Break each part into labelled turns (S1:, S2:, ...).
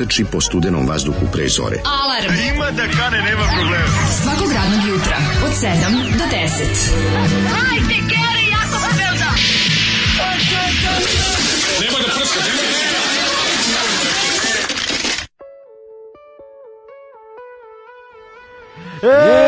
S1: proteči po studenom vazduhu pre zore. Alarm! A
S2: ima da kane, nema problema.
S1: Svakog radnog jutra, od 7 do 10. Hajde, Geri,
S3: jako se belda! Nemoj da prska, nemoj da prska! Yeah!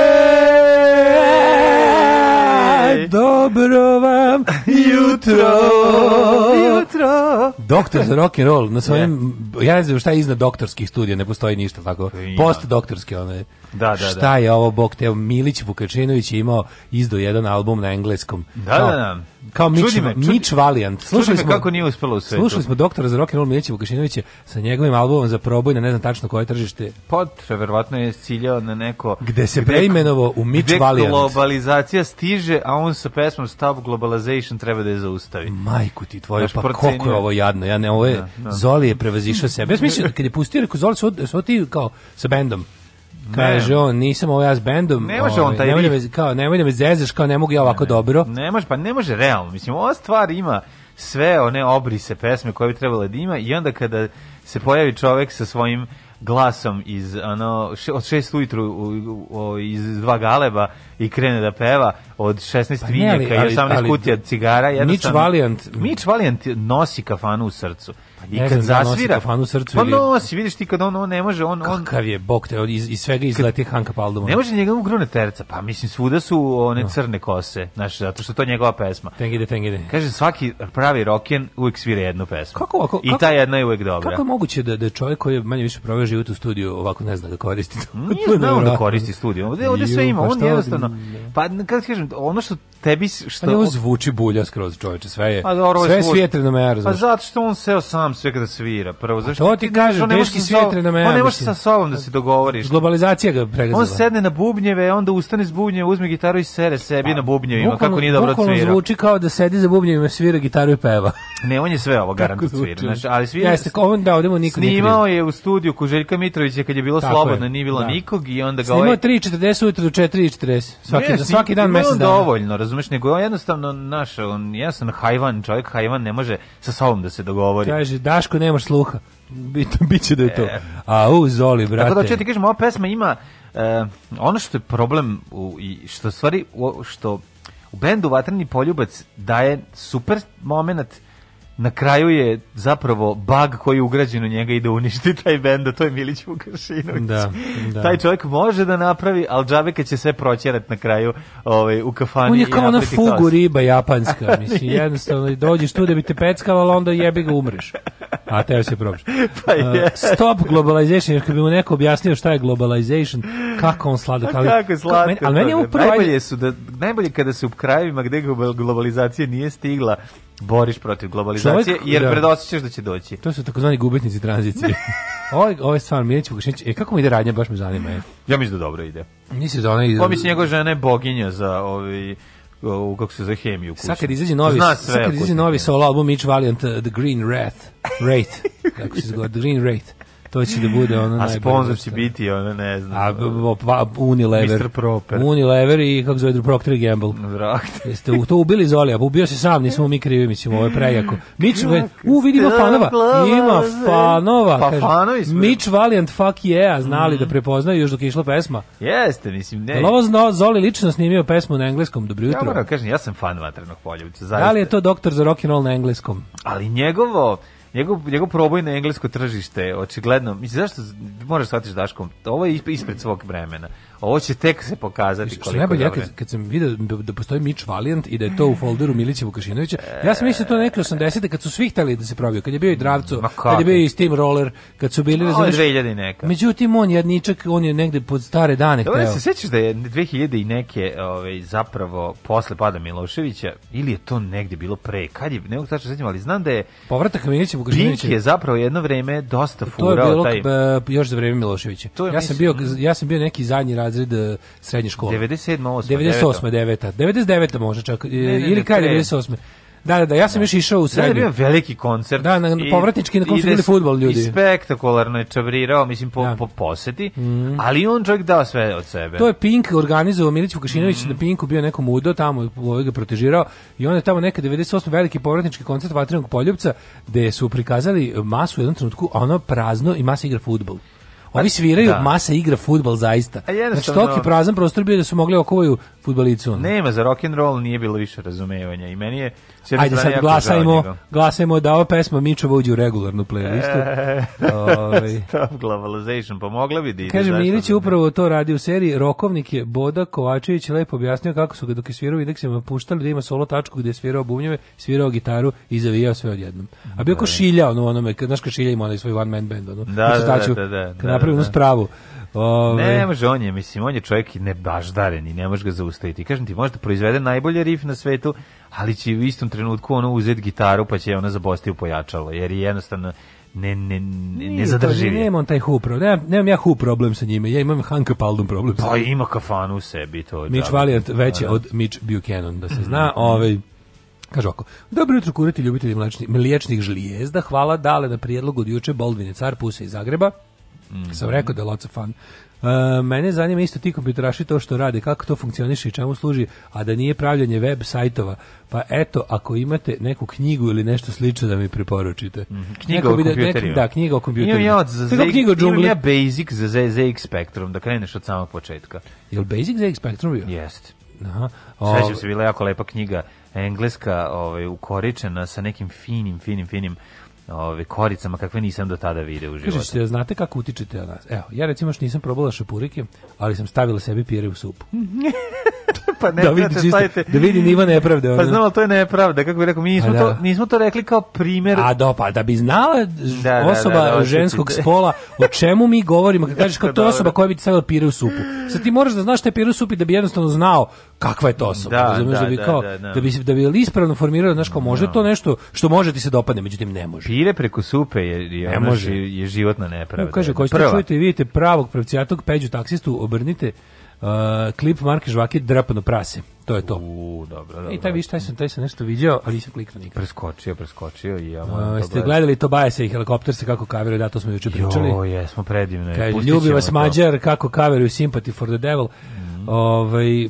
S3: Doktor za rock and roll na svojim ja ne znam šta je iznad doktorskih studija, ne postoji ništa tako. Post doktorski one. Da, da, Šta da. je ovo Bog te Milić Vukačinović je imao izdo jedan album na engleskom.
S4: Da, da, da
S3: kao Mitch, me, Mitch Valiant.
S4: Slušali smo kako nije uspelo u
S3: svetu. Slušali smo doktora za rock and roll Milića Vukašinovića sa njegovim albumom za proboj na ne znam tačno koje tržište.
S4: Potre, pa, verovatno je ciljao na neko
S3: gde se preimenovo u Mitch gde Valiant.
S4: globalizacija stiže, a on sa pesmom Stop Globalization treba da je zaustavi.
S3: Majku ti tvoju, pa procenio. koliko je ovo jadno. Ja ne, ovo je, da, da. Zoli je prevazišao sebe. Ja mislim, mislio, kad je pustio, rekao, Zoli su, su ti kao sa bendom. Kaže on, nisam ovo ovaj ja bandom. bendom.
S4: Ne ovaj, on
S3: taj nemoj da me, kao, nemoj da me zezaš, kao ne mogu ja ovako ne, dobro.
S4: Nemaš, pa ne može realno. Mislim, ova stvar ima sve one obrise pesme koje bi trebalo da ima i onda kada se pojavi čovek sa svojim glasom iz ano, še, od 6 ujutru u, u, iz dva galeba i krene da peva od 16 pa vinjaka i 18 kutija cigara
S3: jednostavno Mič Valiant
S4: Mitch Valiant nosi kafanu u srcu
S3: Pa I ne kad znam, da zasvira, da nosi srcu pa ili...
S4: nosi, vidiš ti kad on, on ne može, on...
S3: Kakav je, bok te, iz, iz svega izleti kad... Hanka Palduma.
S4: Ne može njega grune terca, pa mislim, svuda su one no. crne kose, znaš, zato što to je njegova pesma.
S3: Tengide, tengide.
S4: Kaže, svaki pravi roken uvijek svira jednu pesmu.
S3: Kako, ako,
S4: I ta jedna je uvijek dobra.
S3: Kako je moguće da, da čovjek koji je manje više proveo život u studiju ovako ne zna da koristi to?
S4: Nije znao da koristi studiju, ovdje, ovdje sve ima,
S3: pa on
S4: jednostavno... Da- pa, kako kažem, ono što tebi
S3: što pa on zvuči bulja skroz čoveče sve je pa dobro, sve svijetre na mera pa
S4: zato što
S3: on
S4: seo sam sve kada svira prvo zašto to
S3: ti, ti kaže
S4: teški svijetre na mera on ne može sa sobom da se dogovoriš
S3: globalizacija ga
S4: pregazila on sedne na bubnjeve onda ustane s bubnjeve uzme gitaru i sere sebi
S3: pa,
S4: na bubnjevima kako nije dobro svira
S3: zvuči kao da sedi za bubnjevima svira gitaru i peva
S4: ne
S3: on
S4: je sve ovo
S3: garant svira
S4: znači ali svira
S3: jeste on da odemo
S4: niko snimao je u studiju Kuželjka Mitrovića kad je bilo slobodno nije bilo da. nikog i onda ga snimao
S3: 3:40 ovaj- ujutro do 4:40 svaki dan svaki dan
S4: mesec dana dovoljno razumeš, nego on jednostavno, naš, on, ja sam hajvan, čovjek hajvan ne može sa sobom da se dogovori.
S3: Kaže, Daško, nemaš sluha. Bit, Biće da je to. E.
S4: A,
S3: u, zoli, brate.
S4: Tako da, ću ti kažem, ova pesma ima, e, ono što je problem, u, i što stvari, u, što u bendu Vatreni poljubac daje super momenat na kraju je zapravo bug koji je ugrađen u njega i da uništi taj bend, to je Milić Vukašinović. Da, da. Taj čovjek može da napravi, ali džabeka će sve proćerati na kraju ovaj, u kafani. On je kao
S3: ona fugu tos. riba japanska, mislim, jednostavno dođeš tu da bi te peckala, ali onda jebi ga umriš. A teo se probaš.
S4: Pa Uh,
S3: stop globalization, jer kad bi mu neko objasnio šta je
S4: globalization,
S3: kako on sladak.
S4: Pa ali, kako je slatko. Meni,
S3: ali meni je
S4: upravo... Najbolje su, da, najbolje kada se u krajevima gde globalizacija nije stigla, boriš protiv globalizacije Čovjek, jer da. predosećaš da će doći.
S3: To su takozvani gubitnici tranzicije. Ovo ovaj, ovaj stvarno Mijeć Vukašinić, e kako mi ide radnja, baš me zanima. Je.
S4: Ja mislim da dobro ide.
S3: Mislim da ona ide.
S4: Pomisli njegova žena je boginja za ovaj u kako se za hemiju
S3: kući. Sad kad izađe novi, sad kad izađe novi solo album Mitch Valiant uh, The Green Wrath, Wraith. kako se zove The Green Wraith to će da bude ono najbolje. A
S4: sponsor će biti ono, ne
S3: znam. A, pa, Unilever.
S4: Mr. Proper.
S3: Unilever i, kako zove, Procter Gamble.
S4: Proctor.
S3: Jeste u to ubili Zolija, pa ubio se sam, nismo mi krivi, mislim, ovo je prejako. Mič, e, u, vidimo fanova. Ima fanova.
S4: Pa fanovi smo.
S3: Mič Valiant, fuck yeah, znali mm. da mhm. prepoznaju još dok je išla pesma.
S4: Jeste, mislim,
S3: ne. Ovo zna, Zoli lično snimio pesmu na engleskom, dobro jutro. Ja
S4: moram da kažem, ja sam fan vatrenog poljubca,
S3: zaista. Da li je to doktor za rock and roll na engleskom?
S4: Ali njegovo njegov, njegov proboj na englesko tržište, očigledno, mislim, zašto moraš shvatiti Daškom, ovo je ispred svog vremena. Ovo će tek se pokazati
S3: koliko najbolje, ja kad, kad sam vidio da, da postoji Mitch Valiant i da je to u folderu Milića Vukašinovića, ja sam mislio da to neke 80-te kad su svi hteli da se probio, kad je bio
S4: i
S3: Dravco, kad je bio i Steam Roller, kad su bili,
S4: razumiješ, 2000 i neka.
S3: Međutim, on jadničak, on je negde pod stare dane
S4: Dobre, hteo. se sjećaš da je 2000 i neke ovaj, zapravo posle pada Miloševića, ili je
S3: to
S4: negde bilo pre, kad je, ne mogu tačno sjećam, ali znam da je...
S3: Povratak Milića
S4: Vukašinovića. Pink je zapravo jedno vreme dosta
S3: furao. taj... To je bilo taj... Eh, još za vreme Miloševića. ja, sam bio, mm. ja sam bio neki zadnji raz razred srednje škole.
S4: 97. 8.
S3: 98. 9. 99. može čak, ne, ne, ili kraj 98. Da, da, da, ja sam da. još išao u da, da, srednju.
S4: Da, je bio veliki koncert. Da,
S3: na, na povratnički na kom su futbol ljudi. I
S4: spektakularno je čavrirao, mislim, po, da. po poseti, mm. ali on čovjek dao sve od sebe.
S3: To je Pink organizovao, Milić Vukašinović mm. na Pinku bio nekom udo, tamo ovaj ga protežirao i onda je tamo neka 98. veliki povratnički koncert Vatrenog poljubca, gde su prikazali masu u jednom trenutku, ono prazno i masa igra futbol. Ovi sviraju, da. masa igra futbal zaista. A znači, toki prazan prostor bio da su mogli okuvaju fudbalicu.
S4: Nema za rock and roll nije bilo više razumevanja i meni je
S3: sve Ajde sad glasajmo, glasajmo da ova pesma Mičova uđe u regularnu playlistu.
S4: E, ovaj Stop globalization pomogla pa bi Didi.
S3: Da Kaže Milić je upravo to radi u seriji Rokovnik je Boda Kovačević lepo objasnio kako su ga dok je svirao indeksima puštali da ima solo tačku gdje je svirao bubnjeve, svirao gitaru
S4: i
S3: zavijao sve odjednom.
S4: A
S3: bio da. ko šilja ono onome, znaš ka šilja ima onaj svoj one
S4: man
S3: band ono.
S4: Da, da, da, da, da, da,
S3: da, da, da, da, da, da, da, da,
S4: Ove... Ne, ne može, on je, mislim, on je čovjek nebaždaren i ne može ga zaustaviti. Kažem ti, možda proizvede najbolje riff na svetu, ali će u istom trenutku ono uzeti gitaru pa će ona zabosti u pojačalo, jer je jednostavno
S3: ne ne ne, ne zadrži. Ne, nemam taj hu problem. Nemam, nemam ja hu problem sa njime. Ja imam Hanka Paldum problem. Pa
S4: ima kafanu u sebi to.
S3: Mitch da. Valiant veće da, da. od Mitch Buchanan da se zna. ovaj Kaže ovako, dobro jutro kurati ljubitelji mliječnih žlijezda, hvala dale na prijedlog od juče Boldvine Car Puse iz Zagreba. Mm. Sam rekao da je lots of fun. Uh, mene zanima isto ti kompjuteraši to što rade, kako to funkcioniše i čemu služi, a da nije pravljanje web sajtova. Pa eto, ako imate neku knjigu ili nešto slično da mi preporučite. Mm
S4: -hmm. Knjiga o da- kompjuterima.
S3: Da, knjiga o kompjuterima. Imam ja, od za Z,
S4: knjiga imam ja
S3: Basic
S4: za ZX
S3: Spectrum,
S4: da kreneš od samog početka.
S3: Je li Basic ZX
S4: Spectrum bio? Jeste.
S3: Aha. Svećam
S4: se, bila jako lepa knjiga engleska, ovaj ukoričena sa nekim finim, finim, finim ove, koricama kakve nisam
S3: do
S4: tada video u životu. Kažeš,
S3: znate kako utičete na nas? Evo, ja recimo što nisam probala šapurike, ali sam stavila sebi pire u supu.
S4: pa ne, da vidi, čisto,
S3: stavite, da vidi nivo nepravde. Pa
S4: ono. Pa znamo,
S3: to
S4: je nepravda, kako bi rekao, mi pa nismo, da. to, nismo to rekli kao primjer. A
S3: do, pa da bi znala da, da, da, osoba da, da, ženskog spola o čemu mi govorimo, kad kažeš kao pa to je osoba koja bi ti stavila pire u supu. Sad ti moraš da znaš šta je pire u supi da bi jednostavno znao kakva je to osoba.
S4: Da, Razumiješ da, da, bi da, kao
S3: da, da. da bi da bi ispravno formirao znaš kao može no. Da. to nešto što može ti se dopadne, međutim ne može.
S4: Pire preko supe je je ne može. je, je životna nepravda. No,
S3: kaže ko što čujete i vidite pravog pravcijatog peđu taksistu obrnite uh, klip Marke Žvake drapano prase. To je to. U,
S4: dobro, dobro.
S3: I taj viš, taj sam, taj sam nešto vidio, ali nisam kliknuo nikad.
S4: Preskočio, preskočio
S3: i ja uh, moram uh, to Ste gledati. gledali Tobaje se i helikopter se kako kaveruje, da, to smo juče
S4: pričali. Jo, jesmo, predivno je.
S3: Kaže, ljubi vas to. Mađar, kako kaveruju Sympathy for the Devil. Mm. Ovaj,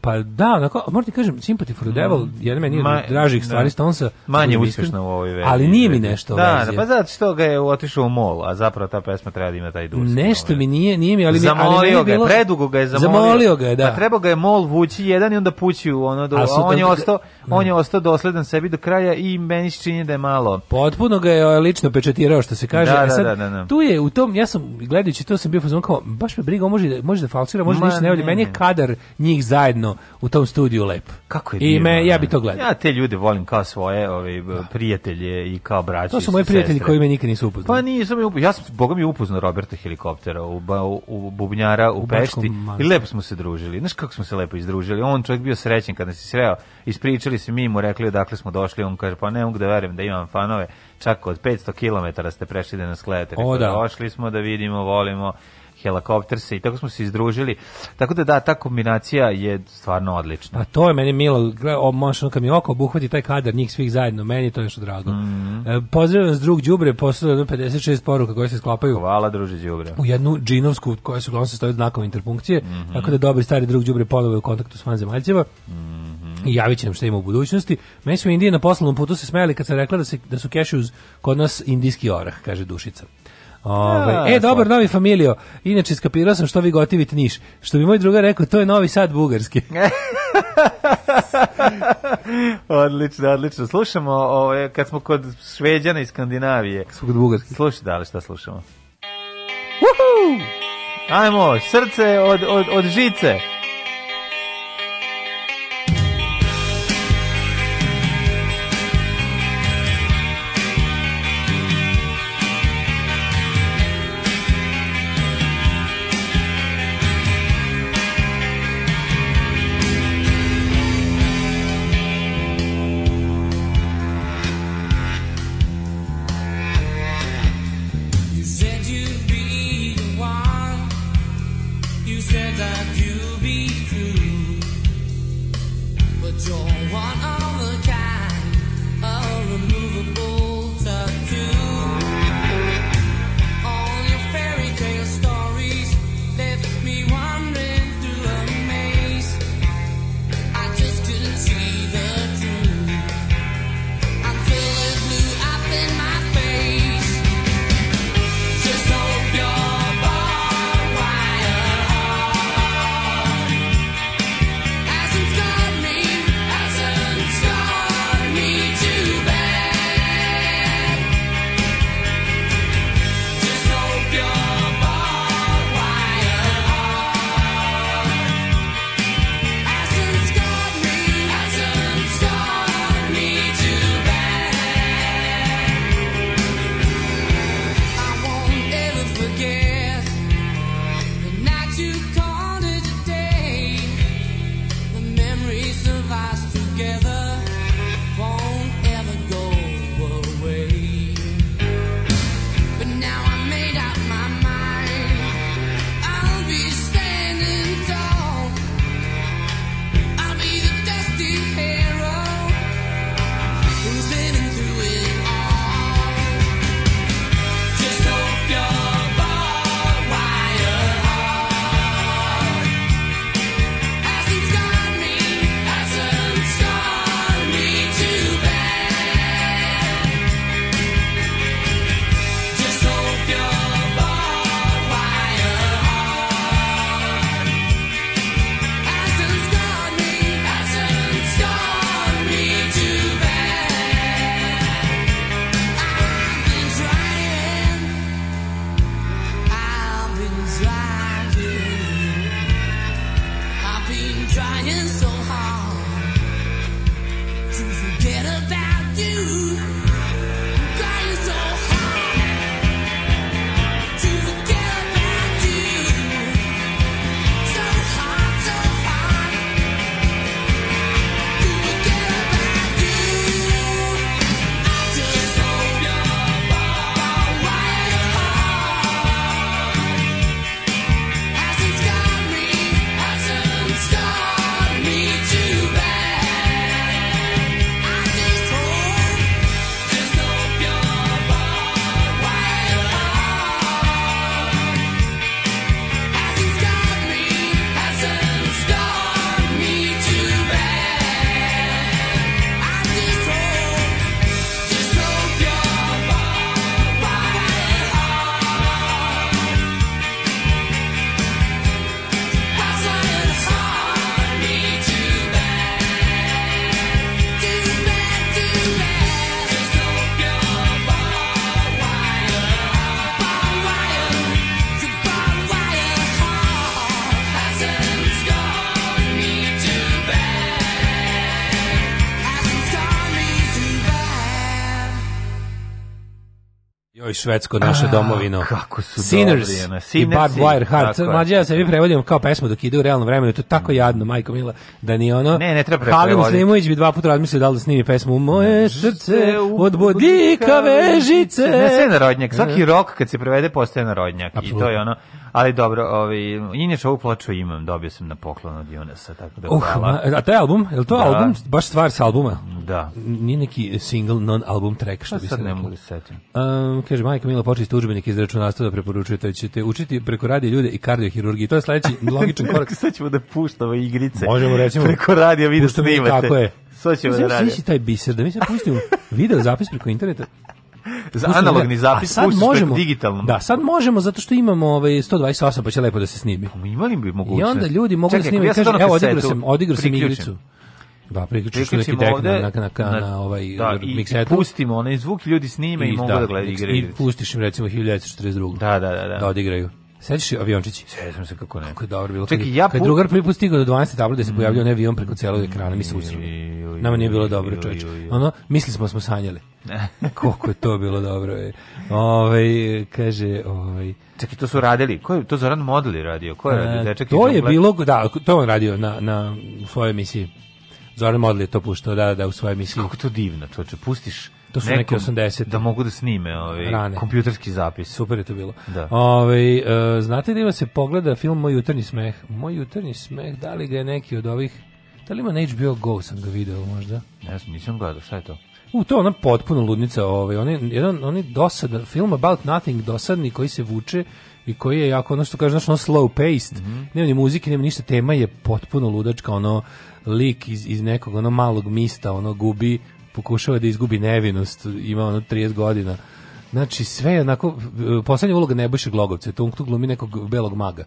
S3: Pa da, onako, moram ti kažem, Sympathy for the mm. Devil, mm. jedna meni Ma, dražih da. stvari da. Stonesa.
S4: Manje uspješna u ovoj verziji.
S3: Ali nije mi nešto da,
S4: verzija. Da, pa zato što ga je otišao u mol, a zapravo ta pesma treba da ima taj duš.
S3: Nešto mi nije, nije mi, ali
S4: Zamolio ali mi je ga bilo... predugo ga je zamolio. Zamolio ga je, da. Pa treba ga je mol vući jedan i onda pući u ono, do, a, a on, je da. ostao, da. on je ostao dosledan sebi do kraja
S3: i
S4: meni se čini da je malo.
S3: Potpuno ga je e, lično pečetirao, što se kaže. Da, e da, sad, da, da, da, Tu je, u tom, ja sam, gledajući to, sam bio fazon kao, baš me briga, može, da- može da falsira, može Ma, ništa ne, ne, meni je kadar njih zajedno zajedno u tom studiju lepo. Kako je
S4: divno,
S3: ja da. bi to gledao.
S4: Ja te ljude volim kao svoje ove, da. prijatelje i kao braće. To
S3: su moji prijatelji koji me nikad nisu
S4: upoznali. Pa nisu nisam upoznao. Ja sam, boga mi, upoznao Roberta Helikoptera, u, u, u Bubnjara, u, u Pešti. I lepo smo se družili. Znaš kako smo se lepo izdružili? On čovjek bio srećen kad nas je sreo. Ispričali se mi mu rekli odakle smo došli. On kaže, pa ne mogu da verujem da imam fanove. Čak od 500 km ste prešli da nas gledate. O, da. Došli smo da vidimo, volimo helikopter se
S3: i
S4: tako smo se izdružili. Tako da da, ta kombinacija je stvarno odlična. A pa
S3: to je meni milo, možda kad mi oko obuhvati taj kadar njih svih zajedno, meni to je što drago. Mm -hmm. e, pozdravljam s drug Đubre, poslao 56 poruka koje se sklapaju.
S4: Hvala druže Đubre. U
S3: jednu džinovsku koja se uglavnom sastoji od znakova interpunkcije, mm -hmm. tako da dobri stari drug Đubre ponovo u kontaktu s vanzemaljcima. Mm -hmm. I javit će nam šta ima u budućnosti. Meni su u na poslovnom putu se smijali kad se rekla da, se, da su kešus kod nas indijski orah, kaže Dušica. Ove, e, dobar novi familio. Inače, skapirao sam što vi gotivite Niš. Što bi moj druga rekao, to je novi sad bugarski.
S4: odlično, odlično. Slušamo, ove, kad smo kod Šveđana i Skandinavije. Kad smo kod bugarski. Slušaj, da li šta slušamo? Uhu! Ajmo, srce od, od, od žice.
S3: švedsko naše ah, domovino. Kako su Sinners, Sinners i Barbed Wire Heart. Mlađe, ja se mi prevodim kao pesmu dok ide u realnom vremenu,
S4: to
S3: je tako mm. jadno, majko mila, da ni ono... Ne,
S4: ne treba prevoditi. Halim
S3: Slimović bi dva puta razmislio da li da snimi pesmu Moje srce od bodika vežice.
S4: Ne, sve narodnjak. Svaki e. rok kad se prevede postaje narodnjak. I to je ono... Ali dobro, ovaj, inače ovu ploču imam, dobio sam na poklon od Junesa, tako
S3: da... Uh, hvala.
S4: a
S3: taj album, je li to da. album, baš stvar sa albuma? Da. Nije neki single, non-album track,
S4: što pa bi se
S3: ne mogu setiti. Um, kaže, majka Mila počisti udžbenik iz računarstva da preporučuje, da ćete učiti preko radija ljude i kardiohirurgije. To je sledeći logičan
S4: korak. Sad ćemo da puštamo igrice.
S3: Možemo recimo
S4: preko radija video da snimate.
S3: Tako je. Sad ćemo da radimo. taj biser da mi se pustimo video zapis preko interneta.
S4: Za analogni zapis, a sad možemo digitalno.
S3: Da, sad možemo zato što imamo ovaj 128 pa će lepo da se snimi.
S4: Pa imali bi mogućnost. I
S3: onda ljudi mogu da Čekaj, da snimaju,
S4: ja kaže, evo odigrao
S3: sam, odigrao sam igricu. Da, priključiš neki dek ovde, na, na, na, na, ovaj da, i,
S4: pustimo onaj zvuk, ljudi snime i, i mogu da, da
S3: gledaju
S4: igre. I
S3: pustiš im recimo 1942. Da, da,
S4: da. Da, da
S3: odigraju. Sećaš aviončići?
S4: Sećam se kako ne. Kako je
S3: dobro bilo. Čekaj, ja kad put... drugar prvi put stigao do 12 tabla da se mm. pojavio ne avion preko celog ekrana, mi se usrali. Nama nije bilo dobro, čoveče. Ono, mislili smo da smo sanjali. Koliko je to bilo dobro. Je. Ove, ovaj, kaže, ovaj
S4: Čekaj, to su radili. Ko je to Zoran Modeli radio? Ko je e, radio?
S3: Dečak to je bilo, da,
S4: to
S3: on radio na, na svojoj emisiji. Zoran Modli je
S4: to
S3: puštao, da, da, u svoje emisiji. Kako
S4: to divno, čoče, pustiš
S3: to su neki 80
S4: da mogu da snime ovaj Rane. kompjuterski zapis.
S3: Super je
S4: to
S3: bilo.
S4: Da.
S3: Ove, ovaj, e, znate da ima se pogleda film Moj jutarnji smeh. Moj jutarnji smeh, da li ga je neki od ovih Da li ima na HBO Go sam ga video možda?
S4: Ne znam, nisam gledao, šta je to?
S3: U, to je ona potpuno ludnica, ovaj, on je, jedan, on je dosadan, film about nothing dosadni koji se vuče i koji je jako, ono što kaže, znaš, ono slow paced, mm -hmm. nema ni muzike, nema ništa, tema je potpuno ludačka, ono, lik iz, iz nekog onog malog mista, ono gubi, pokušava da izgubi nevinost, ima ono 30 godina. Znači sve je onako, poslednja uloga Nebojša Glogovca, tu, glumi nekog belog maga.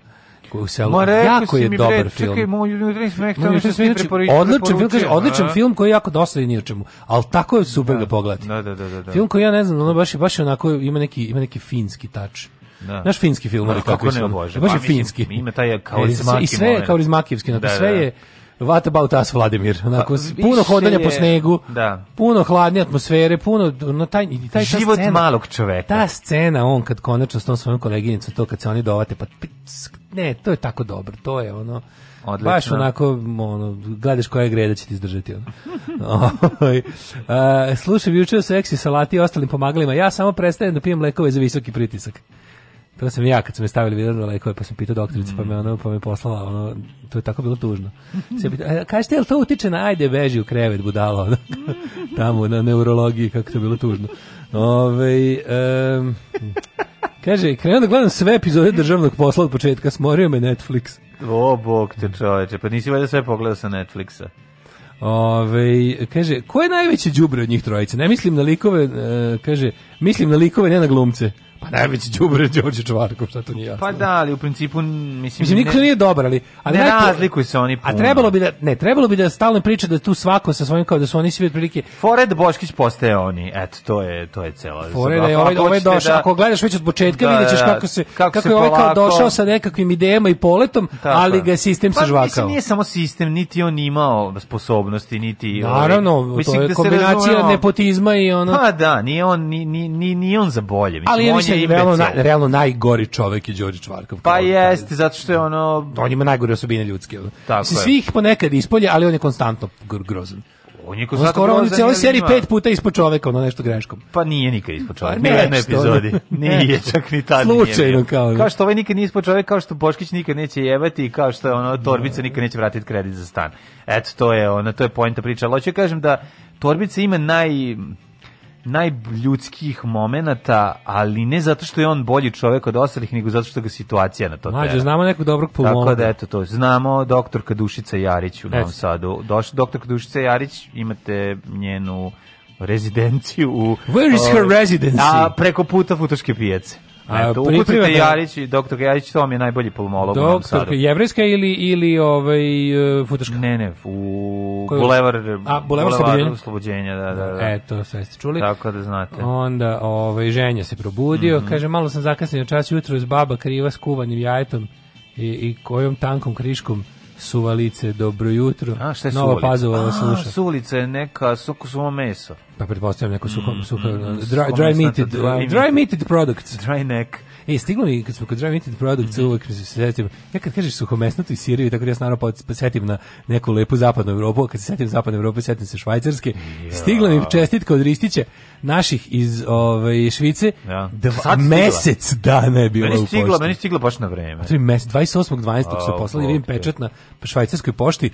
S4: U selu. Ma, jako je
S3: dobar bre, film. Čekaj, moj jutri sam nekako znači, nešto odličan film, kaže, odličan a? film koji je jako dosta i ni o čemu, ali tako je super da, ga pogledati. Da, da, da, da, da, Film koji ja ne znam, ono baš, baš onako ima neki, ima neki finski tač. Da. Naš finski film, no,
S4: kako, kako ne, bože.
S3: Baš je pa, finski. Ima taj
S4: karizmakijski. E, I
S3: sve je karizmakijski, da, sve da, je What about us, Vladimir? Onako, pa, puno hodanja je, po snegu, da. puno hladne atmosfere, puno... No, taj, taj, Život scena,
S4: malog čoveka.
S3: Ta scena, on kad konačno s tom svojom koleginicom, to kad se oni dovate, pa ne, to je tako dobro, to je ono...
S4: Odlično. Baš
S3: onako, ono, gledaš koja koje grede da će ti izdržati. Ono. uh, slušaj, vi o seksi, salati i ostalim pomagalima, ja samo prestajem da pijem lekove za visoki pritisak. To sam ja kad sam me stavili vidjeli lekove, pa sam pitao doktoricu, mm. pa me ono, pa me poslala, ono, to je tako bilo tužno. Se pita, kažete, jel to utiče na, ajde, beži u krevet, budalo, ono, tamo na neurologiji, kako to bilo tužno. Ove, um, kaže, krenuo da gledam sve epizode državnog posla od početka, smorio me
S4: Netflix. O, bog te čoveče, pa nisi valjda sve pogledao sa Netflixa.
S3: Ove, kaže, ko je najveće đubre od njih trojice? Ne mislim na likove, uh, kaže, mislim na likove, ne na glumce. Pa najveći đubre Đorđe Čvarkov, šta to nije jasno.
S4: Pa da, ali u principu mislim
S3: Mislim niko ne, nije dobar, ali
S4: ali ne razlikuju se oni
S3: puno. A trebalo bi da ne, trebalo bi da stalno priča da tu svako sa svojim kao da su oni svi otprilike.
S4: Fored Boškić postaje oni. Eto, to je to je celo.
S3: Fored je ovaj ovaj došao, da... ako gledaš već od početka da, videćeš da, kako se kako, kako se je ovaj kao došao sa nekakvim idejama
S4: i
S3: poletom, Tako. ali ga je sistem pa,
S4: sažvakao. Mislim nije samo sistem, niti on imao sposobnosti, niti
S3: ovaj- Naravno, ovaj, mislim, to je da kombinacija nepotizma i ono. Pa da, nije on
S4: ni ni ni on za bolje, mislim, ali,
S3: on meni realno, naj, realno najgori čovek je Đorđe Čvarkov.
S4: Pa jeste, zato što je ono...
S3: On ima najgore osobine ljudske. Tako Svi je. Svih ponekad ispolje, ali on je konstantno grozan. On je on skoro on u cijeloj seriji pet puta ispod čoveka, ono nešto greškom.
S4: Pa nije nikad ispod čoveka, pa ni u jednoj epizodi.
S3: nije, čak ni tad Slučajno nije.
S4: kao. Kao što ovaj nikad nije ispod čoveka, kao što Boškić nikad neće jebati i kao što je ono Torbica da. nikad neće vratiti kredit za stan. Eto, to je ono, to je poenta priča. Ali hoću da kažem da Torbica ima naj najljudskijih momenata, ali ne zato što je on bolji čovjek od ostalih, nego zato što ga situacija na to
S3: tera. Mađe, znamo nekog dobrog pulmona.
S4: Tako da, eto to. Znamo doktorka Dušica Jarić u Novom Sadu. Doš, doktorka Dušica Jarić, imate njenu rezidenciju u...
S3: Where is her ovaj, residency?
S4: A, preko puta Futoške pijace. A, Eto, ukucite Jarić i doktor Jarić, to vam je najbolji pulmolog doktor, u Novom Sadu.
S3: Jevrijska ili, ili ovaj, e, futaška?
S4: Ne, ne, u Bulevar, A, Bulevar, Bulevar Slobođenja. Da, da,
S3: da. Eto, sve ste čuli. Tako
S4: da znate.
S3: Onda ovaj, ženja se probudio, mm -hmm. kaže, malo sam zakasnio čas jutro iz baba kriva s kuvanim jajetom i, i kojom tankom kriškom
S4: Suvalice,
S3: dobro jutro. A šta
S4: je Nova
S3: Suvalica?
S4: Pazova
S3: vas sluša. Suvalica je neka suko sumo meso. Pa pretpostavljam neko suho, mm, suho, mm, dry, dry meated, dry meated products.
S4: Dry neck.
S3: E, stiglo mi, kad smo kod Drive Limited Products, mm -hmm. uvek se setim, ja kad kažeš suhomesnatu i siriju, tako da ja se naravno setim na neku lepu zapadnu Evropu, kad se setim zapadne Evrope, setim se Švajcarske. Ja. Stigla mi čestitka od Ristiće, naših iz ovaj,
S4: Švice,
S3: ja. dva, mesec dana je bila
S4: meni
S3: stigla, u Meni stiglo baš na vreme. 28.12. su poslali, vidim pečat na švajcarskoj pošti,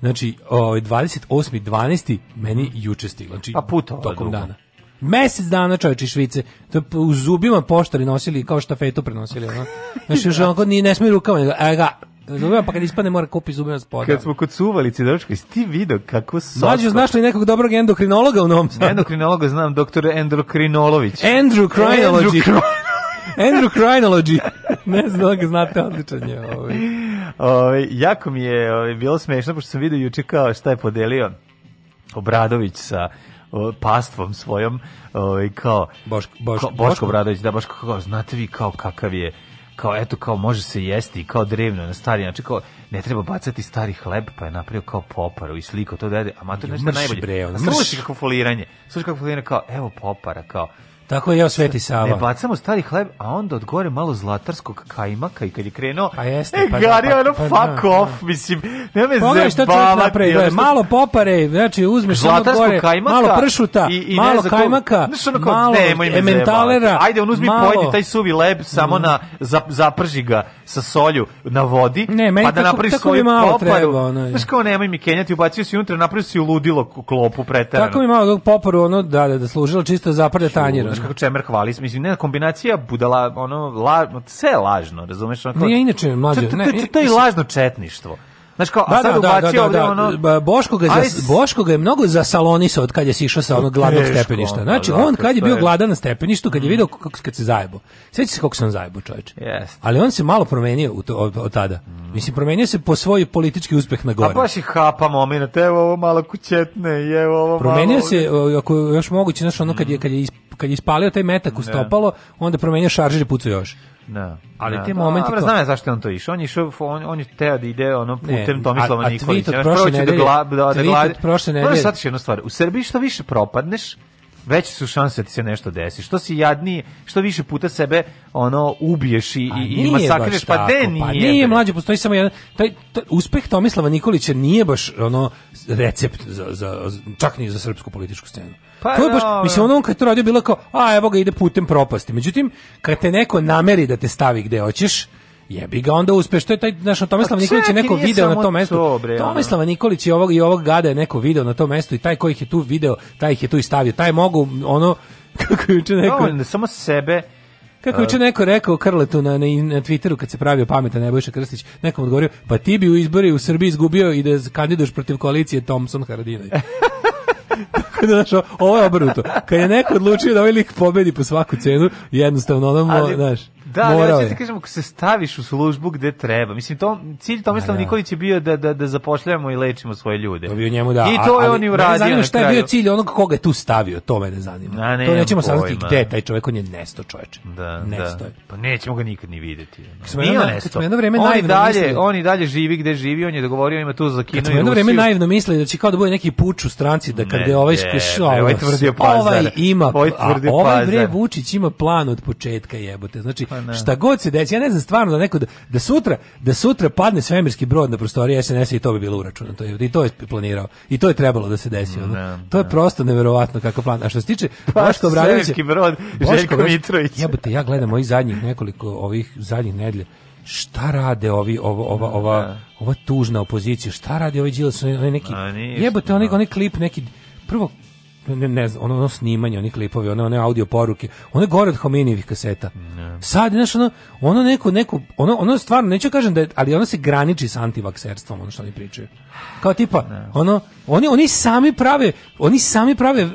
S3: Znači, ovaj 28. 12. meni juče stiglo. Znači,
S4: pa puto tokom dana.
S3: Mesec dana čovječi švice. To u zubima poštari nosili kao štafetu prenosili, ono. Znači, još onako ne smije rukama, nego, e ga, Zubima, pa kad ispane mora kupi zubima spoda. Kad
S4: smo kod suvalice, Daško, jesi ti video kako sosko... Mlađo,
S3: znaš li nekog dobrog endokrinologa u Novom Sadu?
S4: Endokrinologa znam, doktor Endokrinolović.
S3: Andrew Crinology. Andrew Andrew Crinology. ne znam da ga znate, odličan
S4: je.
S3: Ovaj.
S4: Ovaj, jako mi je ovaj, bilo smešno, pošto sam vidio juče kao šta je podelio Obradović sa pastvom svojom, ovaj kao
S3: Boško
S4: Boško, da, Boško Bradović, da baš kao znate vi kao kakav je kao eto kao može se jesti kao drevno na stari znači kao ne treba bacati stari hleb pa je napravio kao poparu i sliko to dede a mater nešto najbolje bre, kako foliranje slušaj kako foliranje kao evo popara kao
S3: Tako je jeo Sveti Sava.
S4: Ne bacamo stari hleb, a onda od gore malo zlatarskog kajmaka i kad je krenuo, pa jeste, e, pa, da, gari pa, ono pa, fuck pa, off, pa, mislim, ne me
S3: Pogledaj
S4: šta
S3: čovjek
S4: napravi, što...
S3: malo popare, znači uzmeš zlatarskog gore, kajmaka, malo pršuta, i, i malo ne kajmaka, znaš ono malo nemoj me ementalera,
S4: ajde, on uzmi malo, pojedi taj suvi leb, samo mm. na, zaprži ga sa solju na vodi, ne, pa da napraviš tako, svoju tako malo poparu, treba, ono, znaš kao, nemoj mi kenjati, ubacio si unutra, napravio si ludilo klopu pretarano.
S3: Tako
S4: mi
S3: malo poparu, ono, da, da, da služila, čisto zaprde tanjera
S4: znaš kako čemer hvali, mislim, ne, kombinacija budala, ono, la, sve je lačno, razumeš? Onako,
S3: Nije inače,
S4: mlađe, to, to, to je lažno četništvo. Znaš kao, a da, sad da, da, ubacio da, da ono...
S3: Boško ga, je, za, Boško ga je mnogo zasalonisao od kad je sišao sa onog gladnog Treško, stepeništa. Znači, da, on kad je bio gladan na stepeništu, kad je video kako, kad se zajebo. Sjeća se kako sam zajebo, čovječe.
S4: Yes.
S3: Ali on se malo promenio u to, od, tada. Mm. Mislim, promenio se po svoj politički uspeh na gore.
S4: A baš ih hapa moment, evo ovo malo kućetne, evo ovo
S3: promenio malo... Promenio se, ako još moguće, znaš, ono kad je, kad je kad je ispalio taj metak u da. stopalo, onda promenio šaržer i pucao još.
S4: Da. Ali da. ti momenti da, znam ja zašto on to išao. On je išao on, on je teo da ide ono putem ne, Tomislava Nikolića. Prošle nedelje, da, da, da, da, prošle nedelje. Sad jednu stvar. U Srbiji što više propadneš, veće su šanse da ti se nešto desi. Što si jadniji, što više puta sebe ono ubiješ i, pa i masakriš, pa de
S3: nije.
S4: Pa
S3: nije, mlađi, postoji samo jedan, taj, taj uspeh Tomislava Nikolića nije baš ono recept za, za, čak ni za srpsku političku scenu. Pa, to je baš, no, mislim, ono kad to radio bilo kao, a evo ga ide putem propasti. Međutim, kad te neko nameri da te stavi gde hoćeš, jebi ga onda uspe što je taj naš Tomislav pa Nikolić je neko video na tom mestu to, bre, Tomislava Nikolić i ovog i ovog gada je neko video na tom mestu i taj koji ih je tu video taj ih je tu i stavio taj mogu ono kako juče neko
S4: no, samo sebe
S3: Kako juče eh. neko rekao Krletu na, na, na Twitteru kad se pravio pametan Nebojša Krstić, nekom odgovorio, pa ti bi u izbori u Srbiji izgubio i da kandiduješ protiv koalicije Thompson Haradinaj. Tako da, znaš, ovo je obrnuto. Kad je neko odlučio da ovaj lik pobedi po svaku cenu, jednostavno ono, znaš...
S4: Da, da morao ja ti kažem, ako se staviš u službu gde treba. Mislim, to, cilj Tomislav da. Nikolić
S3: je
S4: bio da, da, da zapošljavamo i lečimo svoje ljude. To bio njemu
S3: da.
S4: I to je on i uradio zanima šta je
S3: bio cilj onog koga je tu stavio, to mene zanima. A, ne, to nećemo saznati gde taj čovjek, on je nesto čoveče.
S4: Da, da. nesto da. Pa nećemo ga nikad ni videti. No. Nije on nesto. Jedno vreme on, naivno dalje, mislio, on i dalje živi gde živi, on je dogovorio ima tu za Kino i Rusiju. Jedno vreme
S3: naivno mislio da će kao da bude neki puč u stranci, da kad je ovaj ovaj, ovaj ima, ovaj, ovaj bre Vučić ima plan od početka jebote. Znači, Pa da. Šta god se desi, ja ne znam stvarno da neko da, da sutra, da sutra padne svemirski brod na prostorije SNS i to bi bilo uračunato. I to je planirao. I to je trebalo da se desi. Ne, ono. Da, to je da. prosto neverovatno kako plan. A što se tiče pa, Boško Obradovića,
S4: brod, Željko Mitrović.
S3: Jebote, ja gledam ovih zadnjih nekoliko ovih zadnjih nedelja šta rade ovi ova ova ova, ova tužna opozicija šta radi ovaj Đilas oni neki jebote oni oni klip neki prvo ne, ne znam, ono, ono snimanje, onih klipovi, one, one audio poruke, ono gore od Hominijevih kaseta. Ne. Sad, znaš, ono, ono neko, neko, ono, ono stvarno, neću kažem da je, ali ono se graniči s antivakserstvom, ono što oni pričaju. Kao tipa, ne. ono, oni, oni sami prave, oni sami prave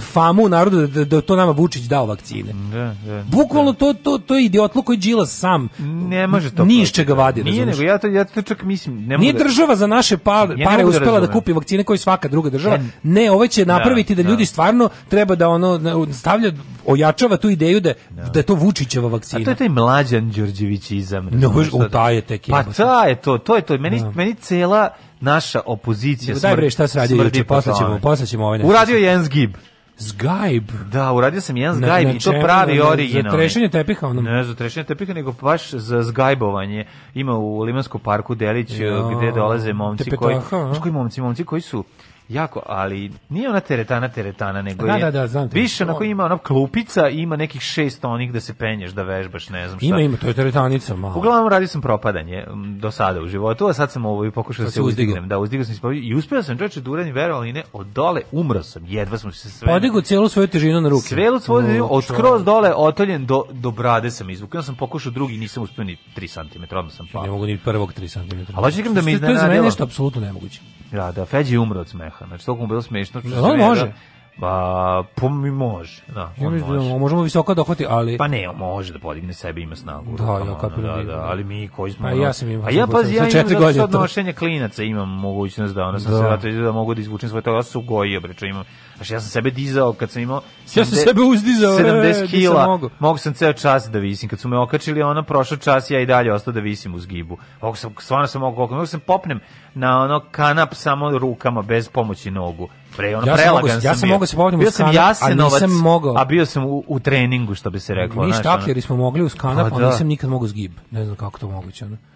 S3: famu u narodu da, da to nama Vučić dao vakcine. Ne, da, da. Bukvalno da. to, to, to je idiotluk koji džila sam ne može to ni iz čega vadi. Nije, nego
S4: ja to, ja to čak mislim. Ne
S3: Nije država za naše pare, pare uspela da, da kupi vakcine koji svaka druga država. Ne, ovaj će napraviti da ljudi da. stvarno treba da ono stavlja ojačava tu ideju da, da da je to Vučićeva vakcina.
S4: A to je taj mlađan Đorđevićizam. No,
S3: u taj je tek.
S4: Pa ta je to, to je to. Meni da. meni cela naša opozicija smrdi.
S3: Daj bre, šta
S4: se
S3: radi juče, poslaćemo, poslaćemo ovaj
S4: Uradio Jens Gib.
S3: Zgajb.
S4: Da, uradio sam jedan zgajb i to pravi na, originalni.
S3: Za trešenje tepiha onom. Ne,
S4: za trešenje tepiha, nego baš za zgajbovanje. Ima u Limanskom parku Delić, jo, gde dolaze momci koji... Koji momci? Momci koji su Jako, ali nije ona teretana, teretana, nego da, je... Da, da, znam Više onako ima ona klupica i ima nekih šest onih da se penješ, da vežbaš, ne znam šta. Ima, ima,
S3: to je teretanica malo.
S4: Uglavnom radio sam propadanje do sada u životu, a sad sam ovo i pokušao pa da se uzdignem. Da, uzdigao sam ispavio i uspeo sam čoveče da uradim verovaline od dole umro sam, jedva smo se
S3: sve... Podigo
S4: cijelu
S3: svoju težinu na ruke. Svelu
S4: svoju težinu, od skroz dole otoljen do, do brade sam izvukao, sam pokušao drugi, nisam uspeo
S3: ni
S4: 3 cm, odmah sam pao. Ne
S3: mogu
S4: ni
S3: prvog 3
S4: cm. Ali hoćeš da mi
S3: iznenadio. Da to je
S4: za mene
S3: nešto apsolutno nemoguće.
S4: Da, da, Feđi je umro od smeha. Znači, toliko mu bilo smešno. Što da, no, može. Pa, pa, mi može. Da, on ja da može. Da,
S3: možemo visoko da hoti, ali...
S4: Pa ne, može da podigne sebe, ima snagu. Da, ja kapiram. Da, da, da, ali mi koji
S3: smo... A
S4: pa ja sam imao. A
S3: ja,
S4: pa, ja imam zato što klinaca imam mogućnost da ono sam da. se zato da mogu da izvučem svoje toga. Ja sam se ugojio, brečo, imam... Znači, ja sam sebe dizao kad sam imao...
S3: 70, ja sam sebe uzdizao, 70 e, kila. Mogu.
S4: mogu sam ceo čas da visim. Kad su me okačili, ono, prošao čas, ja i dalje ostao da visim u zgibu. Mogu sam, stvarno sam mogu, mogu sam popnem na ono kanap samo rukama, bez pomoći nogu Pre, ono, ja sam ja sam mogao se povodim bio u skanar, jasenovac, a nisam mogao. A bio sam u, u treningu, što bi se reklo. Mi
S3: štakljeri smo mogli u skanar, pa a, pa nisam nikad mogao zgib. Ne znam kako to moguće. Ono.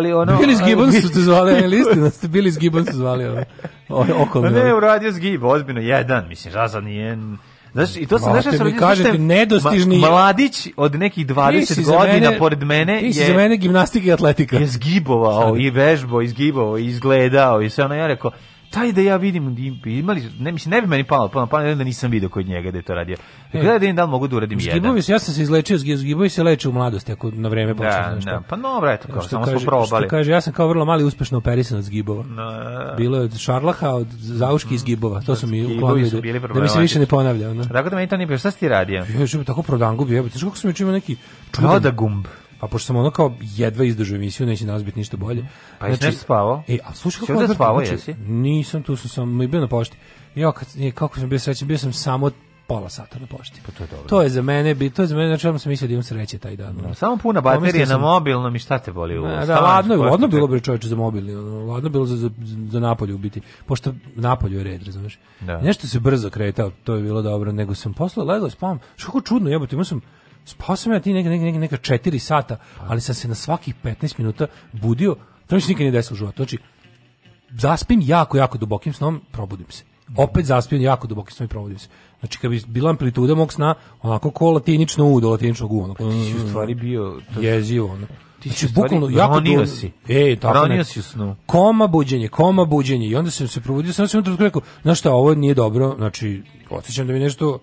S4: ali ono... Bili
S3: zgibon su te zvali, ali istina ste bili zgibon su zvali
S4: ono, oko pa Ne, uradio zgib, ozbiljno, jedan, mislim, za nije... Znaš, i to se sam
S3: nešto sam kažete, nedostižni.
S4: Ma, mladić od nekih
S3: 20
S4: godina mene, pored
S3: mene
S4: je za mene
S3: gimnastika
S4: i atletika. Je zgibovao i vežbao, izgibao, izgledao i sve ono ja rekao taj da ja vidim, imali, ne, mislim, ne bi meni palo, pa pa da nisam video kod njega da je to radio. Dakle, da im da mogu da uradim jedan.
S3: Zgibovi se, ja sam se izlečio, zgibovi se leče u mladosti, ako na vreme počne. Da, da,
S4: pa no, bre, tako, samo smo probali. Što
S3: kaže, ja sam kao vrlo mali uspešno operisan od zgibova. No, Bilo je od šarlaha, od zauški iz zgibova, to su mi uklonili, da, da mi
S4: se
S3: više ne ponavlja. Ono. Dakle,
S4: da me to
S3: ne
S4: bilo, šta si ti radio?
S3: Ja, tako prodangu bio, kako se mi učinio neki... Da
S4: čudan. Prodagumb.
S3: Pa pošto sam ono kao jedva izdržao emisiju, neće danas biti ništa bolje.
S4: Pa znači, jesi spavao?
S3: E, a slušaj kako je spavao, znači,
S4: jesi?
S3: Nisam, tu sam, sam i bio na pošti. Ja, kad, e, kako sam bio srećen, bio sam samo pola sata na pošti.
S4: Pa to je dobro.
S3: To je za mene, bi, to je za mene, znači ja sam mislio da imam sreće taj dan. No,
S4: da, samo puna baterija sam, na mobilnom i šta te
S3: boli u Da, da ladno, ladno bilo bre čoveče za mobilni, ladno bilo za, za, za napolju biti, pošto napolju je red, razumeš. Da. Nešto se brzo kretao, to je bilo dobro, nego sam poslao, legao spavam. Što čudno, jebote, imao sam spao sam ja ti neka, neka, neka četiri sata, ali sam se na svakih 15 minuta budio, to mi se nikad nije desilo u životu. Znači, zaspim jako, jako dubokim snom, probudim se. Opet zaspim jako dubokim snom i probudim se. Znači, kad bi bila amplituda mog sna, onako ko latinično
S4: u
S3: do latiničnog u, onako...
S4: Ti si
S3: u
S4: stvari bio...
S3: To... Jezivo, onako.
S4: Ti znači, si bukvalno
S3: jako
S4: dugo. si.
S3: Ej, tako ranio ne. si snu. Koma buđenje, koma buđenje. I onda sam se probudio, sam se unutra rekao, znaš šta, ovo nije dobro, znači, osjećam da mi nešto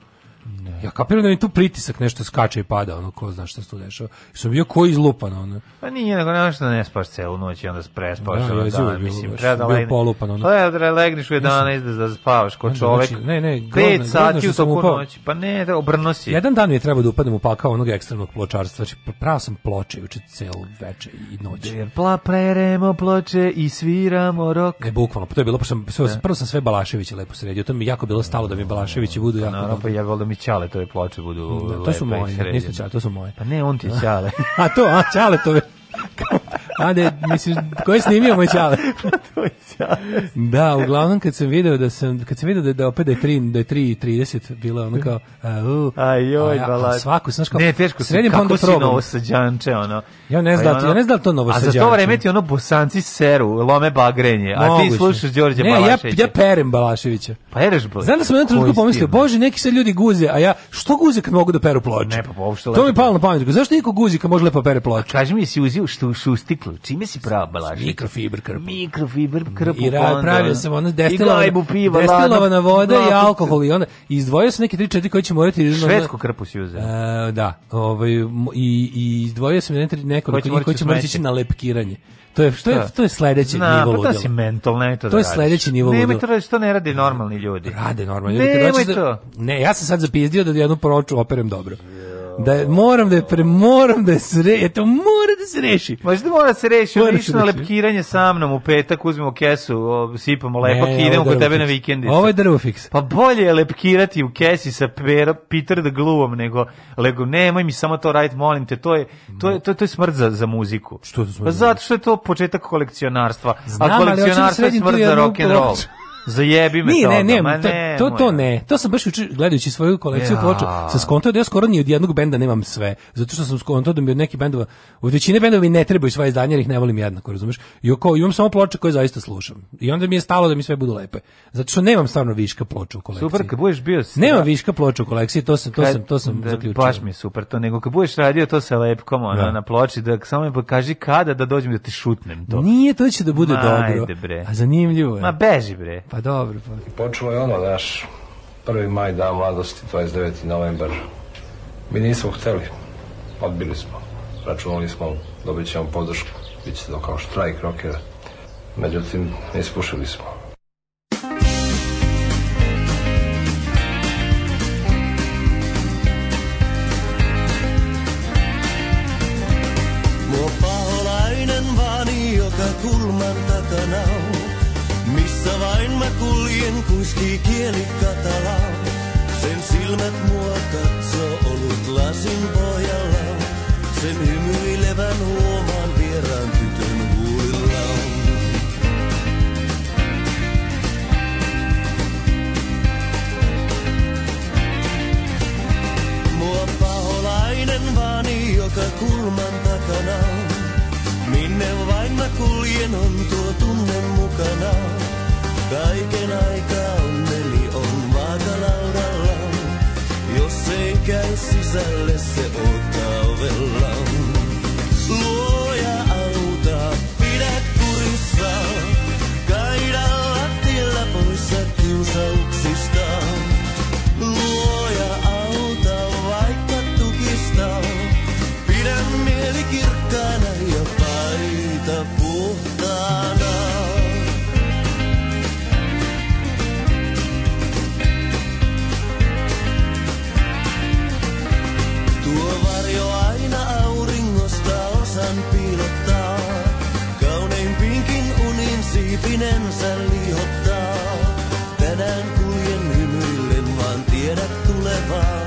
S3: Ne. Ja kapiram da mi tu pritisak nešto skače i pada, ono, ko zna šta se tu dešava. Sam bio ko izlupan, ono.
S4: Pa nije, nego nešto da ne spaš celu noć i onda prespavaš. Da, ja dan, mislim, treba da legne. polupan, ono. Le, pa da legneš u 11 da, da spavaš ko znači, čovek. Znači, ne, ne, glavno, 5 sati u toku noći, pa ne, da obrno si.
S3: Jedan dan mi je trebao da upadnem u pakao onog ekstremnog pločarstva, znači pravo sam ploče juče celu večer i noć.
S4: Pla, preremo ploče i sviramo rok.
S3: Ne, bukvalno, pa to je bilo, pa sam, sve, da. prvo sam sve Balaševiće lepo sredio, to mi jako bilo stalo da mi Balaševići pa budu
S4: jako... Naravno, pa ja volim ćale tove ploče budu da, to
S3: su moje, nisu čale, to su moje.
S4: Pa ne, on ti je ćale.
S3: a to, a ćale tove... A ne, mislim, ko je snimio moj čale? da, uglavnom kad sam video da sam kad sam video da, da opet da je 3 da je 3:30 bila ono kao au.
S4: Aj joj, balad. Svaku
S3: znaš kao. Ne, teško. Srednjem
S4: pa onda probam. Novo
S3: sađanče pa
S4: ono.
S3: Ja ne znam, ja ne znam to novo sađanče.
S4: A za to vreme ti ono bosanci seru, lome bagrenje, a ti slušaš Đorđe Balaševića. Ne, ja
S3: ja perem Balaševića.
S4: Pa ereš bol.
S3: Znam da sam na trenutku pomislio, bože, neki se ljudi guze, a ja što guze kad mogu da peru
S4: ploče? Ne, pa uopšte.
S3: To mi palo na pamet. Zašto niko guzi kad može lepo da pere ploče? Kaži
S4: mi si uzio što šustik mikro, čime si prava balaži?
S3: Mikrofiber krpom.
S4: Mikrofiber krpom.
S3: I ra, pravio sam ono destilovana, piva, destilovana voda i alkohol i onda izdvojio sam neke 3-4 koje će morati...
S4: Švedsku krpu si uzeo. E,
S3: da, ovaj, i, i izdvojio sam nekoliko njih koji će morati ići na lepkiranje. To je što je to je sledeći nivo
S4: ludila. Pa
S3: to
S4: si mental, ne to. Da to je sledeći
S3: nivo ludila. Ne,
S4: to radi da- što ne radi normalni ljudi.
S3: Rade normalni
S4: ljudi.
S3: Ne, da- ne, ja sam sad zapizdio da jednu proču operem dobro. Yeah da je, moram da je pre, moram da je sre, eto mora da se reši.
S4: Možda mora da se reši, odlično da lepkiranje sa mnom u petak, uzmemo kesu, o, sipamo lepak i idemo kod tebe fiks. na
S3: vikendicu. Ovo je drvo fiks.
S4: Pa bolje je lepkirati u kesi sa pera, Peter the Glueom nego lego nemoj mi samo to raditi, molim te, to je to je to, je, to je smrt za, za muziku. Što je to smrt? Pa zato što je to početak kolekcionarstva. Znam, a da kolekcionarstvo je smrt za rock and roll. Zajebi me
S3: Nije,
S4: ne, ne,
S3: ma to, ne, to, to ne. To sam baš juče gledajući svoju kolekciju ja. ploča sa skonto da ja skoro ni od jednog benda nemam sve. Zato što sam skontao da mi od nekih bendova, od većine bendova mi ne trebaju sva izdanja jer ih ne volim jednako, razumeš? I oko, imam samo ploče koje zaista slušam. I onda mi je stalo da mi sve budu lepe. Zato što nemam stvarno viška ploča u kolekciji.
S4: Super, kad budeš bio
S3: sve. Nema viška ploča u kolekciji, to sam, to kad, sam, to sam da, zaključio. Baš
S4: mi je super to, nego kad budeš radio to sa lepkom ona, da. na ploči, da samo mi pokaži kada da dođem da te šutnem to.
S3: Nije, to da će da bude Majde, dobro. Bre. A zanimljivo je.
S4: Ma beži bre.
S3: Pa Pa dobro. Pa.
S5: I počelo je ono, znaš, 1. maj, dan mladosti, 29. novembar. Mi nismo hteli, odbili smo. Računali smo, dobit ćemo podršku, bit će to kao štrajk rokera. Međutim, ispušili smo. Mua paholainen vaan joka kulman takana Missä vain mä kuljen, kuiskii kieli katalaa. Sen silmät mua katsoo ollut lasin pohjalla. Sen hymyilevän huomaan vieraan tytön huilla. Mua paholainen vaani joka kulman takana. Minne vain mä kuljen on tuo tunne mukana. Kaiken aikaa onneni on vaakalaudalla. Jos ei käy sisälle, se ottaa ovellaan. Luo Kipinensä liihottaa. Tänään kuljen hymyillen, vaan tiedät tulevaa.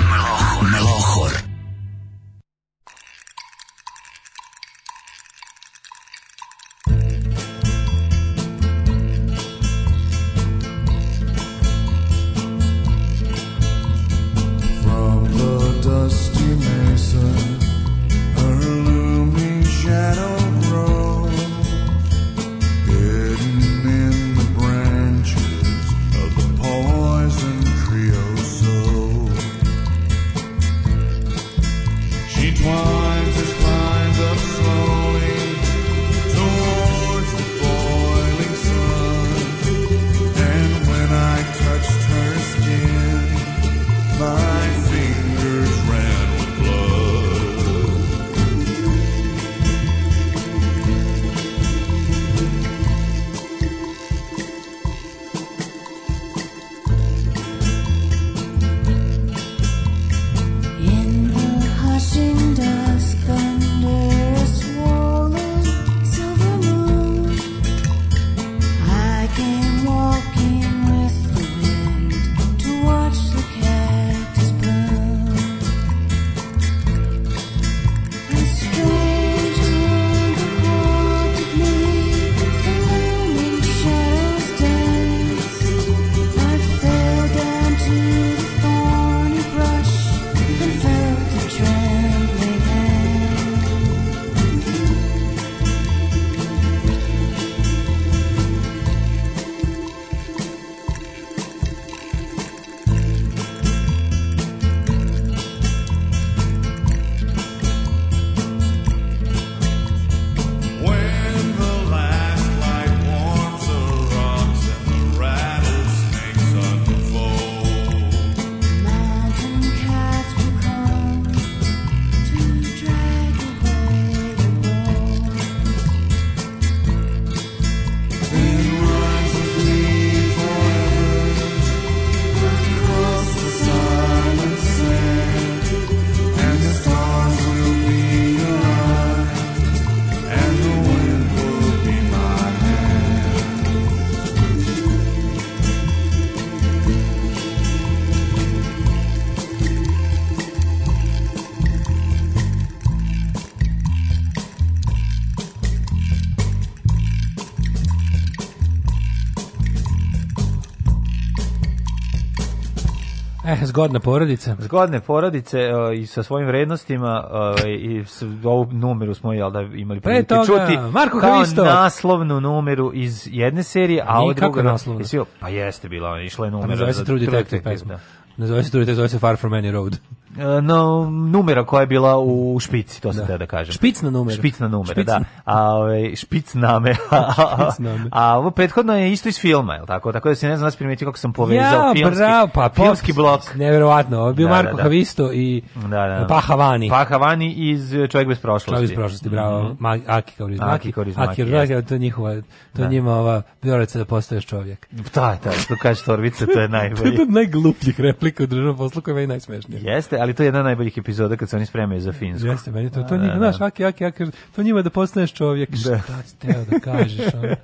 S3: Zgodna porodica.
S4: Zgodne porodice uh, i sa svojim vrednostima uh, i s, ovu numeru smo jel, da imali prilike toga, čuti.
S3: Marko kao
S4: naslovnu numeru iz jedne serije, a od druga
S3: naslovna.
S4: Jesi, pa jeste bila, išla je numera. Pa zove
S3: se True Detective pesma. Da. Ne zove se True Detective, zove se Far From Any Road.
S4: E, no, numera koja je bila u špici, to sam da. da kažem.
S3: Špicna numera.
S4: Špicna numera, špicna. da. A, ove, ovaj, špicname. špicname. a ovo prethodno je isto iz filma, je tako? Tako da se ne znam, nas da primetio kako sam povezao ja, filmski, bravo, pa, filmski blok.
S3: Neverovatno, ovo je bio da, Marko da, da. Havisto i da, da. da. Pahavani.
S4: Pahavani iz Čovjek bez prošlosti.
S3: Čovjek bez prošlosti, bravo. Mm -hmm. Aki Kaurizmaki. Aki Kaurizmaki, Aki, Aki, to je njihova, to da. njima ova bioraca da postaješ čovjek.
S4: Da, da,
S3: što
S4: kaže
S3: Torvica,
S4: to je najbolje.
S3: to je najgluplji replika u državnom poslu koja je najsmešnija.
S4: Jeste, ali to je jedna od najboljih epizoda kad se oni spremaju za Finsku. Jeste, meni to, da, to da, njima, da. znaš,
S3: aki, aki, aki, to njima da postaneš čovjek, šta ti teo da kažeš, ono.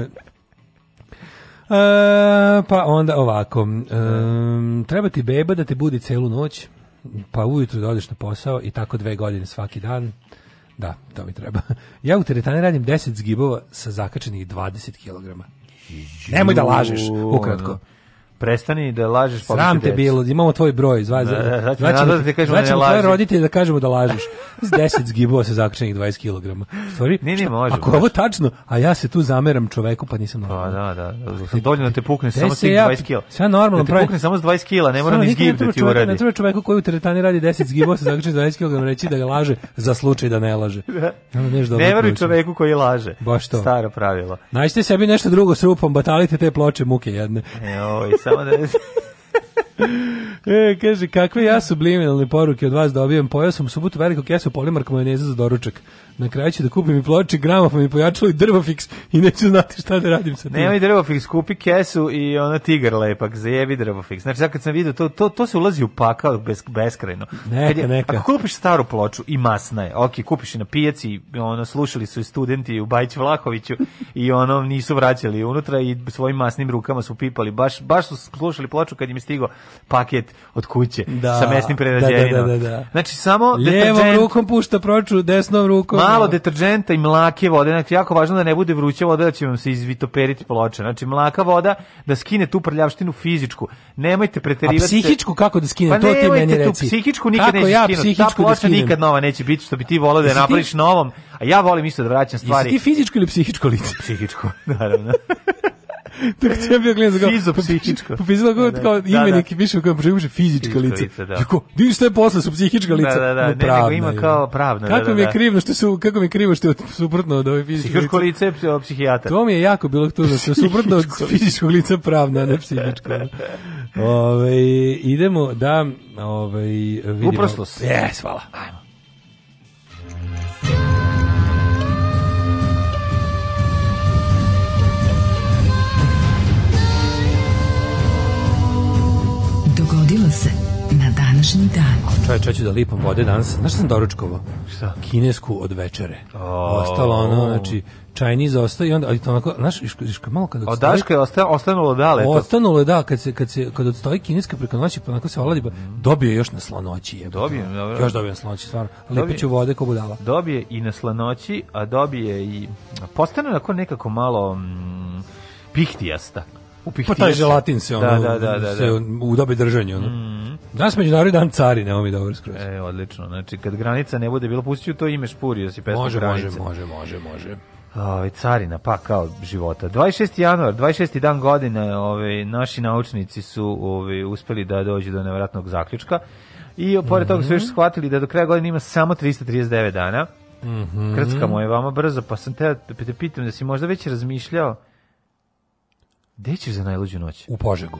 S3: O, E, pa onda ovako. E, treba ti beba da te budi celu noć, pa ujutru da odeš na posao i tako dve godine svaki dan. Da, to mi treba. Ja u teretani radim 10 zgibova sa zakačenih 20 kg. Nemoj da lažeš, ukratko
S4: prestani da lažeš pa Sram
S3: te bilo, imamo tvoj broj, zva, zva, da, znači, da, da kažemo da ne roditelji da kažemo da lažeš. S 10 zgibao se zakčenih 20 kg. Stvari, ne, ne može. Ako baš. ovo tačno, a ja se tu zameram čoveku, pa nisam
S4: normalan.
S3: Pa
S4: da, da, sam na te pukne samo tih 20
S3: kg.
S4: Sve
S3: normalno,
S4: da te pukne samo s 20 kg, ne mora ni zgib da ti uradi. Ne
S3: treba čoveku koji u teretani radi 10 zgibao se zakčenih 20 kg reći da ga laže za slučaj da ne laže.
S4: Ne veruj čoveku koji laže. Baš to. Staro pravilo.
S3: Nađite sebi nešto drugo s rupom, batalite te ploče muke jedne. E,
S4: oj, samo da... e, kaže,
S3: kakve ja subliminalne poruke od vas dobijem? Pojao sam u subotu veliku kesu polimarka majoneza za doručak na kraju ću da kupim i ploče gramofon i pojačalo i drvofix i neću znati šta da radim sa tim.
S4: Nemoj drvofix, kupi kesu i ona tigar lepak, zajebi drvofix. Znači, sad kad sam vidio, to, to, to se ulazi u pakao bez, beskrajno. Neka, je, neka. Ako kupiš staru ploču i masna je, ok, kupiš je na pijaci, ono, slušali su i studenti u Bajić Vlahoviću i ono, nisu vraćali unutra i svojim masnim rukama su pipali, baš, baš su slušali ploču kad im je stigao paket od kuće da, sa mesnim prerađevinom. Da, da, da, da, da. Znači, samo
S3: Lijevom deterđent... rukom pušta proču, desnom
S4: rukom malo deterdženta i mlake vode, znači jako važno da ne bude vruća voda da će vam se izvitoperiti ploče. Znači mlaka voda da skine tu prljavštinu fizičku. Nemojte preterivati.
S3: A psihičku kako da skine?
S4: Pa to ti meni tu reci. psihičku nikad kako neće ja skinuti. Ta da ploča da nikad nova neće biti što bi ti voleo da je napraviš novom, a ja volim isto da vraćam stvari.
S3: Jesi ti fizičko ili psihičko lice?
S4: Psihičko, naravno.
S3: Tako će bio klinac kao... Fizopsihičko. Pisalo kao, da, da. kao imenik da, da. piše kao preživuše fizička lica. lica da. Jako, di što je posle su psihička lica. Da, da, da. No, pravna, ne,
S4: nego
S3: ima
S4: kao
S3: pravna. Da, kako da, da, mi je da. krivno što su kako mi je krivo što je suprotno od ove fizičke.
S4: Psihičko lice je psihijatar.
S3: To mi je jako bilo tužno što je suprotno od fizičkog lica pravna, ne psihička. Ove, idemo da ovaj
S4: vidimo. Uprostos.
S3: Jes, hvala. Ajmo. današnji dan. A čaj, da lipam vode danas. Znaš
S4: šta
S3: sam doručkovo?
S4: Šta?
S3: Kinesku od večere. Oh. Ostalo ono, znači, Chinese ostaje onda ali to onako znaš iška malo kad odstoji.
S4: Od Daška
S3: je
S4: osta, ostanulo
S3: da leto. Ostanulo da kad se kad se kad odstoji kineska preko noći pa onako se oladi pa mhm. dobio još na slanoći je.
S4: Dobio, dobro.
S3: Još
S4: dobio
S3: na slanoći stvarno. Lepiću vode kao budala.
S4: Dobije i na slanoći, a dobije i postane onako nekako malo mm, pihtijasta
S3: upihtio. Pa taj želatin se ono, da, da, da, da, se da. udobe držanju. Ono. Mm. Danas međunarodni dan carine, da ovo mi dobro skroz.
S4: E, odlično. Znači, kad granica ne bude bilo, pustit ću to ime Špurio, da si pesma može,
S3: granice. Može, može, može,
S4: može. Ove, ovaj, carina, pa kao života. 26. januar, 26. dan godine, ove, ovaj, naši naučnici su ove, ovaj, uspeli da dođu do nevratnog zaključka i pored mm -hmm. toga su mhm. još shvatili da do kraja godine ima samo 339 dana. Mm -hmm. Krckamo je vama brzo, pa sam te, te pitam da si možda već razmišljao Gde ćeš za najluđu noć?
S3: U Požegu.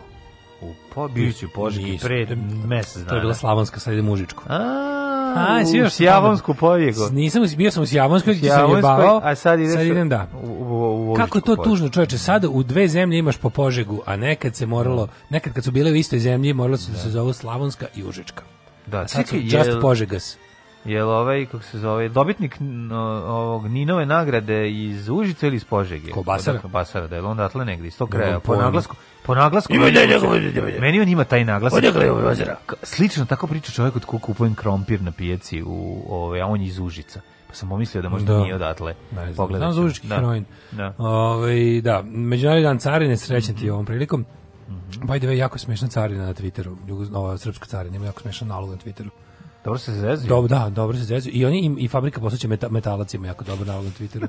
S4: U Pobiću, Požegi,
S3: pre mesec dana. To je bila Slavonska, sad idem u Užičku.
S4: A, a si još Sjavonsku pobjegu.
S3: Nisam bio sam u Sjavonskoj, ti sam jebavao. A sad ideš sad idem, da. U, u, u Kako to tužno, čoveče, sada u dve zemlje imaš po Požegu, a nekad se moralo, nekad kad su bile u istoj zemlji, moralo se da se da. zovu Slavonska i Užička. Da, sad je, Just Požegas.
S4: Jel ovaj, kako se zove, dobitnik ovog Ninove nagrade iz Užica ili iz Požege?
S3: Kobasara.
S4: Kobasara, da je on datle negdje, iz tog kraja.
S3: Po naglasku, po naglasku.
S4: Ima ne, ne, Meni
S3: on
S4: ima taj naglasak.
S3: Odakle je ozera?
S4: Slično tako priča čovjek od koga kupujem krompir na pijaci, u, ove, ovaj, a on je iz Užica Pa sam pomislio da možda da. nije odatle.
S3: Ne znam, znam Užički da. heroin. Da. Ove, ovaj, da, Međunarodni dan carine, srećen mm -hmm. ovom prilikom. Mm -hmm. By the way, jako smešna carina na Twitteru, ova srpska carina, ima jako smešan nalog na Twitteru.
S4: Dobro se zezuju. Dobro,
S3: da, dobro se zezuju. I oni im, i fabrika posluće meta, metalacima jako dobro na Twitteru.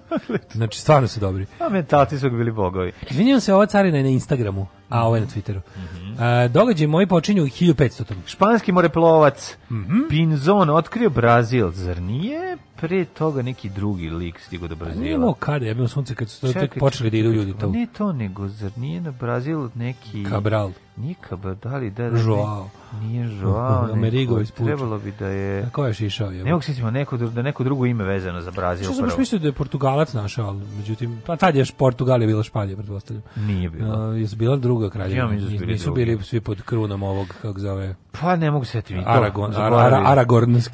S3: znači, stvarno
S4: su
S3: dobri.
S4: A metalci su bili bogovi.
S3: Izvinjam se, ova carina je na Instagramu, a ova je na Twitteru. Mm -hmm. događaj moji počinju u 1500.
S4: Španski moreplovac mm -hmm. Pinzon otkrio Brazil, zar nije? pre toga neki drugi lik stigo do pa Brazila. Nije
S3: imao kada, ja bih sunce kad su to tek počeli da idu ljudi pa
S4: tamo. Ne to, nego zar nije na Brazil neki...
S3: Cabral.
S4: Nikaba, da li da... da Joao. Da- Nije Joao. Amerigo iz Puča. Trebalo bi da je...
S3: A ko
S4: je
S3: šišao?
S4: Je? Ne mogu neko, da neko drugo ime vezano za Brazil. Što
S3: sam baš mislio da je Portugalac našao, ali međutim, pa tad je Portugal je bila Španija, pretpostavljam.
S4: Nije
S3: bila. Uh, jesu
S4: bila
S3: druga kraljevina. Ja, da bili nisu drugi. bili svi pod krunom ovog, kako zove...
S4: Pa ne mogu sjetiti.
S3: Aragon, to,
S4: Ara, Ara,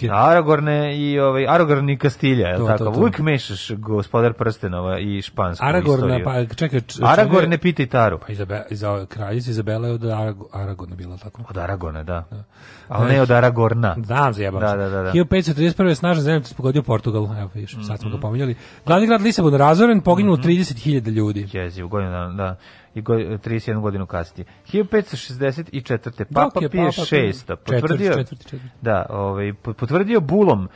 S4: da, Aragorne i ovaj, Aragorn i Kastilja, je to, tako? To, Uvijek mešaš gospodar Prstenova i špansku Aragorna,
S3: istoriju. Pa, čekaj,
S4: čekaj, Aragorne pitaj Taru. Pa Izabela, Izabela,
S3: Izabela je od Aragona bila tako.
S4: Od Aragone, da. da. Ali znači, ne od Aragorna.
S3: Znam, zajebam da,
S4: da, da, da.
S3: 1531. snažan zemljotres pogodio Portugal, evo viš, sad smo mm -hmm. ga mhm. pominjali. Glavni grad Lisabon razoren, poginulo mm -hmm. 30.000 ljudi.
S4: Jezi, u godinu da i go, 31 godinu kasnije. 1564. Papa Dok je Pije VI potvrdio, Da, ovaj, potvrdio bulom e,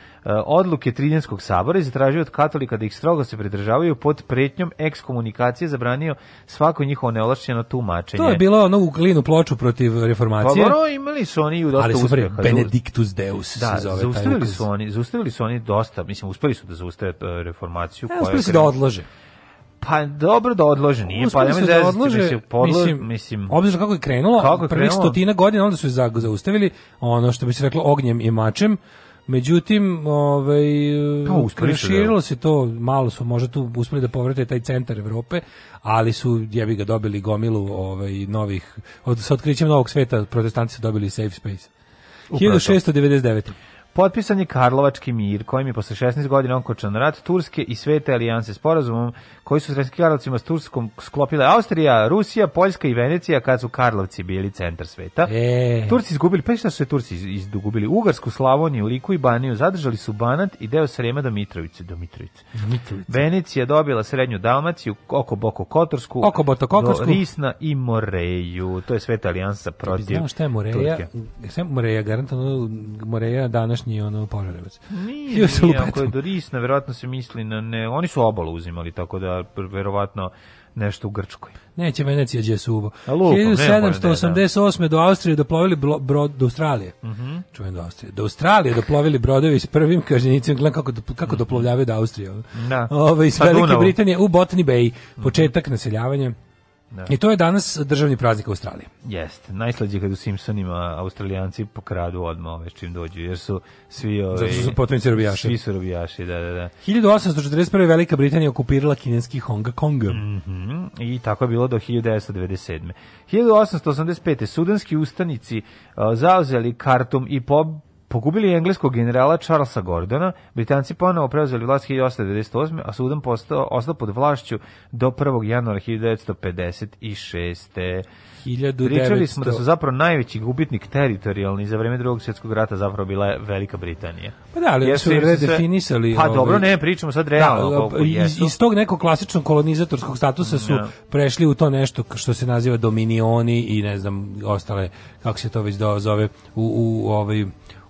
S4: odluke Tridjenskog sabora i zatražio od katolika da ih strogo se pridržavaju pod pretnjom ekskomunikacije zabranio svako njihovo neolašćeno tumačenje.
S3: To je bilo ono u klinu ploču protiv reformacije. Pa bro,
S4: imali su oni u dosta Ali su uspeha.
S3: Benedictus Deus
S4: da,
S3: se zove.
S4: Zaustavili su, oni, zaustavili su oni dosta, mislim, uspeli su da zaustave e, reformaciju.
S3: Ja, e, koja uspeli su da odlože.
S4: Pa dobro da odlože, nije Uspili pa da
S3: odlože, mislim, podlo, mislim, mislim obzirom kako je krenulo, kako je prvih stotina godina onda su je zaustavili, ono što bi se reklo ognjem i mačem, Međutim, ovaj proširilo pa, da. se to, malo su možda tu uspeli da povrate taj centar Evrope, ali su jebi ga dobili gomilu ovaj novih od sa otkrićem novog sveta protestanti su dobili safe space. 1699.
S4: Potpisan je Karlovački mir, kojim je posle 16 godina onkočan rat Turske i Svete alijanse sporazumom koji su Sremskim Karlovcima s Turskom sklopile Austrija, Rusija, Poljska i Venecija kad su Karlovci bili centar sveta.
S3: E.
S4: Turci izgubili, pa šta su se Turci izgubili? Ugarsku, Slavoniju, Liku i Baniju zadržali su Banat i deo Srema do Mitrovice. Do Mitrovice. Mitrovice. Venecija dobila Srednju Dalmaciju, oko Boko Kotorsku,
S3: oko Boto Kotorsku,
S4: Risna i Moreju. To je Sveta alijansa protiv Turke. Znao šta
S3: je Moreja? Moreja, garantano, Moreja danas današnji ono Požarevac.
S4: Nije, nije ako je Dorisna, verovatno se misli na ne, oni su obalu uzimali, tako da verovatno nešto u Grčkoj.
S3: Neće Venecija gdje su uvo. 1788. Da. do Austrije doplovili brod do Australije. Mm
S4: -hmm.
S3: Čujem do Austrije. Do Australije doplovili brodovi s prvim kažnjenicima. Gledam kako, kako mhm. doplovljavaju do Austrije. Da. Ove, ovaj, iz pa Velike Britanije u Botany Bay. Mhm. Početak mm -hmm. naseljavanja. Da. I to je danas državni praznik Australije.
S4: Jeste, najslađe kad u Simpsonima Australijanci pokradu odmah ove čim dođu, jer su svi
S3: ove... Zato
S4: su
S3: potomci robijaši. Svi su
S4: robijaši, da, da, da.
S3: 1841. Velika Britanija okupirala kineski Hong Kong.
S4: Mm -hmm. I tako je bilo do 1997. 1885. Sudanski ustanici uh, zauzeli kartum i pob Pogubili engleskog generala Charlesa Gordona, Britanci ponovo preuzeli vlast 1898. a Sudan postao, ostao pod vlašću do 1. januara 1956. 1900... Pričali smo da su zapravo najveći gubitnik teritorijalni za vreme drugog svjetskog rata zapravo bila je Velika Britanija.
S3: Pa da, ali Jesu su redefinisali...
S4: Pa ovaj... dobro, ne, pričamo sad da, realno da,
S3: iz, iz, tog nekog klasičnog kolonizatorskog statusa su no. Da. prešli u to nešto što se naziva dominioni i ne znam, ostale, kako se to već zove, u, u, u ovaj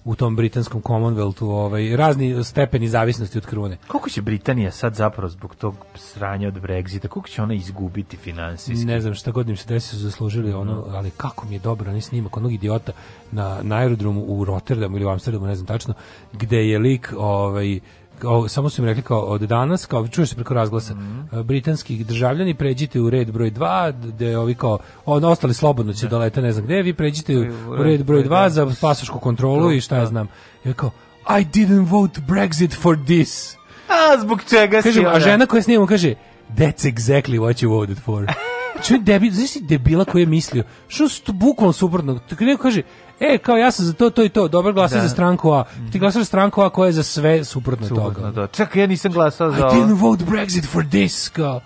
S3: u tom britanskom Commonwealthu, ovaj, razni stepeni zavisnosti od krune.
S4: Koliko će Britanija sad zapravo zbog tog sranja od Brexita, koliko će ona izgubiti finansijski?
S3: Ne znam, šta godim se desi su zaslužili ono, mhm. ali kako mi je dobro, ne snimak onog idiota na, na aerodromu u Rotterdamu ili u Amsterdamu, ne znam tačno, gde je lik ovaj, kao, samo su im rekli kao od danas, kao čuješ se preko razglasa, mm -hmm. britanski državljani pređite u red broj 2, gde ovi kao, on, ostali slobodno će dolete, da. da ne znam gde, vi pređite u, u red broj 2 za pasošku kontrolu i šta ja da. znam. I kao, I didn't vote Brexit for this. A,
S4: zbog čega si A žena
S3: koja snima kaže, that's exactly what you voted for. Čuj, debil, znaš si debila koji je mislio, što su to bukvalno suprotno, kada neko kaže, e, kao ja sam za to, to i to, dobro glasaj za da. stranku A. Ti mhm. glasaš za stranku A koja je za sve suprotno, toga. Da.
S4: Čak ja nisam glasao za... I
S3: didn't vote Brexit for this, kao.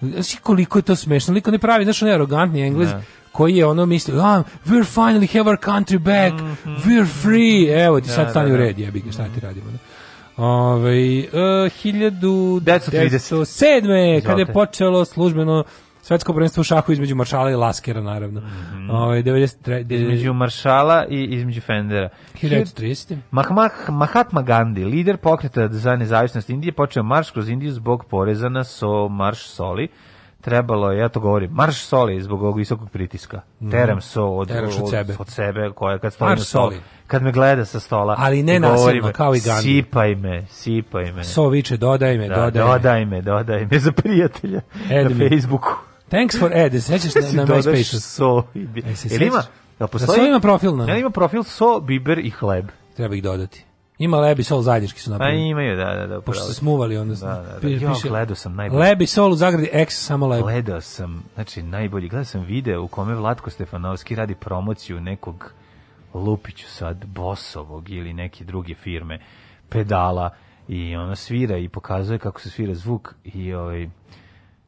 S3: Znaš koliko je to smešno, liko ne pravi, znaš, on je arogantni englez, ne. Da. koji je ono mislio, ah, we're finally have our country back, mm -hmm. we're free, evo ti da, sad stani da, da. u red, jebi ga, šta ti radimo, da? Ove, uh, 1937. kada je počelo službeno svetsko prvenstvo u šahu između Maršala i Laskera, naravno. Mm -hmm. Ove,
S4: 93, između Maršala i između Fendera.
S3: 1930.
S4: Mah, mah, Mahatma Gandhi, lider pokreta za nezavisnost Indije, počeo marš kroz Indiju zbog poreza na so, marš soli trebalo je, ja to govorim, marš soli zbog ovog visokog pritiska. Mhm. Teram so od, Teraš od, sebe. od sebe, koja kad stoji na soli. kad me gleda sa stola,
S3: ali ne nasilno, kao i Gandhi.
S4: Sipaj me, sipaj me.
S3: So viče, dodaj me, da, dodaj,
S4: dodaj me. Dodaj me, dodaj me za prijatelja Edmi. na Facebooku.
S3: Thanks for ad, sećaš na, na MySpace-u. So,
S4: ili e, ima,
S3: da postoji, da ima profil na?
S4: Ja ima profil so, biber i hleb.
S3: Treba ih dodati. Ima Lebi Sol zajednički su pa napravili.
S4: Pa imaju, da, da, da.
S3: Pošto se smuvali, onda da,
S4: da, da. Jo, piše, gledao sam
S3: najbolji. Lebi Sol u zagradi X, samo Lebi.
S4: Gledao sam, znači najbolji, gledao sam video u kome Vlatko Stefanovski radi promociju nekog Lupiću sad, Bosovog ili neke druge firme, pedala i ono svira i pokazuje kako se svira zvuk i ovaj,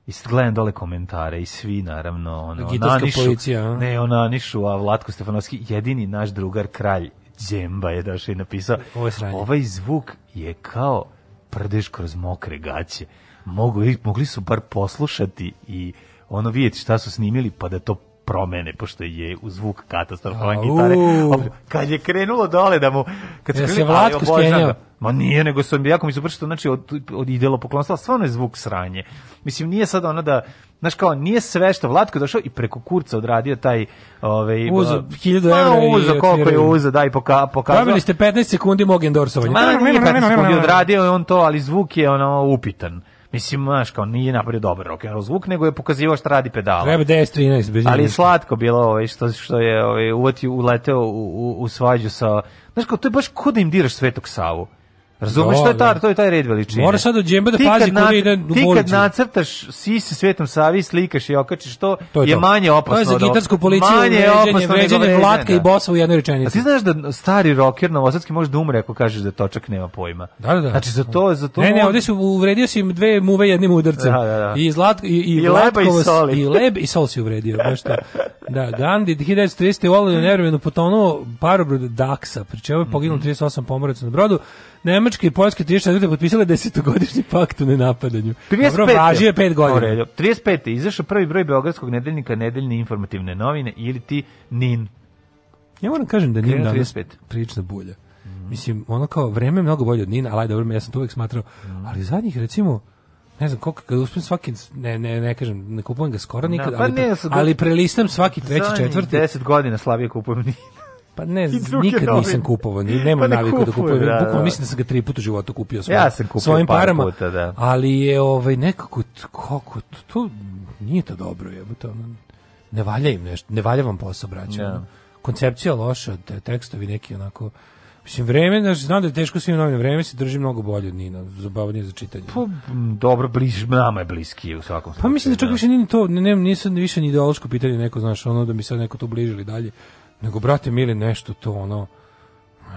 S4: I gledam dole komentare i svi naravno ono Gitarska nanišu, policija, a? ne ona nišu a Vlatko Stefanovski jedini naš drugar kralj Džemba je daš i napisao Ovo je ovaj zvuk je kao prdež kroz mokre gaće. Mogu, mogli su bar poslušati i ono vidjeti šta su snimili pa da to promene, pošto je zvuk katastrofalan gitare. Kad je krenulo dole da mu... Kad se,
S3: ja se Vlatko skenjao.
S4: Ma nije, nego sam jako mi se pršito, znači od, od idelo poklonstva, stvarno je zvuk sranje. Mislim, nije sad ona da, znaš kao, nije sve što Vlatko došao i preko kurca odradio taj... ovaj uzo,
S3: 1000 evra
S4: i uzo, koliko je uzo, daj i poka, pokazao.
S3: Dobili ste 15 sekundi mog endorsovanja.
S4: Ma nije 15 sekundi odradio je on to, ali zvuk je ono upitan. Mislim, znaš, kao nije napravio dobar rock and roll zvuk, nego je pokazivao šta radi pedala.
S3: Treba 10 13 bez
S4: Ali je slatko bilo ovaj što što je ovaj uvati uleteo u, u, u svađu sa Znaš, kao to je baš kod da im diraš Svetog Savu. Razumeš šta da,
S3: je ta,
S4: da. to je taj red veličine.
S3: Mora sad od džemba da pazi kod ide u Ti kad
S4: nacrtaš si sa Svetom Savi slikaš i okačiš to, to je, je to. manje opasno.
S3: To je za gitarsku policiju, manje vređenje, opasno vređenje, vređenje Vlatka i da. Bosa u jednoj rečenici.
S4: A ti znaš da stari roker novosadski može da umre ako kažeš da točak nema pojma.
S3: Da, da, da.
S4: Znači za to, za to.
S3: Ne, ne, ovde su uvredio si im dve muve jednim udarcem. Da, da, da. I Zlatko i i, I Leba i Sol i Leb i Sol si uvredio, baš to. Da, Gandhi 1930 u Olivenu potonuo parobrod Daksa, pri čemu je poginulo 38 mhm. pomoraca na brodu. Nemačka i Poljska 34. potpisale godišnji pakt o nenapadanju.
S4: 35. Dobro, važio je 5 godina. Uredo. 35. izašao prvi broj Beogradskog nedeljnika Nedeljne informativne novine ili ti NIN.
S3: Ja moram kažem da NIN danas prilična bulja. Mm. Mislim, ono kao, vreme je mnogo bolje od Nina, ali ajde, dobro, ja sam to uvijek smatrao, mm. ali zadnjih, recimo, ne znam koliko kad uspem svaki ne ne ne kažem ne kupujem ga skoro da, nikad no, pa ali, ne, ali prelistam svaki treći četvrti
S4: 10 godina slabije kupujem NIN-a.
S3: Pa ne, nikad nisam kupovao, ni, nemam pa naviku da kupujem. Da, Bukvalno da. mislim da sam ga tri puta u životu kupio svoj, ja sam kupio svojim parama. Puta, da. Ali je ovaj nekako kako to, to nije to dobro, je jebote. Ne valja im nešto, ne valja vam posao, braćo. Ja. Koncepcija loša, te tekstovi neki onako Mislim, vreme, znaš, znam da je teško svim novim vreme, se drži mnogo bolje od Nina, zabavnije za čitanje.
S4: Pa, dobro, bliž, nama je bliski u svakom
S3: slučaju. Pa mislim da čak da. više nije to, ne, nije sad više ni ideološko pitanje neko, znaš, ono da mi sad neko to bližili dalje nego, brate, mili, nešto to, ono,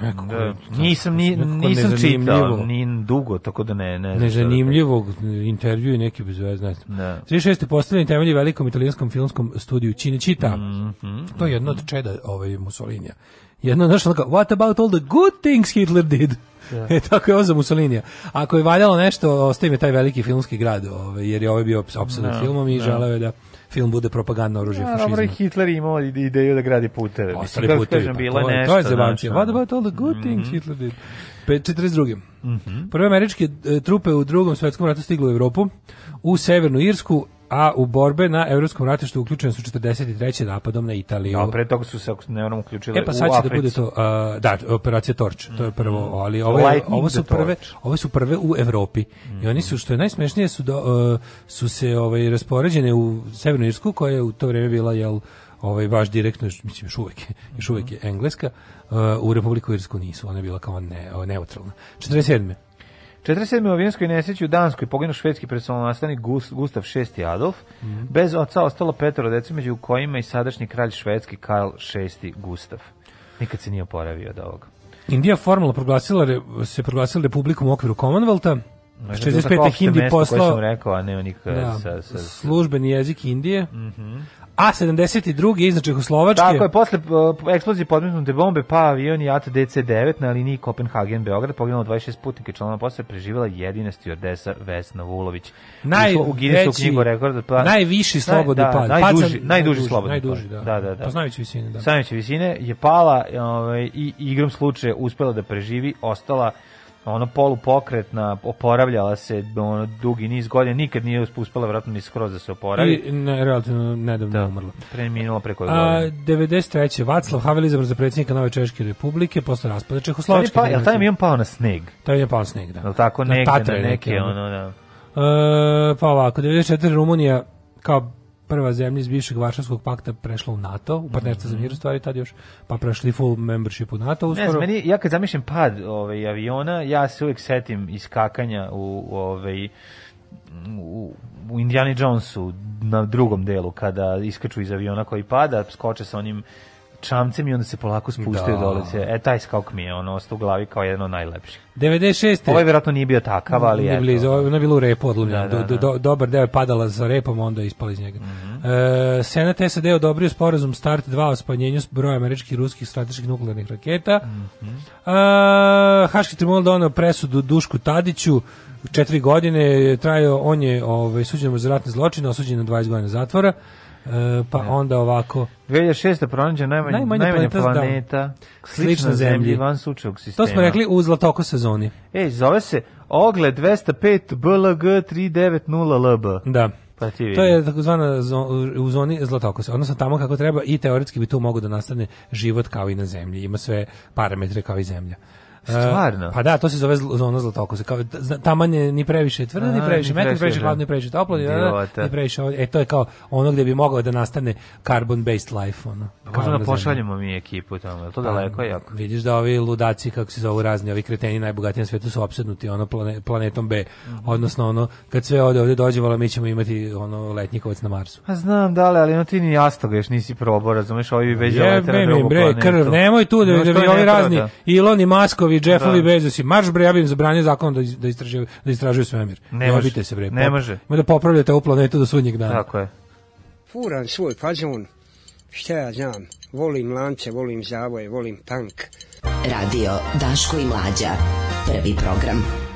S4: Nekako, da, nisam ni, nisam čitao ni dugo, tako da ne... ne
S3: da Nezanimljivog intervju i neki bezvez, ne znam. Da. 36. postavljeni temelji velikom italijanskom filmskom studiju Cinecittà. Mm -hmm. To je jedno od čeda ovaj, Mussolinija. Jedno, znaš, ono kao, what about all the good things Hitler did? Da. E, tako je ovo za Mussolinija. Ako je valjalo nešto, ostaje taj veliki filmski grad, ovaj, jer je ovaj bio obsadan filmom i da. želeo je da film bude propagandno oružje fašizma.
S4: Dobro, Hitler imao ideju da gradi puteve.
S3: Ostali Mislim, putevi, kažem, pa, to, nešto, to je zebancija. What about all the good things mm -hmm. Hitler did? 42. Mm
S4: -hmm.
S3: Prve američke e, trupe u drugom svjetskom ratu stiglo u Europu, u Severnu Irsku, a u borbe na evropskom ratištu uključene su 43. napadom na Italiju.
S4: Da, pre toga su se ne ono uključile e, pa sad će
S3: da
S4: bude
S3: to, uh, da, operacija Torč, to je prvo, mhm. ali ove, ovo su prve, ove su prve u Evropi. Mm -hmm. I oni su što je najsmešnije su do, uh, su se ovaj raspoređene u Severnu Irsku koja je u to vreme bila jel ovaj baš direktno mislim još uvek još uvek je mhm. engleska uh, u Republiku Irsku nisu ona je bila kao ne, neutralna 47.
S4: 47. u avijanskoj nesreći u Danskoj poginuo švedski nastavnik Gustav VI Adolf, mm -hmm. bez oca ostalo petoro dece među kojima i sadašnji kralj švedski Karl VI Gustav. Nikad se nije oporavio od ovoga.
S3: Indija formalno proglasila se proglasila republikom u okviru Commonwealtha. 65. Hindi poslao...
S4: rekao, a ne onih, da, sa, sa,
S3: službeni jezik Indije. Mm -hmm. A72 je iznad Čehoslovačke. Tako
S4: je, posle uh, eksplozije podmetnute bombe pa avion i at 9 na liniji Kopenhagen Beograd poginulo 26 putnika članova posle preživjela jedina stjordesa Vesna Vulović. Naj, u Guinnessu knjigu rekorda.
S3: Pa, najviši slobodni da, pad.
S4: Najduži, Pacan, najduži, slobodni
S3: pad. Da,
S4: da, da. da. da.
S3: Poznajući visine. Da.
S4: Poznajući visine je pala ovaj, i igrom slučaja uspela da preživi, ostala ono polupokretna, oporavljala se ono, dugi niz godina, nikad nije uspela vratno ni skroz da se oporavi.
S3: I ne, relativno nedavno da, umrla.
S4: Preminula preko
S3: godina. 93. Vaclav Havel izabran za predsjednika Nove Češke republike posle raspada Čehoslovačke.
S4: Pa, je li taj mi on pao na sneg?
S3: Taj je pao na sneg, da. Je
S4: tako negde na, na neke, neke, ono, da. E,
S3: pa ovako, 94. Rumunija kao prva zemlja iz bivšeg Varšavskog pakta prešla u NATO, u partnerstvo mm -hmm. za mhm. mir stvari tad još, pa prešli full membership u NATO
S4: uskoro. Ne meni, ja kad zamišljam pad ovaj, aviona, ja se uvijek setim iskakanja u, u ovaj, u, u Indiana Jonesu na drugom delu kada iskaču iz aviona koji pada, skoče sa onim čamcem i onda se polako spuštaju da. dole. E, taj skok mi je ono, ostao u glavi kao jedan od najlepših.
S3: 96.
S4: Ovo je vjerojatno ovaj nije bio takav, ali je. Blizu,
S3: ono je bilo u repu odlomljeno. Da, da, da, do, do, dobar deo je padala za repom, onda je ispala iz njega. Mm -hmm. e, Senat SAD odobrio sporazum START 2 o spanjenju broja američkih i ruskih strateških nuklearnih raketa. Mm -hmm. e, Haški tribunal donao presudu Dušku Tadiću, četiri godine je trajao, on je ovaj, suđen za ratne zločine, osuđen na 20 godina zatvora. E, pa ne. onda ovako
S4: 2006. pronađen najmanje, najmanje, najmanje planeta, planeta slična, slična zemlji van sučevog sistema.
S3: To smo rekli u zlatoko sezoni.
S4: Ej, zove se Ogle 205 BLG 390 LB.
S3: Da.
S4: Pa
S3: ti vidim. to je takozvana u zoni zlatokose, odnosno tamo kako treba i teoretski bi tu mogao da nastane život kao i na zemlji. Ima sve parametre kao i zemlja.
S4: E, Stvarno?
S3: pa da, to se zove zona zlatokose. Kao, taman je ni previše tvrdo, ni previše metno, ni previše da. hladno, ni previše toplo, ni, da, da, ni previše... E, to je kao ono gde bi mogao da nastane carbon-based life. Ono,
S4: Možda da pošaljemo mi ekipu tamo, je to pa, daleko jako?
S3: Vidiš da ovi ludaci, kako se zovu razni, ovi kreteni najbogatiji na svetu su opsednuti ono planetom B. Mhm. Odnosno, ono, kad sve ovde, ovde dođe, mi ćemo imati ono letnikovac na Marsu.
S4: A pa znam, da, ali no, ti ni jastoga još nisi probao, razumeš, ovi bi već na drugu planetu. bre,
S3: krv, nemoj tu da, da, ovi razni Elon i Maskovi Da. Jeffovi, Jeffovi da. Bezosi, marš bre, ja bih zabranio zakonom da, da, da, istražuju, da istražuju svemir.
S4: Ne može. se bre. Ne može.
S3: Ima da popravljate ovu planetu do sudnjeg dana.
S4: Tako je. Furam svoj fazon, šta ja znam, volim lance, volim zavoje, volim tank. Radio Daško i Mlađa, prvi program.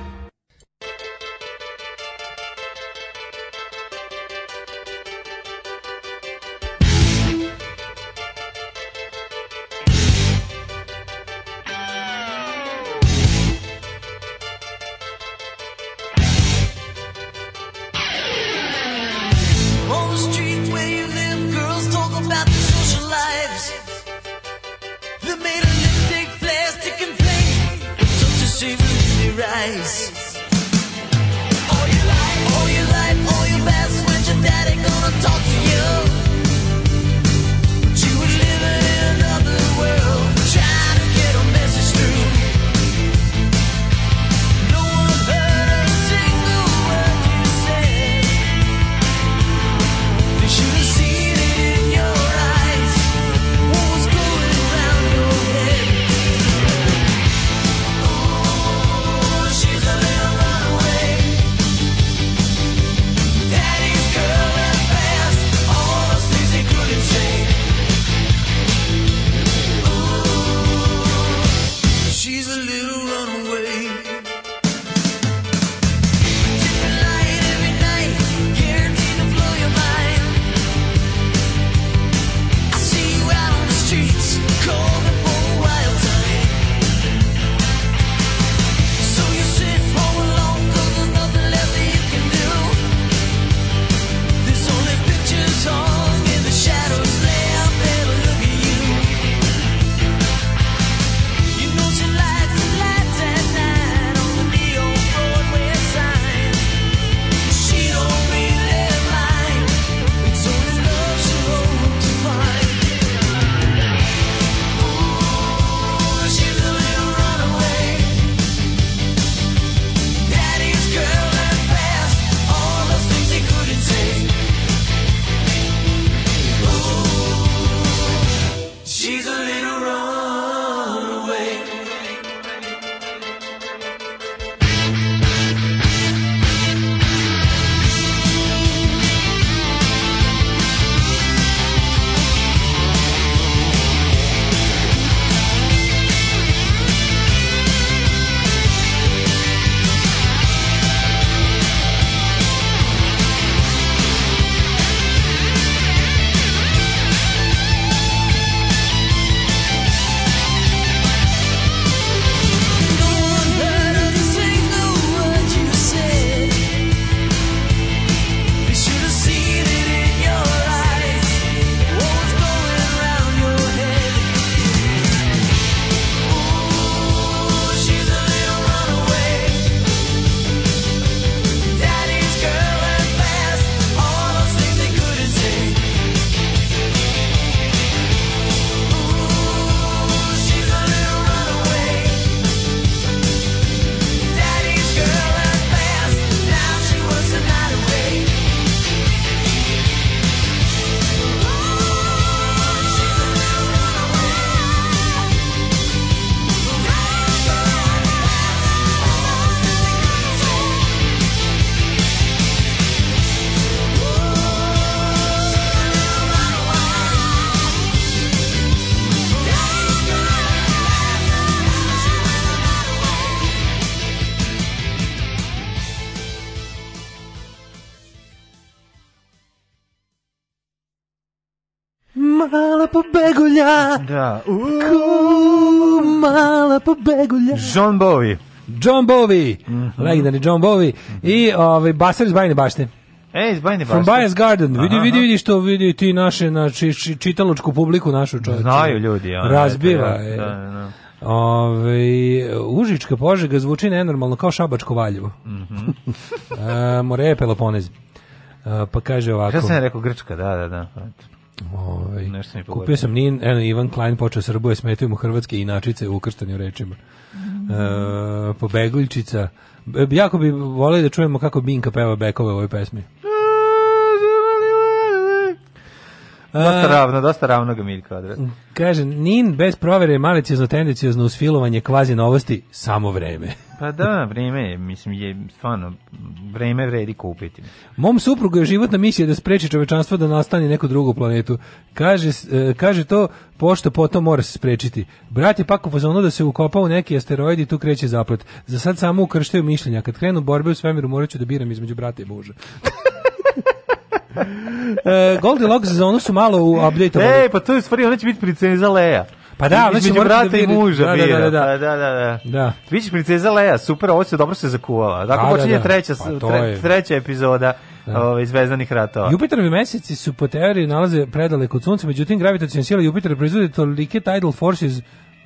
S6: mala pobegulja.
S7: Da.
S6: U, Ku, mala pobegulja.
S7: John Bowie.
S6: John Bowie. Mm -hmm. Legendarni John Bowie. Mm -hmm. I ovaj, Basar iz Bajne bašte. E, iz
S7: Bajne
S6: bašte. From Bias Garden. Aha, vidi, vidi, vidi što vidi ti naše, znači, čitaločku publiku našu
S7: čovječe. Znaju ljudi. Ja,
S6: Razbiva. Je, da, da, da. Ove, Užička požega zvuči nenormalno kao Šabačko Valjevo. Mm
S7: -hmm.
S6: e, more je Peloponez. E, pa kaže ovako. Šta
S7: sam rekao Grčka, da, da, da.
S6: Ovaj, Nešto mi kupio sam Nin, eno, Ivan Klein počeo srbuje, smetaju mu hrvatske inačice u ukrštanju rečima. Mm -hmm. e, pobegličica. E, jako bi volio da čujemo kako Binka peva bekove u ovoj pesmi.
S7: Dosta ravno, dosta ravno ga Miljka odraz.
S6: Mm, kaže, Nin bez provere malicijezno tendencijozno usfilovanje kvazi novosti, samo vreme.
S7: Pa da, vreme, mislim, je stvarno, vreme vredi kupiti.
S6: Mom suprugu je životna misija da spreči čovečanstvo da nastane neku drugu planetu. Kaže, e, kaže to, pošto potom mora se sprečiti. Brat je pak u da se ukopa u neki asteroid i tu kreće zaplet. Za sad samo ukrštaju mišljenja. Kad krenu borbe u svemiru, morat ću da biram između brata i boža. uh, e, Goldilocks za ono su malo u update
S7: Ej, pa to je stvari, ona će biti princeza Leja.
S6: Pa da, znači između
S7: da
S6: brata
S7: da i muža
S6: da, da,
S7: bira.
S6: Da, da,
S7: pa da.
S6: da, da, da. da.
S7: Vidiš princeza Leja, super, ovo se dobro se zakuvala. Dakle, da, da, počinje da, da. treća, pa, tre, treća epizoda da. ovaj zvezdanih ratova.
S6: Jupiterovi meseci su po teoriji nalaze predale kod sunca, međutim gravitaciona sila Jupitera proizvodi tolike tidal forces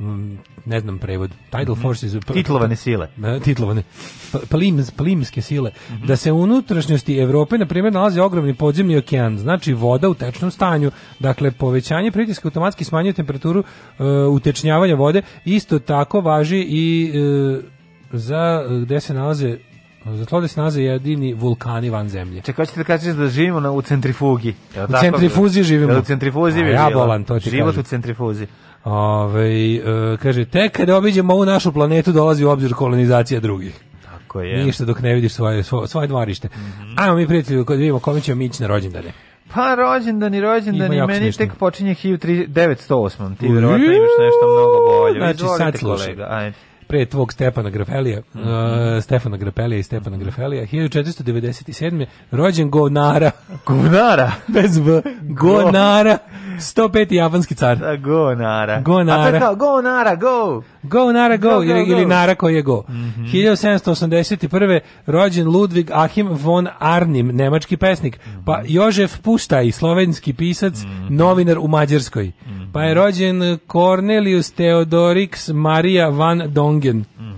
S6: Mm, ne znam prevod, Tidal mhm. Forces... Pa- titlovane
S7: sile.
S6: Da, titlovane. Pa, plims, plimske sile. Mhm. Da se unutrašnjosti Evrope, na primjer, nalazi ogromni podzemni okean, znači voda u tečnom stanju. Dakle, povećanje pritiska automatski smanjuje temperaturu uh, utečnjavanja vode. Isto tako važi i uh, za uh, gde se nalaze za tlo se nalaze jedini vulkani van zemlje.
S7: Čekaj, hoćete da kažeš da živimo na, u centrifugi?
S6: U centrifuzi živimo. u
S7: centrifuzi
S6: živimo. Ja bolan, to ti Život kažem.
S7: u centrifuzi.
S6: Ove, ovaj, e, kaže, tek kada obiđemo ovu našu planetu dolazi u obzir kolonizacija drugih. Tako je. Ništa dok ne vidiš svoje, svoje, svoje dvorište. Mm -hmm. Ajmo mi prijatelju, kada vidimo kome ćemo ići na rođendane.
S7: Pa rođendan i rođendan i meni tek počinje 1908. Ti verovatno imaš nešto mnogo bolje. Znači Izvolite, sad slušaj. Ajde
S6: pre tvog Stepana Grafelija, mm -hmm. uh, Stefana Grafelija i Stepana Grafelija, 1497. rođen Govnara.
S7: Govnara?
S6: Bez V. Govnara. 105. japanski car.
S7: Da, go Nara.
S6: Go
S7: Nara. A to go
S6: Nara,
S7: go! Go Nara, go, go, go
S6: ili, go. ili Nara koji je go. Mm -hmm. 1781. rođen Ludvig Ahim von Arnim, nemački pesnik. Mm -hmm. Pa Jožef Puštaj, slovenski pisac, mm -hmm. novinar u Mađarskoj. Mm -hmm. Pa je rođen Cornelius Theodorix Maria van Dongen. Mhm.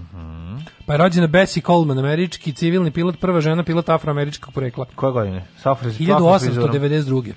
S6: Pa je rođena Bessie Coleman, američki civilni pilot, prva žena pilot afroameričkog porekla.
S7: Koje godine?
S6: 1892.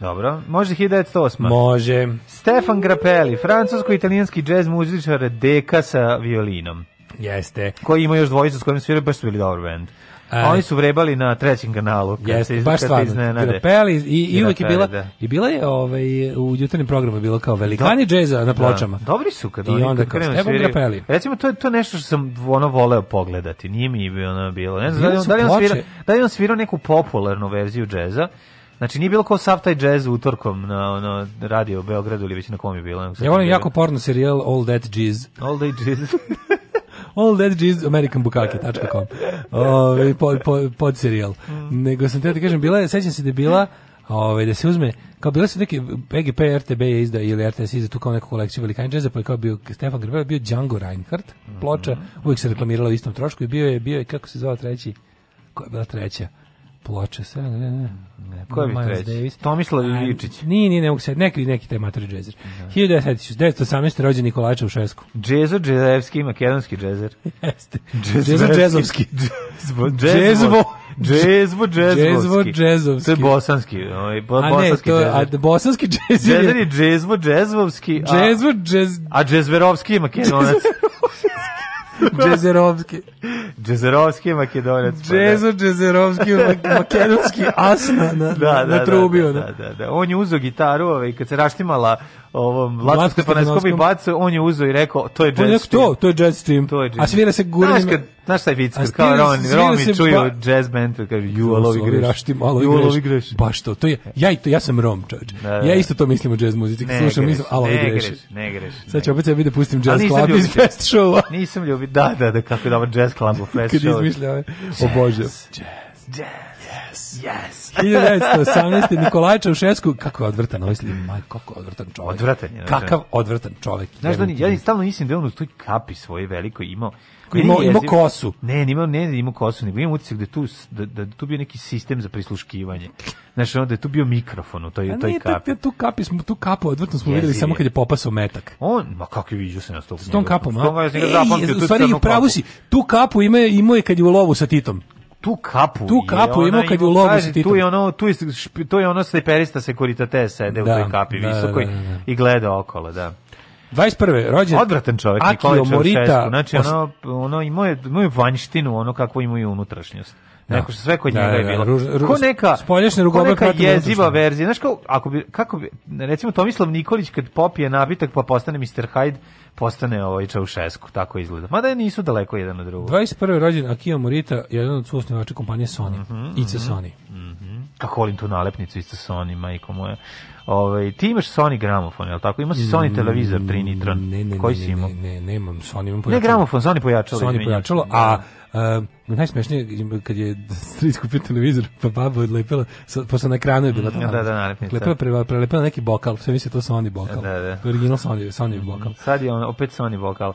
S7: Dobro, može 1908.
S6: Može.
S7: Stefan Grappelli, francusko-italijanski džez muzičar deka sa violinom.
S6: Jeste.
S7: Koji ima još dvojicu s kojim sviraju, baš su bili dobar band. A, e. oni su vrebali na trećem kanalu. Kad
S6: jeste, se, baš stvarno. Grappelli i, i uvijek je bila, da. i bila je ovaj, u jutarnjem programu je bilo kao velikani Do, džeza na da. pločama.
S7: Da, dobri su kad
S6: I
S7: oni
S6: onda kad kao Grapeli.
S7: Recimo, to je to nešto što sam ono voleo pogledati. Nije mi bi ono bilo. Ne znam, da li, on, da, li on svirao, da li on svirao neku popularnu verziju džeza, Znači nije bilo kao sav jazz utorkom na ono radio u Beogradu ili već na kom je bilo.
S6: Ja volim jako porno serijal All That Jizz.
S7: All That Jizz.
S6: All that jizz americanbukake.com. Ovaj pod, pod, pod serijal. Mm. Nego sam te da kažem bila sećam se da je bila Ove, da se uzme, kao bilo se neki EGP, RTB je izda ili RTS izda tu kao neku kolekciju velikanja džeza, pa je kao bio Stefan Grbe, bio Django Reinhardt, ploča, mhm. uvijek se reklamirala u istom trošku i bio je, bio je, kako se zvao treći, koja je bila treća? ploče, sve, ne, ne, ne.
S7: Ko je Miles Davis? Tomislav Iličić. Ni, ni,
S6: ne mogu se, neki, neki taj mater džezer. 1918. Da. rođen Nikola Čaušesku Šesku.
S7: Džezo džezevski, makedonski džezer.
S6: Jeste. Džezo džezovski.
S7: Džezvo. Džezvo džezovski.
S6: Džezvo To je bosanski. Ovaj, bosanski a ne, to, a bosanski džezer.
S7: Džezer
S6: je
S7: džezvo džezovski.
S6: Džezvo džez...
S7: A džezverovski je makedonac.
S6: Džezerovski.
S7: Džezerovski makedonac.
S6: Pa Džezo Džezerovski makedonski asna na,
S7: da, da,
S6: na da, trubio.
S7: Da, da, da, da, On je uzeo gitaru ovaj, kad se raštimala ovom Vlatko Stefanovskom i bacio, on je uzeo i rekao to je jazz rekao,
S6: stream. To, to je jazz stream.
S7: To je jazz.
S6: A svira se guranje. Znaš, kad,
S7: znaš taj vic, kad kao Ron, Romi čuju ba... jazz band, kaže ju alovi greš. Rašti, malo ju alovi greš.
S6: Baš to, to je, ja, to, ja sam Rom, čovječ. Da, da, da. Ja da. isto to mislim o jazz muzici, kad slušam, greš, mislim, alovi greš. Ne greš,
S7: ne greš.
S6: Sad ću opet sebi da pustim jazz club iz fest showa.
S7: Nisam ljubi, da, da, da, kako je dobar jazz club u fest
S6: show. Kad izmišljao, o ovaj, Bože. Jazz, jazz.
S7: Yes, yes.
S6: 1918. Nikolaj Čaušesku, kako je odvrtan ovaj slim, maj, kako
S7: je odvrtan
S6: čovjek. Odvratan
S7: je.
S6: Kakav odvrtan čovjek.
S7: Znaš da, ni, ja stalno mislim da on u toj kapi svoje veliko
S6: imao
S7: imao,
S6: imao kosu.
S7: Ne, ne imao, ne imao kosu, nego imao utisak da tu, da, da, tu bio neki sistem za prisluškivanje. Znaš, onda je tu bio mikrofon u toj, u toj kapi.
S6: tu, kapi smo, tu kapu odvrtno smo videli samo kad je popasao metak.
S7: On, ma kako je vidio se na stopu.
S6: S tom kapom,
S7: a? S
S6: tom kapom, a? Ej, u stvari, pravu si, tu kapu ima, imao je kad je u lovu sa Titom
S7: tu kapu.
S6: Tu kapu ima kad u logu sa
S7: Tu je ono, tu je, to je ono sliperista sekuritate sede da, u toj kapi da, visokoj da, da, da. i gleda okolo, da.
S6: 21. rođen odvratan čovjek Akio Morita,
S7: znači ono ono i moje moju vanjštinu, ono kakvo ima i unutrašnjost. Da. Neko što sve kod da, njega da, je bilo.
S6: Ruž, ruž, ko neka spoljašnja rugova
S7: neka jeziva verzija. Znaš kao, ako bi, kako bi, recimo Tomislav Nikolić kad popije nabitak pa postane Mr. Hyde, postane ovaj Čaušesku, tako izgleda. Mada nisu daleko jedan
S6: od
S7: drugog.
S6: 21. rođen Akio Morita, jedan od suosnivača kompanije Sony, mm -hmm, Ica mm -hmm. Sony. Mm
S7: -hmm. Kako volim tu nalepnicu Ica Sony, majko moje. Ovaj ti imaš Sony gramofon, jel tako? Ima si Sony televizor 3 nitron.
S6: Ne, ne,
S7: Koji ne, si imao? Ne, ne, nemam Sony, imam pojačalo. Ne gramofon, Sony pojačalo. Sony pojačalo,
S6: a Uh, najsmešnije kad je stric kupio televizor, pa baba odlepila, posle
S7: na
S6: ekranu je bila ta
S7: mm, da, da, da,
S6: nalepnica. Lepila prelepa, prelepila neki bokal, sve misle to Sony bokal.
S7: Da, da.
S6: Original Sony, Sony mm, bokal.
S7: Sad je on opet Sony bokal.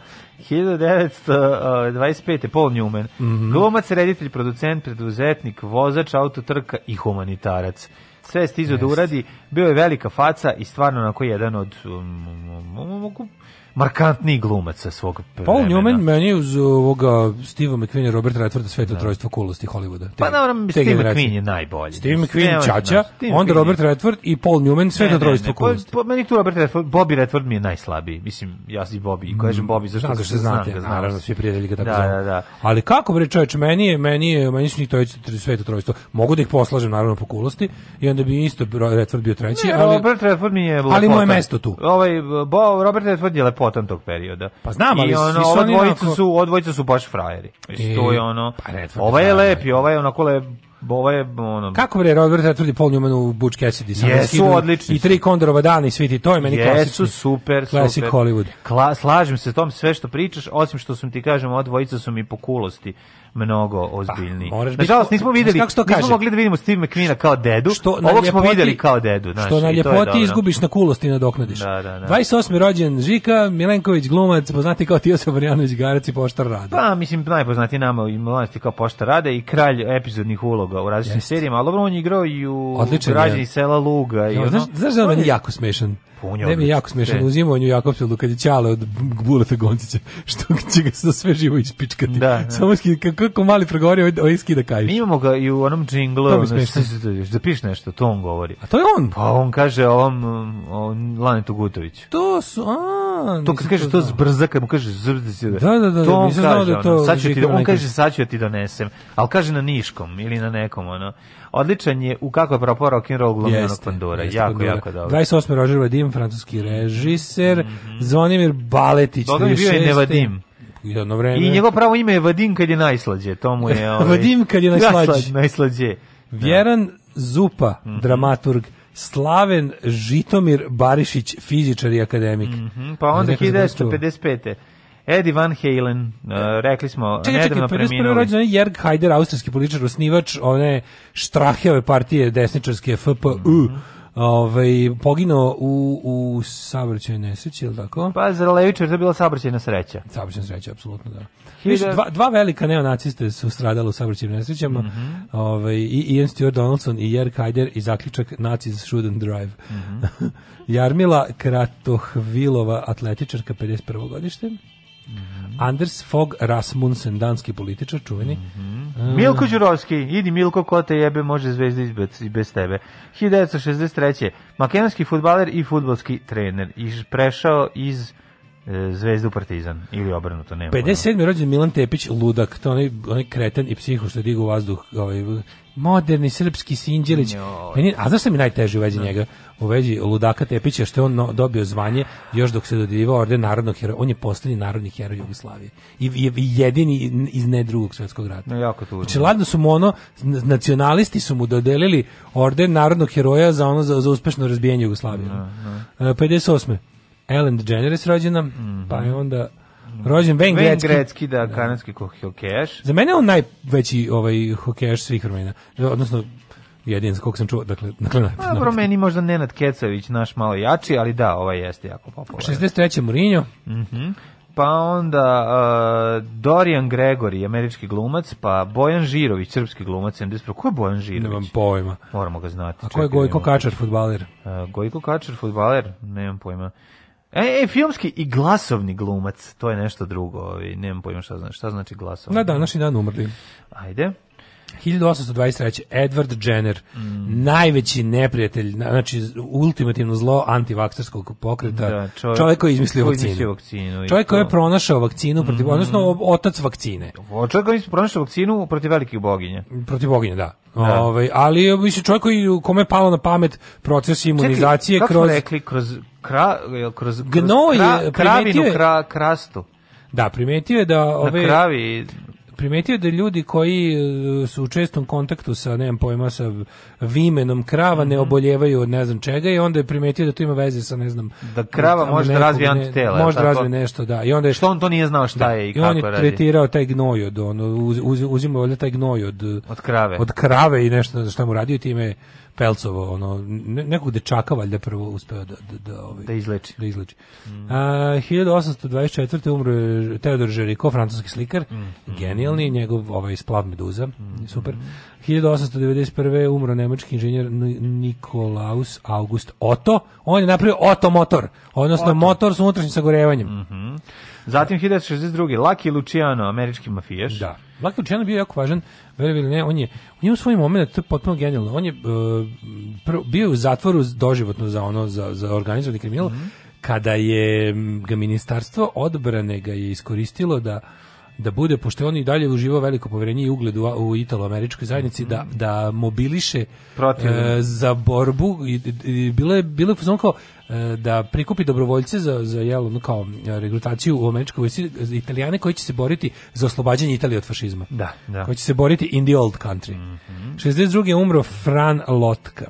S7: 1925. Paul Newman. Mm -hmm. Glumac, reditelj, producent, preduzetnik, vozač, autotrka i humanitarac sve stizao yes. da uradi, bio je velika faca i stvarno onako jedan od mogu um, um, um, um markantniji glumac sa svog pa vremena.
S6: Paul Newman meni uz ovoga Steve McQueen i Robert Redford sveto no. Da. trojstvo kulosti Hollywooda. Pa
S7: te, pa naravno, Steve generacije. McQueen je najbolji.
S6: Steve McQueen Čača, Steve onda Robert Redford i Paul Newman sveto trojstvo kulosti. Pa,
S7: meni tu Robert Redford, Bobby Redford mi je najslabiji. Mislim, ja si Bobby, i kažem Bobby, zašto Zna, se znate,
S6: znam, naravno, svi prijatelji ga tako da, da, da. Ali kako bre čoveče, meni je, meni je, meni su njih to sveto trojstvo. Mogu da ih poslažem naravno po kulosti i onda bi isto Redford bio treći,
S7: ne,
S6: ali Robert
S7: Redford mi je Ali moje
S6: mesto tu.
S7: Ovaj Bo, Robert Redford je lepo lepotan tog perioda.
S6: Pa znam, ali
S7: I ono, svi su oni dvojica su, odvojica su baš frajeri. I, to je e, ono, pa ne, ovaj je lepi, ova je onako lep, Bova je ono
S6: Kako bre Robert Redford Paul Newman u Butch Cassidy
S7: sam da Jesu skidali, odlični.
S6: I tri Kondorova dana i svi ti to je meni klasični.
S7: Jesu super,
S6: Classic super. Hollywood.
S7: Kla, slažem se s tom sve što pričaš, osim što sam ti kažem, odvojica su mi po kulosti mnogo ozbiljni. Pa, Nažalost, nismo videli, kako to kaže? nismo mogli da vidimo Steve McQueena kao dedu, što ovog smo videli kao dedu. Znaš, što na ljepoti
S6: izgubiš
S7: na
S6: kulosti nadoknadiš. Da,
S7: da, da. 28.
S6: rođen Žika, Milenković glumac, poznati kao Tio Sabrjanović Garac i Poštar Rada.
S7: Pa, mislim, najpoznati nama
S6: i
S7: mladosti kao Poštar Rada i kralj epizodnih uloga u različitim serijama, ali dobro, on je igrao i u Građani sela Luga. I no,
S6: ono, znaš, znaš da je jako smešan? punjao. Ne bi jako smešan uzimao nju Jakobselu kad je ćale od Buleta Goncića, što će ga sa sve živo ispičkati. Da, da. Samo skida, kako mali progovori, ovo ovaj, ovaj skida kajiš.
S7: Mi imamo ga i u onom džinglu, ono, da piš nešto, to on govori.
S6: A to je on?
S7: Pa on kaže ovom, ovom Lanetu Gutoviću.
S6: To su, a...
S7: To kad kaže to zbrza, kad mu kaže zbrza,
S6: da, da, da,
S7: to da, on da kaže, da to on kaže sad ću ti donesem, ali kaže na niškom ili na nekom, ono, odličan je u kako je propao rock and roll glumljenog pandura. Jako, pandura. jako dobro.
S6: 28. Roger Vadim, francuski režiser, mm -hmm. Zvonimir Baletić.
S7: Toga je bio i Nevadim
S6: jedno vreme. I njegovo pravo ime je Vadim kad je najslađe, to mu je... Ovaj... Vadim kad je najslađe.
S7: najslađe.
S6: Da. Vjeran Zupa, mm -hmm. dramaturg, Slaven Žitomir Barišić, fizičar i akademik. Mm
S7: -hmm. Pa onda 1955. Eddie Van Halen, uh, rekli smo, čekaj, nedavno čekaj, pa preminuli.
S6: Čekaj, čekaj, Jerg Haider, austrijski političar, osnivač one štrahjeve partije desničarske FPU, mm -hmm. Ovaj poginuo u u saobraćajnoj nesreći, el tako?
S7: Pa za levičar to je bila saobraćajna sreća.
S6: Saobraćajna sreća apsolutno da. Viš, dva, dva velika neonaciste su stradali u saobraćajnim nesrećama. Mm -hmm. ovaj, i Ian Stewart Donaldson i Jer Haider i zaključak Nazis shouldn't drive. Mm -hmm. Jarmila Kratohvilova atletičarka 51. godište. Mm -hmm. Anders Fog Rasmussen, danski političar, čuveni. Mm -hmm.
S7: Milko Đurovski, idi Milko, ko te jebe, može zvezda izbaciti bez tebe. 1963. Makedonski futbaler i futbolski trener. I prešao iz E, zvezdu Partizan ili obrnuto nema.
S6: 57. Ono. rođen Milan Tepić ludak, to onaj onaj kreten i psiho što digu vazduh, ovaj moderni srpski Sinđelić. Meni, a zašto mi najteže u vezi no. njega? U vezi ludaka Tepića što je on no, dobio zvanje još dok se dodeljivao orden narodnog heroja. On je poslednji narodni heroj Jugoslavije i, i, jedini iz ne drugog svjetskog rata.
S7: No, jako tužno. Znači,
S6: ladno su mu ono nacionalisti su mu dodelili orden narodnog heroja za ono za, za uspešno razbijanje Jugoslavije. No, no. 58. Ellen DeGeneres rođena, mm -hmm. pa je onda rođen Wayne Gretzky. Wayne Gretzky,
S7: da, da. kanadski hokejaš.
S6: Za mene je on najveći ovaj, hokejaš svih vremena, odnosno jedin, koliko sam čuo, dakle,
S7: dakle pa, najbolji. Dobro, meni možda Nenad Kecević, naš malo jači, ali da, ovaj jeste jako popularan.
S6: 63. Mourinho. Mhm. Mm -hmm.
S7: pa onda uh, Dorian Gregory, američki glumac, pa Bojan Žirović, srpski glumac, 70. Da ko je Bojan Žirović?
S6: Nemam pojma.
S7: Moramo ga znati.
S6: A ko je Gojko Kačar, futbaler?
S7: Uh, Gojko Kačar, futbaler? Nemam pojma. E, e, filmski i glasovni glumac, to je nešto drugo, nemam pojma šta znači, šta znači glasovni. Na
S6: današnji dan umrli.
S7: Ajde.
S6: 1823. Edward Jenner, mm. najveći neprijatelj, znači ultimativno zlo antivakserskog pokreta, da, čovjek, čovjek koji je izmislio vakcinu. vakcinu čovjek koji je pronašao vakcinu, protiv, mm. odnosno otac vakcine.
S7: Čovjek koji je pronašao vakcinu protiv velikih boginja.
S6: Protiv boginja, da. da. Ove, ovaj, ali mislim, čovjek koji, kome je palo na pamet proces imunizacije
S7: Čekaj, kroz... rekli, kroz, kra, kroz, kroz Gnoj, kra, kravinu, kra, krastu.
S6: Da, primetio je da ove
S7: na kravi
S6: primetio da ljudi koji e, su u čestom kontaktu sa, nemam pojma, sa vimenom krava ne mhm. oboljevaju od ne znam čega i onda je primetio da to ima veze sa, ne znam...
S7: Da krava može da razvije antitela. Ne,
S6: može da razvije nešto, da. I onda je,
S7: što on to nije znao šta da. je i kako radi? I on je
S6: radi. tretirao taj gnoj od, ono, uz, uz, uzimao taj gnoj
S7: od... Od krave.
S6: Od krave i nešto šta mu radio i time Pelcovo, ono, nekog dečaka valjda prvo uspeo da, da, da, ovaj,
S7: da izleči.
S6: Da izleči. Mm. A, 1824. umro je Teodor Žeriko, francuski slikar, mm. genijalni, mm. njegov ovaj, splav meduza, mm. super. 1891. umro nemački inženjer Nikolaus August Otto, on je napravio Otto motor, odnosno Otto. motor s unutrašnjim sagorevanjem. Mm -hmm.
S7: Zatim 1962. Lucky Luciano, američki mafijaš.
S6: Da. Lucky Luciano bio jako važan, verujem ne, on je, on je u svojim moment, to je potpuno genijalno, on je uh, prvo, bio u zatvoru doživotno za ono, za, za organizovani kriminal, mm -hmm. kada je ga ministarstvo odbrane ga je iskoristilo da da bude, pošto on i dalje uživao veliko poverenje i ugled u, u italo-američkoj zajednici, mm -hmm. da, da mobiliše E, za borbu. I, bilo je, bilo je kao, e, da prikupi dobrovoljce za, za jel, ono kao, e, regrutaciju u američkoj vojsci, italijane koji će se boriti za oslobađanje Italije od fašizma.
S7: Da, da.
S6: Koji će se boriti in the old country. Mm -hmm. 62. umro Fran Lotka.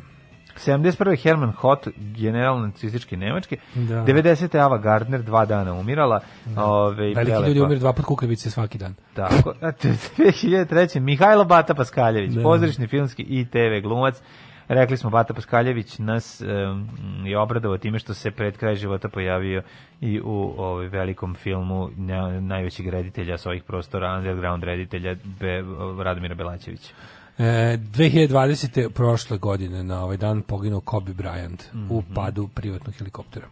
S7: 71. Herman Hot, general nacističke Nemačke. Da. 90. Ava Gardner, dva dana umirala.
S6: Da.
S7: Ove,
S6: Veliki ljudi umiru dva pot kukavice svaki dan.
S7: Tako. 2003. Mihajlo Bata Paskaljević, da. pozorišni filmski i TV glumac. Rekli smo, Bata Paskaljević nas um, je obradovao time što se pred kraj života pojavio i u ovaj velikom filmu najvećeg reditelja svojih ovih prostora, underground reditelja Be, Radomira Belačevića.
S6: 2020. E, prošle godine na ovaj dan poginuo Kobe Bryant mm -hmm. u mhm. padu privatnog helikoptera.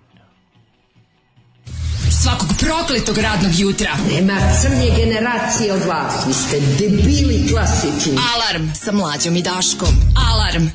S8: Svakog prokletog radnog jutra.
S9: Nema crnje generacije od vas. Vi ste debili klasični.
S8: Alarm sa mlađom i daškom. Alarm.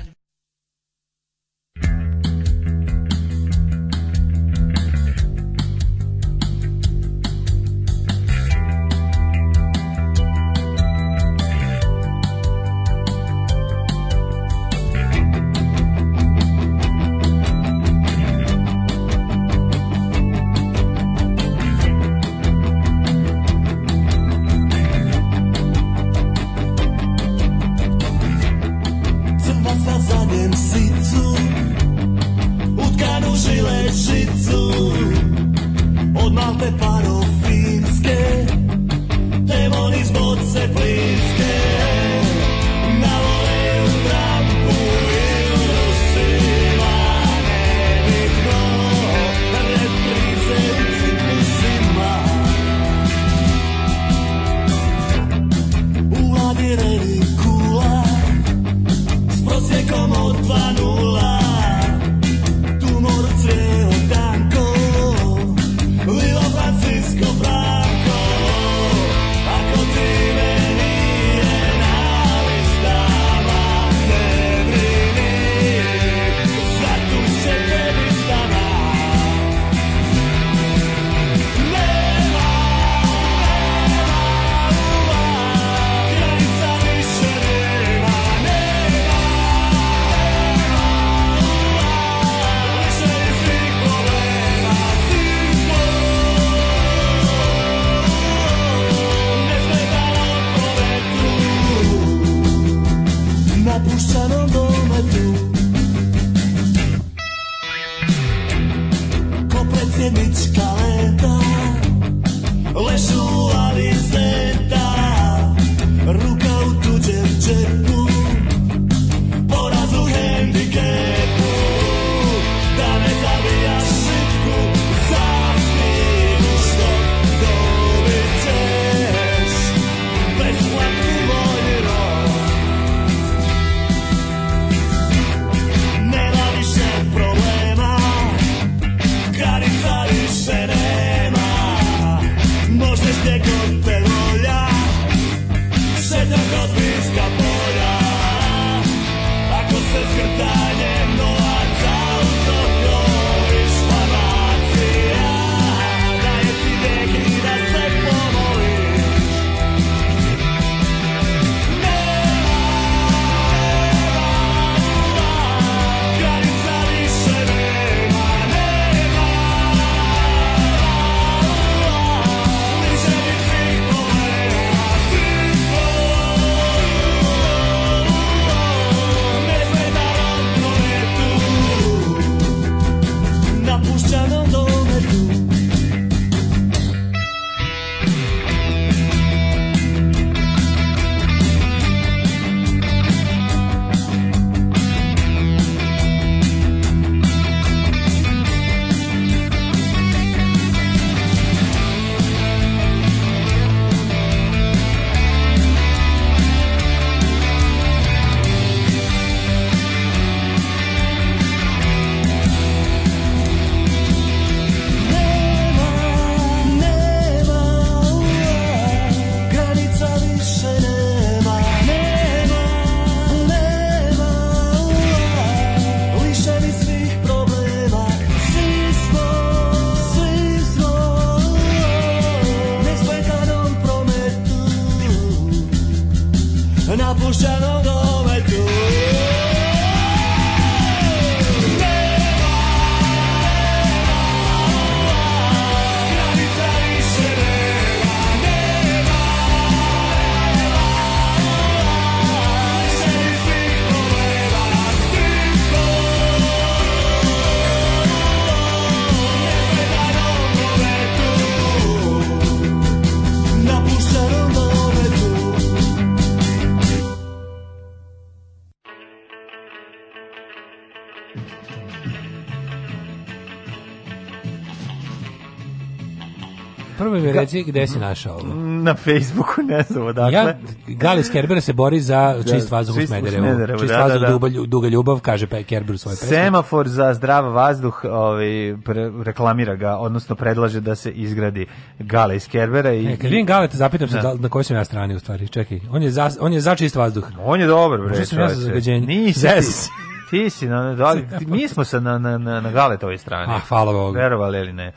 S7: mi reci gde si našao ovo.
S6: Na Facebooku, ne znam odakle. Ja, Galis Kerber se bori za da, čist vazduh u Smederevu. Čist da, vazduh, da, da, da. duga ljubav, kaže Kerber u svojoj
S7: pesmi. Semafor za zdrav vazduh ovaj, pre, reklamira ga, odnosno predlaže da se izgradi Gale iz Kerbera. I, e,
S6: kad vidim Gale, te zapitam se da. na kojoj sam ja strani u stvari. Čekaj, on je za, on je za čist vazduh.
S7: On je dobar,
S6: bre. Možda sam ja za zagađenje.
S7: Nisi. Yes. Ti si,
S6: na,
S7: da, mi smo se na, na, na, na toj strani. Ah,
S6: hvala Bogu.
S7: Verovali ili ne.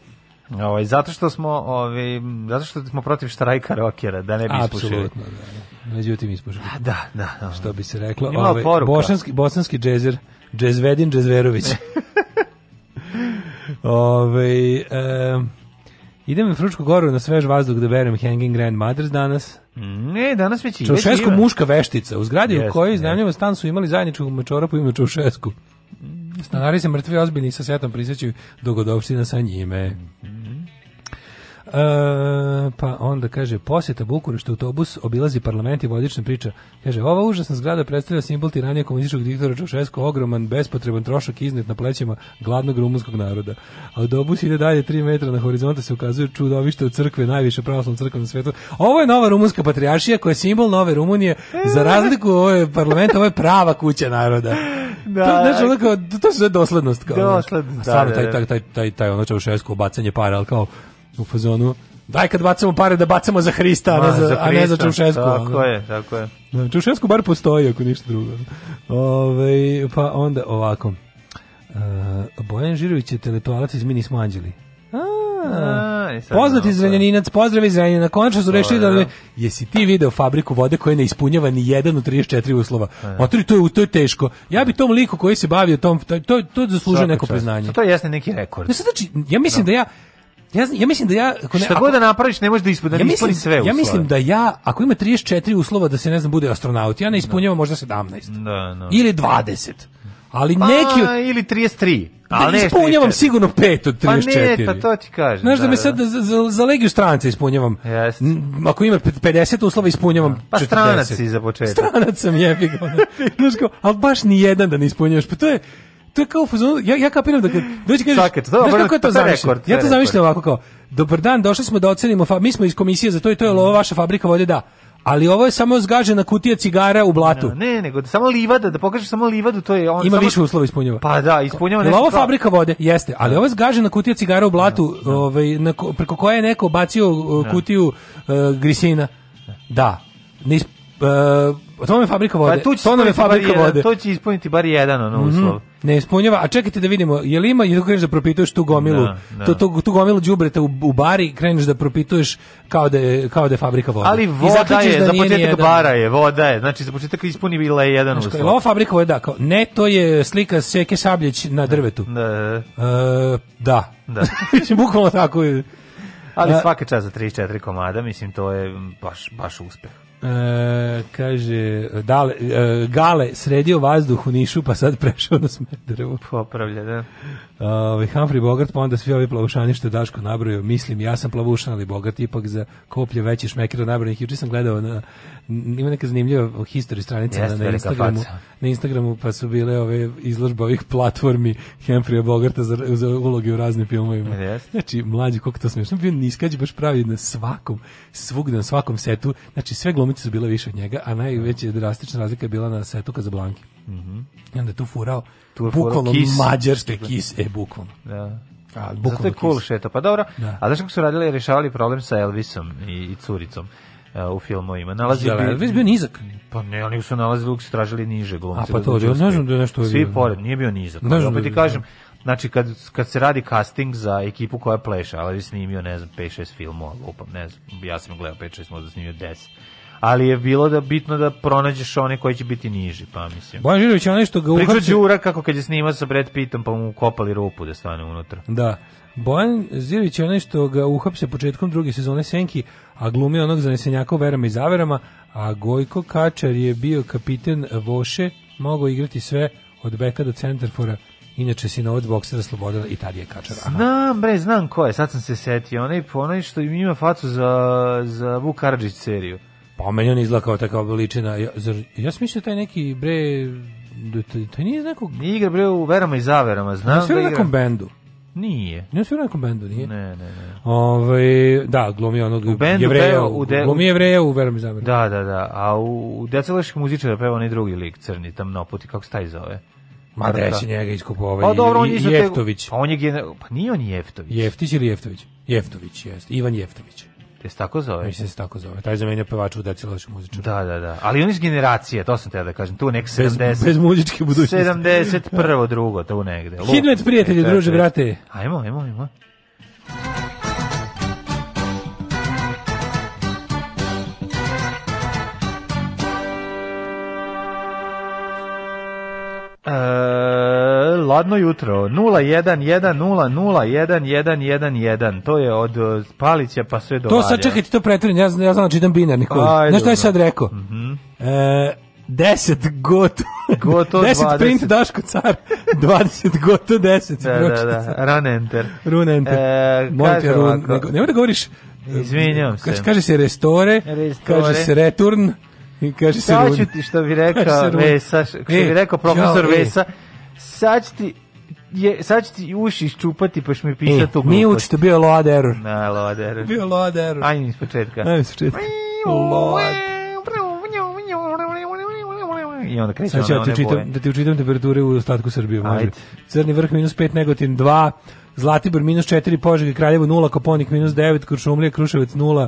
S7: Ovaj zato što smo, ovaj zato što smo protiv štrajka rokera, da ne bi ispušili.
S6: Apsolutno,
S7: da. da.
S6: Međutim ispušili.
S7: Da,
S6: da,
S7: da.
S6: Što bi se reklo,
S7: ovaj
S6: bosanski bosanski džezer, džezvedin Džezverović. ovaj e, idem u Fručku goru na svež vazduh da berem Hanging Grandmothers danas.
S7: Ne, danas već i
S6: Čaušesku muška veštica. U zgradi yes, u kojoj iznajmljava stan su imali zajedničkog mačora po imenu Čaušesku. Mm. Stanari se mrtvi ozbiljni sa setom prisjećaju dogodovština sa njime. Mm E, pa onda kaže posjeta Bukurešta autobus obilazi parlament i vodična priča. Kaže ova užasna zgrada predstavlja simbol tiranije komunističkog diktatora Čaušesku, ogroman bespotreban trošak iznet na plećima gladnog rumunskog naroda. A autobus ide dalje 3 metra na horizontu se ukazuje čudovište od crkve, najviše pravoslavna crkva na svetu. Ovo je nova rumunska patrijaršija koja je simbol nove Rumunije. Za razliku ovo je parlament, ovo je prava kuća naroda.
S7: Da, to,
S6: znači, ono kao, to je zove
S7: doslednost.
S6: Kao,
S7: doslednost, da, stvarno,
S6: taj, da, taj, da. taj, taj, taj ono Čaušesko bacanje para, ali kao u fazonu Daj kad bacamo pare da bacamo za Hrista, Ma, ne za, za Hrista, a ne za Čušesku. Tako ono.
S7: je,
S6: tako
S7: je.
S6: Da, Čušesku bar postoji ako ništa drugo. Ove, pa onda ovako. Uh, Bojan Žirović je teletualac iz Mini nismo anđeli. A, poznat iz Renjaninac, pozdrav iz Renjanina. Konačno su rešili da... da. Jesi ti video fabriku vode koja ne ispunjava ni jedan od 34 uslova? Otori, to je, to je teško. Ja bi tom liku koji se bavio tom... To, to zaslužuje neko priznanje.
S7: To jeste neki rekord.
S6: znači, ja mislim da, da ja Ja, ja mislim da ja
S7: ako ne, šta ako, god da napraviš ne možeš da, da ispuni, ja mislim, sve
S6: uslove. Ja mislim da ja ako ima 34 uslova da se ne znam bude astronaut, ja ne da. ispunjavam no. možda 17.
S7: Da, no. Da.
S6: Ili 20. Ali
S7: pa,
S6: neki
S7: ili 33.
S6: Ali ne ispunjavam sigurno 5 od 34.
S7: Pa ne, pa to ti kažem.
S6: Znaš da, da me sad za, za, za legiju stranca ispunjavam. Jest. Ako ima 50 uslova ispunjavam
S7: pa 40. Pa stranac si za početak.
S6: Stranac sam jebi Znaš kao, ali baš ni jedan da ne ispunjavaš. Pa to je, to je kao ja ja kapiram da kad
S7: dođe kažeš Saket, to, znaš
S6: kako je
S7: to zamišljeno
S6: ja to zamišljam ovako kao dobar dan došli smo da ocenimo mi smo iz komisije za to i to je ovo vaša fabrika vode da ali ovo je samo zgažena kutija cigara u blatu.
S7: Ne, ne, nego samo livada, da pokažeš samo livadu, to je on
S6: Ima
S7: samo...
S6: više uslova ispunjava.
S7: Pa da, ispunjava nešto. ovo
S6: fabrika vode, jeste, ali da. ovo je zgažena kutija cigara u blatu, ne, da, ne. Da. ovaj na, preko koje je neko bacio ne. kutiju uh, grisina. Da. Ne, Uh, to nam je fabrika pa vode. Pa to nam je fabrika jedan, vode.
S7: To će ispuniti bar jedan ono mm -hmm. uslov.
S6: Ne ispunjava. A čekajte da vidimo, je li ima, i kažeš da propituješ tu gomilu, da, da. To, tu, tu gomilu đubreta u, u, bari, kreneš da propituješ kao da
S7: je,
S6: kao da je fabrika vode.
S7: Ali voda je, da za
S6: početak bara je, voda je. Znači za početak ispuni bila je jedan znači, uslov. Ova fabrika vode, da, kao, ne, to je slika Seke Sabljeć na drvetu.
S7: Da. Da.
S6: Uh, da.
S7: da.
S6: Bukvalno tako je.
S7: Ali svaka čast za 34 komada, mislim to je baš baš uspeh.
S6: E, kaže, dale, e, Gale sredio vazduh u Nišu, pa sad prešao na Smederevo.
S7: Popravlja, da.
S6: Ovaj Humphrey Bogart, pa onda svi ovi plavušani što je Daško nabrojao, mislim ja sam plavušan, ali Bogart ipak za koplje veći šmeker od nabrojanih. Juče sam gledao na ima neka zanimljiva history stranica Jeste, na, Instagramu. Na Instagramu pa su bile ove izložbe ovih platformi Humphrey Bogarta za, za uloge u raznim filmovima. Jeste. Znači mlađi kako to smešno bio niskađ baš pravi na svakom svugde na svakom setu. Znači sve glumice su bile više od njega, a najveća drastična razlika je bila na setu Kazablanke. Mhm. I onda tu furao tu bukvalno kis. mađarske kis, e,
S7: bukvalno. Da. A, bukvalno Zato je cool šeto, pa dobro. Da. A znaš kako su radili, i rešavali problem sa Elvisom i, i curicom uh, u filmovima. Nalazili Jel,
S6: Elvis bio nizak?
S7: Pa ne, oni su nalazili, uvijek su tražili niže glumce.
S6: A pa da to, ja ne znam da je nešto...
S7: Svi je, pored, nije bio nizak. Ne znam da ti kažem, Znači, kad, kad se radi casting za ekipu koja pleša, ali bi snimio, ne znam, 5-6 filmova, lupam, ne znam, ja sam gledao 5-6, možda snimio 10 ali je bilo da bitno da pronađeš one koji će biti niži, pa mislim.
S6: Bojan Živković je onaj što ga uhapsi...
S7: Priča Đura kako kad je snimao sa Brad Pittom, pa mu kopali rupu da stane unutra.
S6: Da. Bojan Zivić je onaj što ga uhapse početkom druge sezone Senki, a glumi onog zanesenjaka u verama i zaverama, a Gojko Kačar je bio kapiten Voše, mogao igrati sve od beka do centarfora, inače si na boksera Slobodana i Tarije Kačara. Aha. Znam,
S7: bre, znam ko je, sad sam se setio, onaj, onaj što ima facu za, za Vuk Karadžić seriju.
S6: Pa meni on izgleda kao takav veličina. Ja, zar, ja sam mislio da taj neki, bre, da To nije iz nekog...
S7: Nije igra,
S6: bre,
S7: u verama i zaverama, znam da igra.
S6: nekom bendu. Nije.
S7: Nije
S6: u nekom bendu,
S7: nije?
S6: Ne, ne, ne. Ove, ovaj, da, glumi onog u bendu jevreja, peo, u jevreja u verama i zaverama.
S7: Da, da, da. A u, u decelaških muzičara peva onaj drugi lik, crni, tamnoputi, kako se taj zove?
S6: Ma da će njega iskupovati. Pa
S7: dobro, on je
S6: Jeftović. Te, pa
S7: on je pa nije on Jeftović.
S6: Jeftić ili Jeftović? Jeftović
S7: jeste,
S6: Ivan Jeftović.
S7: Te se tako zove?
S6: Mislim da se tako zove. Taj zamenio pevača u deci lošu muzičaru. Da,
S7: da, da. Ali on iz generacije, to sam te da kažem. Tu nek 70.
S6: Bez, bez muzičke budućnosti.
S7: 71. drugo, tu negde.
S6: Hidmet prijatelji, druže,
S7: brate. Ajmo, ajmo, ajmo. Uh, ladno jutro. 011001111, to je od eh, Palića pa sve do To sa
S6: čekaj, to pretvorim, ja, ja znam da čitam binarni kod. Znaš šta je sad rekao? Mm e, 10 goto. Goto 10 20. print Daško car. 20 goto 10.
S7: Da, da, da. Run enter.
S6: Run enter. Eh, e, ne run. Nego, nemoj da govoriš. Eh,
S7: Izvinjam se. Kaže,
S6: kaže
S7: se
S6: restore, restore. kaže se return. I kaže se run. Šta ću
S7: ti što bi rekao Vesa, što bi e, rekao profesor e. Vesa, e sad ti je, sad ti uši iščupati pa ću mi pisati e, tu glupost.
S6: Nije učito, bio je load error. Da, load error. Bio
S7: load error.
S6: Ajde iz početka.
S7: Ajde
S6: iz početka. Load. I onda kreće Sad ja da ti učitam temperature u ostatku Srbije. Može. Crni vrh minus 5, Negotin 2, Zlatibor minus 4, Požeg i Kraljevo 0, Koponik minus 9, Kuršumlija, Kruševac 0,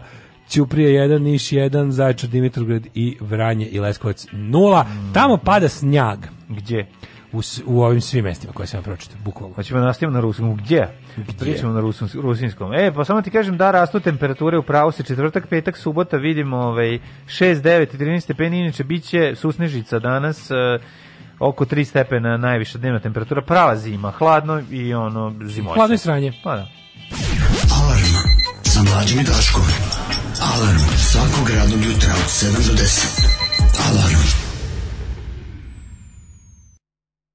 S6: Ćuprije 1, Niš 1, Zaječar, Dimitrovgrad i Vranje i Leskovac 0. Mm. Tamo pada snjag.
S7: Gdje?
S6: u, u ovim svim mestima koje sam vam pročitao, bukvalno.
S7: Hoćemo da nastavimo na ruskom. Gdje? Gdje? Pričamo na ruskom, rusinskom. E, pa samo ti kažem da rastu temperature u pravu se četvrtak, petak, subota, vidimo ovaj, 6, 9 i 13 stepeni, inače bit će susnežica danas, eh, oko 3 stepena najviša dnevna temperatura, prava zima, hladno i ono zimoće.
S6: Hladno
S7: i
S6: sranje.
S7: Pa da. Alarm sa mlađim i Daškom. Alarm svakog radnog jutra od 7 do 10. Alarm.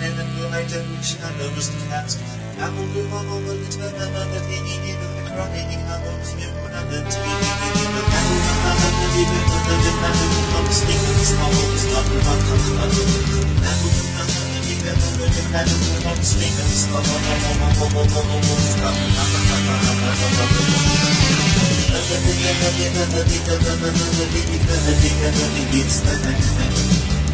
S7: and the moonlight and the shadows cast. I'm a blue mama, but it's my mama, but he needed a crying. I was new when I went to be. I'm a mama, but he didn't know that I didn't come to sleep. It's not what it's not what I'm talking about. I'm a blue mama, but he didn't know that I didn't come to sleep. It's not what I'm talking about. I'm a blue mama, but he didn't know that I didn't come to sleep. It's not what I'm talking about. I'm a blue mama, but he didn't know that I didn't come to sleep. It's not what I'm talking about. I'm a blue mama, but he didn't know that I didn't come to sleep. It's not what I'm talking about. I'm a blue mama, but he didn't know that I didn't come to sleep. It's not what I'm talking about. I'm a blue mama, but he didn't know that I didn't come to sleep. It's not what I'm talking about. I'm a blue mama, but he didn't know that I didn't come to sleep. It's not what I'm talking about. I'm a blue mama, but he didn't know that I didn't come to sleep. It's not what I'm talking about. I'm a blue mama, but he didn't know that I didn't come to sleep. It's not what I'm talking about. I'm a blue mama, but he didn't know that I didn't come to sleep. It's not what I'm talking about. I'm a blue mama, but he didn't know that I didn't come to sleep. It's not what I'm talking about. I'm a blue mama, but he didn't know that I didn't come to sleep. It's not what I'm talking about. I'm a blue mama, but he didn't know that I didn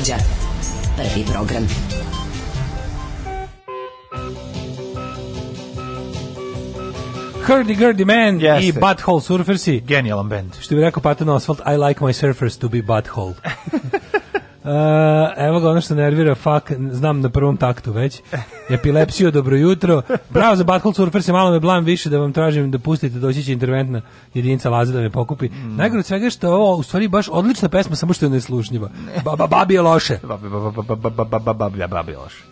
S6: Mlađa. Prvi program. Hurdy Gurdy Man yes, i Butthole Surfersi.
S7: Genijalan band.
S6: Što bi rekao Patton Oswald, I like my surfers to be butthole. Uh, evo ga ono što nervira, fak, znam na prvom taktu već. Epilepsiju, dobro jutro. Bravo za Battle Surfer, se malo me blam više da vam tražim da pustite, doći će interventna jedinica Laza da me pokupi. Mm. Najgore svega što ovo, u stvari, baš odlična pesma, samo što je neslušnjiva. Ba, ba,
S7: babi
S6: je loše.
S7: Babi je loše.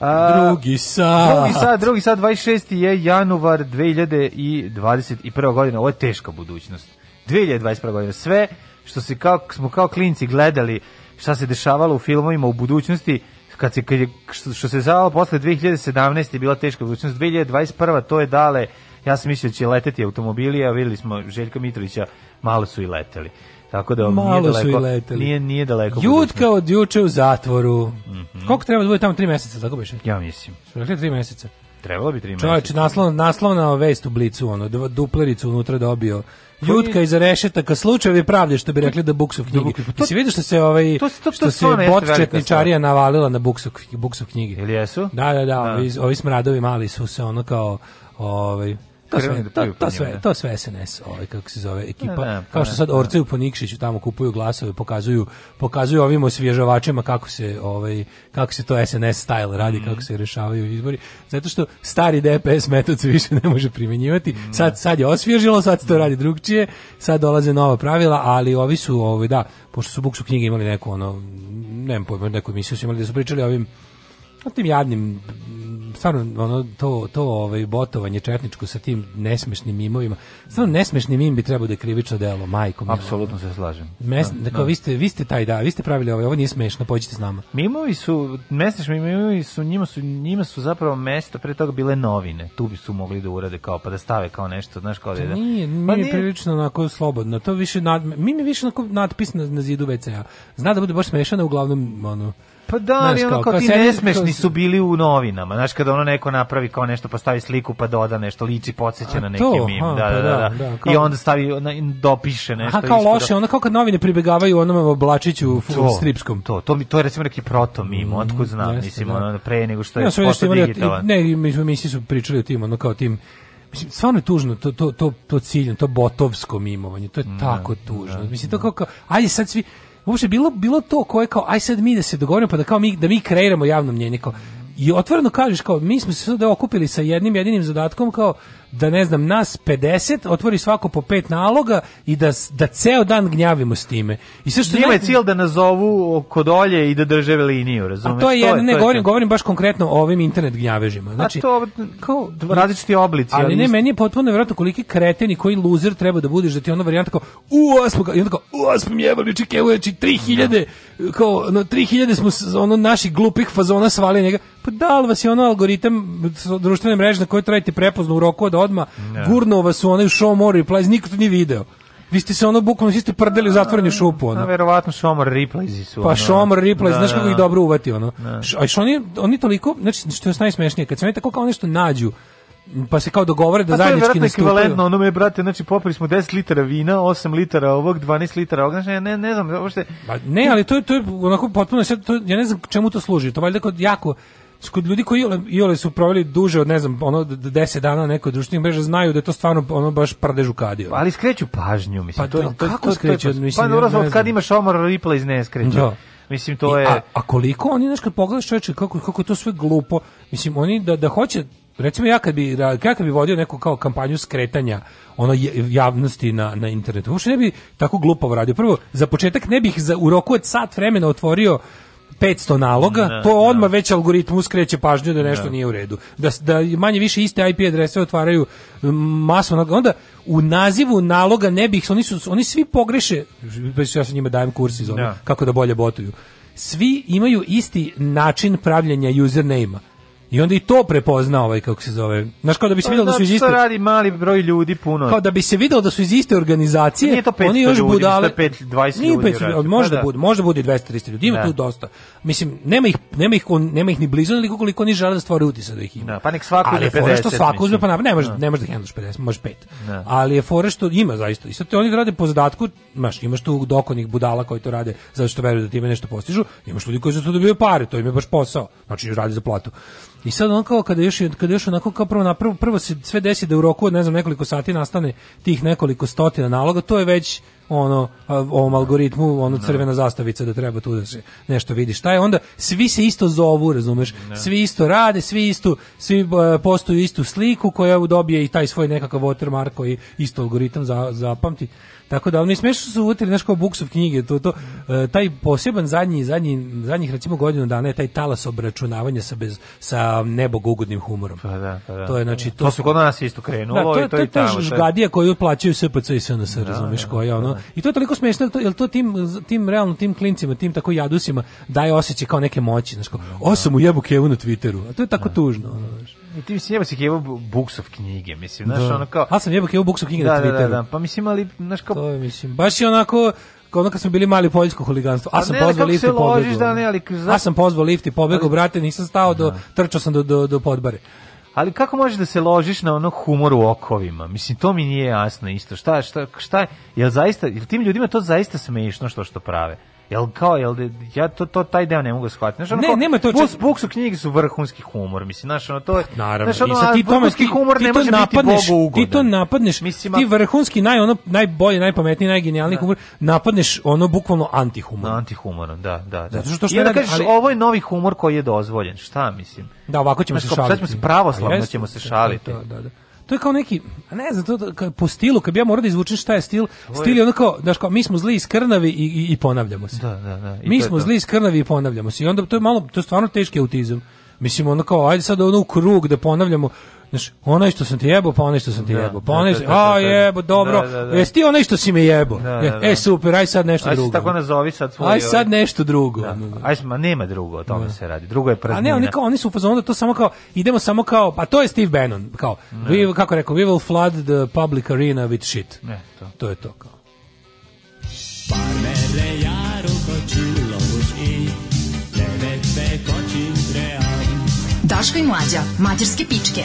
S6: A, drugi sad. Drugi sad,
S7: drugi sad, 26. je januar 2021. godine. Ovo je teška budućnost. 2021. godine. Sve što se kao, smo kao klinci gledali šta se dešavalo u filmovima u budućnosti kad se kad je, što se zvalo posle 2017 je bila teška budućnost 2021 to je dale ja sam mislio da će leteti automobili a videli smo Željka Mitrovića malo su i leteli tako da Malo nije daleko. Su i leteli. Nije nije
S6: daleko. Jutka od juče u zatvoru. Mm -hmm. Koliko treba da bude tamo 3 meseca, tako biše?
S7: Ja mislim.
S6: Su rekli 3 meseca.
S7: Trebalo bi 3 meseca.
S6: Čovjek naslov naslovna vest u blicu ono duplericu unutra dobio Ljutka iz rešetaka, slučajevi pravde što bi rekli da Buksov knjigi. Da se vidi što se ovaj što se potčetničarija navalila na Buksov Buksov knjige.
S7: Ili jesu?
S6: Da, da, da, da, ovi, ovi smradovi mali su se ono kao ovaj to sve, da da. to, sve, to sve SNS, ovaj, kako se zove, ekipa. Ne, da, ne, pa kao što sad Orce Ponikšiću tamo kupuju glasove, pokazuju, pokazuju ovim osvježavačima kako se, ovaj, kako se to SNS style radi, mm. kako se rešavaju izbori. Zato što stari DPS metod se više ne može primenjivati. Sad, sad je osvježilo, sad se to radi drugčije, sad dolaze nova pravila, ali ovi su, ovaj, da, pošto su Buksu knjige imali neko ono, nemam pojma, neku emisiju su imali da su pričali ovim o tim jadnim stvarno ono to to ovaj botovanje četničko sa tim nesmešnim mimovima. Stvarno nesmešni mim bi trebao da je krivično delo, majkom.
S7: Apsolutno se slažem.
S6: Mes, da, dakle, da. vi ste vi ste taj da, vi ste pravili ovaj, ovo nije smešno, pođite s nama.
S7: Mimovi su mesečni mimovi su njima su njima su zapravo mesto pre toga bile novine. Tu bi su mogli da urade kao pa da stave kao nešto, znaš kao da. Nije,
S6: pa nije, pa nije prilično onako slobodno. To više nad, mi mi više onako natpis na, na zidu WC-a. Zna da bude baš smešano uglavnom ono
S7: Pa da, ali ono kao, kao ti nesmešni su bili u novinama, znaš, kada ono neko napravi kao nešto, pa stavi sliku, pa doda nešto, liči podsjeća na neki to, mim, ha, da, pa da, da, da, da. Kao, I onda stavi, dopiše nešto. Aha,
S6: kao ispod, loše, da. onda kao kad novine pribegavaju onome oblačiću u to, stripskom.
S7: To, to, to, je recimo neki proto mim, mm, otkud znam, mislim, da. ono, pre nego što je posto
S6: digitalan. Ne, mi su pričali o tim, ono kao tim mislim stvarno je tužno to to to to ciljno to botovsko mimovanje to je mm, tako tužno mislim to kako ajde sad svi uopšte bilo, bilo to koje kao, aj sad mi da se dogovorimo, pa da kao mi, da mi kreiramo javno mnjenje, kao, i otvoreno kažeš kao mi smo se sada okupili sa jednim jedinim zadatkom kao da ne znam nas 50 otvori svako po pet naloga i da da ceo dan gnjavimo s time. I
S7: sve što nema je cilj da nazovu kod olje i da drže liniju, razumeš?
S6: A to je, to je ne, to je, govorim, to. govorim baš konkretno o ovim internet gnjavežima. Znači,
S7: A to kao različiti oblici,
S6: ali, ali ne, meni je potpuno verovatno koliki kreten i koji luzer treba da budeš da ti ona varijanta kao u osmog i onda kao u osmom jebali čike, evo 3000 znači, kao na 3000 smo ono naših glupih fazona svali njega. Pa da li vas je ono algoritam društvene mreže na kojoj trajite prepozno u roku od odma. Gurno vas u onaj show more replies, niko to nije video. Vi ste se ono bukvalno svi ste prdeli u zatvoreni šupu ono. A
S7: verovatno Šomor
S6: Replays
S7: su.
S6: Pa ono. Pa Šomor Replays, da, znaš da, kako ih da. dobro uvati ono. A što oni oni toliko, znači što je najsmešnije, kad se oni tako kao nešto nađu, pa se kao dogovore da pa zajednički nastupaju. Pa
S7: to
S6: je ekvivalentno
S7: me, brate, znači popili smo 10 litara vina, 8 litara ovog, 12 litara ovog, znači ja ne, ne znam,
S6: uopšte... Ba, pa ne, ali to je, to je onako potpuno, to, ja ne znam čemu to služi, to valjda kod jako kod ljudi koji jole, jole su proveli duže od ne znam ono 10 dana neko društvenih mreža znaju da je to stvarno ono baš prdež ukadio.
S7: Ali skreću pažnju, mislim. Pa to,
S6: to, da, kako to skreću,
S7: pa, mislim. Pa dobro, od kad imaš omor replay ne skreću. Da. Mislim to je
S6: a, a koliko oni znači kad pogledaš čoveče kako kako to sve glupo. Mislim oni da da hoće recimo ja kad bi da, ja kad bi vodio neku kao kampanju skretanja ono javnosti na na internetu uopšte ne bi tako glupo radio prvo za početak ne bih za u roku od sat vremena otvorio 500 naloga, da, to da. odmah da. već algoritmu skreće pažnju da nešto da. nije u redu. Da, da manje više iste IP adrese otvaraju masu naloga. Onda u nazivu naloga ne bih, oni, su, oni svi pogreše, ja sa njima dajem kurs iz ono, da. kako da bolje botuju svi imaju isti način pravljenja username-a. I onda i to prepozna ovaj kako se zove. Znaš kao da bi se pa videlo da su iz iste
S7: radi mali broj ljudi puno.
S6: Kao da bi se videlo da su iz iste organizacije. Nije to 500 oni još ljudi, budale. 5,
S7: 20 da ljudi. 500, ljudi,
S6: možda pa da. bude, možda bude 200 300 ljudi, ima da. tu dosta. Mislim nema ih nema ih nema ih ni blizu, ali koliko oni žele da stvore utisak da ih ima.
S7: Da, pa nek svako ali
S6: 50.
S7: Ali što
S6: svako uzme pa na, ne može da. ne može da hendlaš 50, može 5. Da. Ali je fore što ima zaista. I sad te oni rade po zadatku, znaš, imaš tu dokonih budala koji to rade zato što veruju da time nešto postižu, imaš ljudi koji za to dobiju pare, to im je baš posao. Znači radi za platu. I sad on kao kada još kada još onako kao prvo na prvo, prvo se sve desi da u roku od ne znam nekoliko sati nastane tih nekoliko stotina naloga, to je već ono ovom algoritmu ono da. crvena zastavica da treba tu da se nešto vidi šta je onda svi se isto zovu razumeš ne. Da. svi isto rade svi isto svi e, postuju istu sliku koja dobije i taj svoj nekakav watermark koji isto algoritam za, zapamti Tako da oni smešno su uvutili znaš kao buksov knjige, to, to, e, taj poseban zadnji, zadnji, zadnjih recimo godinu dana je taj talas obračunavanja sa, bez, sa nebogugodnim humorom.
S7: Pa da, pa da.
S6: To je, znači, to,
S7: to su kod nas isto krenulo da, to, i to, to, i tamo.
S6: To je
S7: žgadija
S6: koju plaćaju SPC i SNS, da, razumiješ, da, koja da, ono. Da. I to je toliko smešno, to, jer to tim, tim, realno, tim klincima, tim tako jadusima daje osjećaj kao neke moći, znaš kao, osam u jebu kevu na Twitteru, a to je tako da. tužno,
S7: ono,
S6: znaš.
S7: I ti mislim jeba si jeba buksov knjige, mislim, znaš, da. ono kao...
S6: Ja sam jeba jeba buksov knjige da, na Twitteru. Da, da, da,
S7: pa mislim, ali, znaš, kao...
S6: To je, mislim, baš je onako ono kad smo bili mali poljsko huliganstvo. A, a sam ne, pozvao lift i pobegao. Da ne, ali, za... A sam pozvao lift i pobegao, brate, nisam stao do, da. trčao sam do, do, do podbare.
S7: Ali kako možeš da se ložiš na ono humor u okovima? Mislim, to mi nije jasno isto. Šta, šta, šta, jel zaista, jel tim ljudima to zaista smešno što što prave? Jel kao, jel, ja to, to taj deo ne mogu shvatiti. Znaš, ono, ne, kao, nema to Bus, Buksu knjige su vrhunski humor, mislim, znaš, ono, to je... Pa, naravno, znaš,
S6: ono, I
S7: sad ti tome, ti, humor ti ne može napadneš, biti Bogu
S6: ugodan. Ti to napadneš, mislim, ti vrhunski, naj, ono, najbolji, najpametniji, najgenijalniji da. humor, napadneš ono bukvalno antihumor.
S7: Antihumorom, da, da. da.
S6: Zato što što I
S7: onda kažeš, ali... ovo je novi humor koji je dozvoljen, šta mislim?
S6: Da, ovako ćemo znaš, se šaliti. Sad ćemo
S7: se pravoslavno, ćemo se šaliti. Da, da,
S6: da to je kao neki, a ne znam, to kao, po stilu, kad bi ja morao da izvučem šta je stil, je... stil je onako, znaš kao, mi smo zli iskrnavi i, i, i ponavljamo se.
S7: Da, da, da.
S6: I mi smo to. zli iskrnavi i ponavljamo se. I onda to je malo, to je stvarno teški autizam. Mislim, ono kao, ajde sad ono u krug da ponavljamo Znaš, onaj što sam ti jebao, pa onaj što sam ti da, jebao. Pa da, onaj, da, što, a jebo, dobro. Jesi ti onaj što si me jebao? E, e, super, aj sad nešto aj drugo. Aj tako nazovi sad svoje. Aj sad ovaj- nešto drugo. Da.
S7: Aj, ma nema drugo, o tome se radi. Drugo je praznina. A ne,
S6: oni, kao, oni su u da to samo kao, idemo samo kao, pa to je Steve Bannon, kao, we, kako rekao, we will flood the public arena with shit.
S7: Ne, to.
S6: to je to kao. Daško i mlađa, mađarske pičke.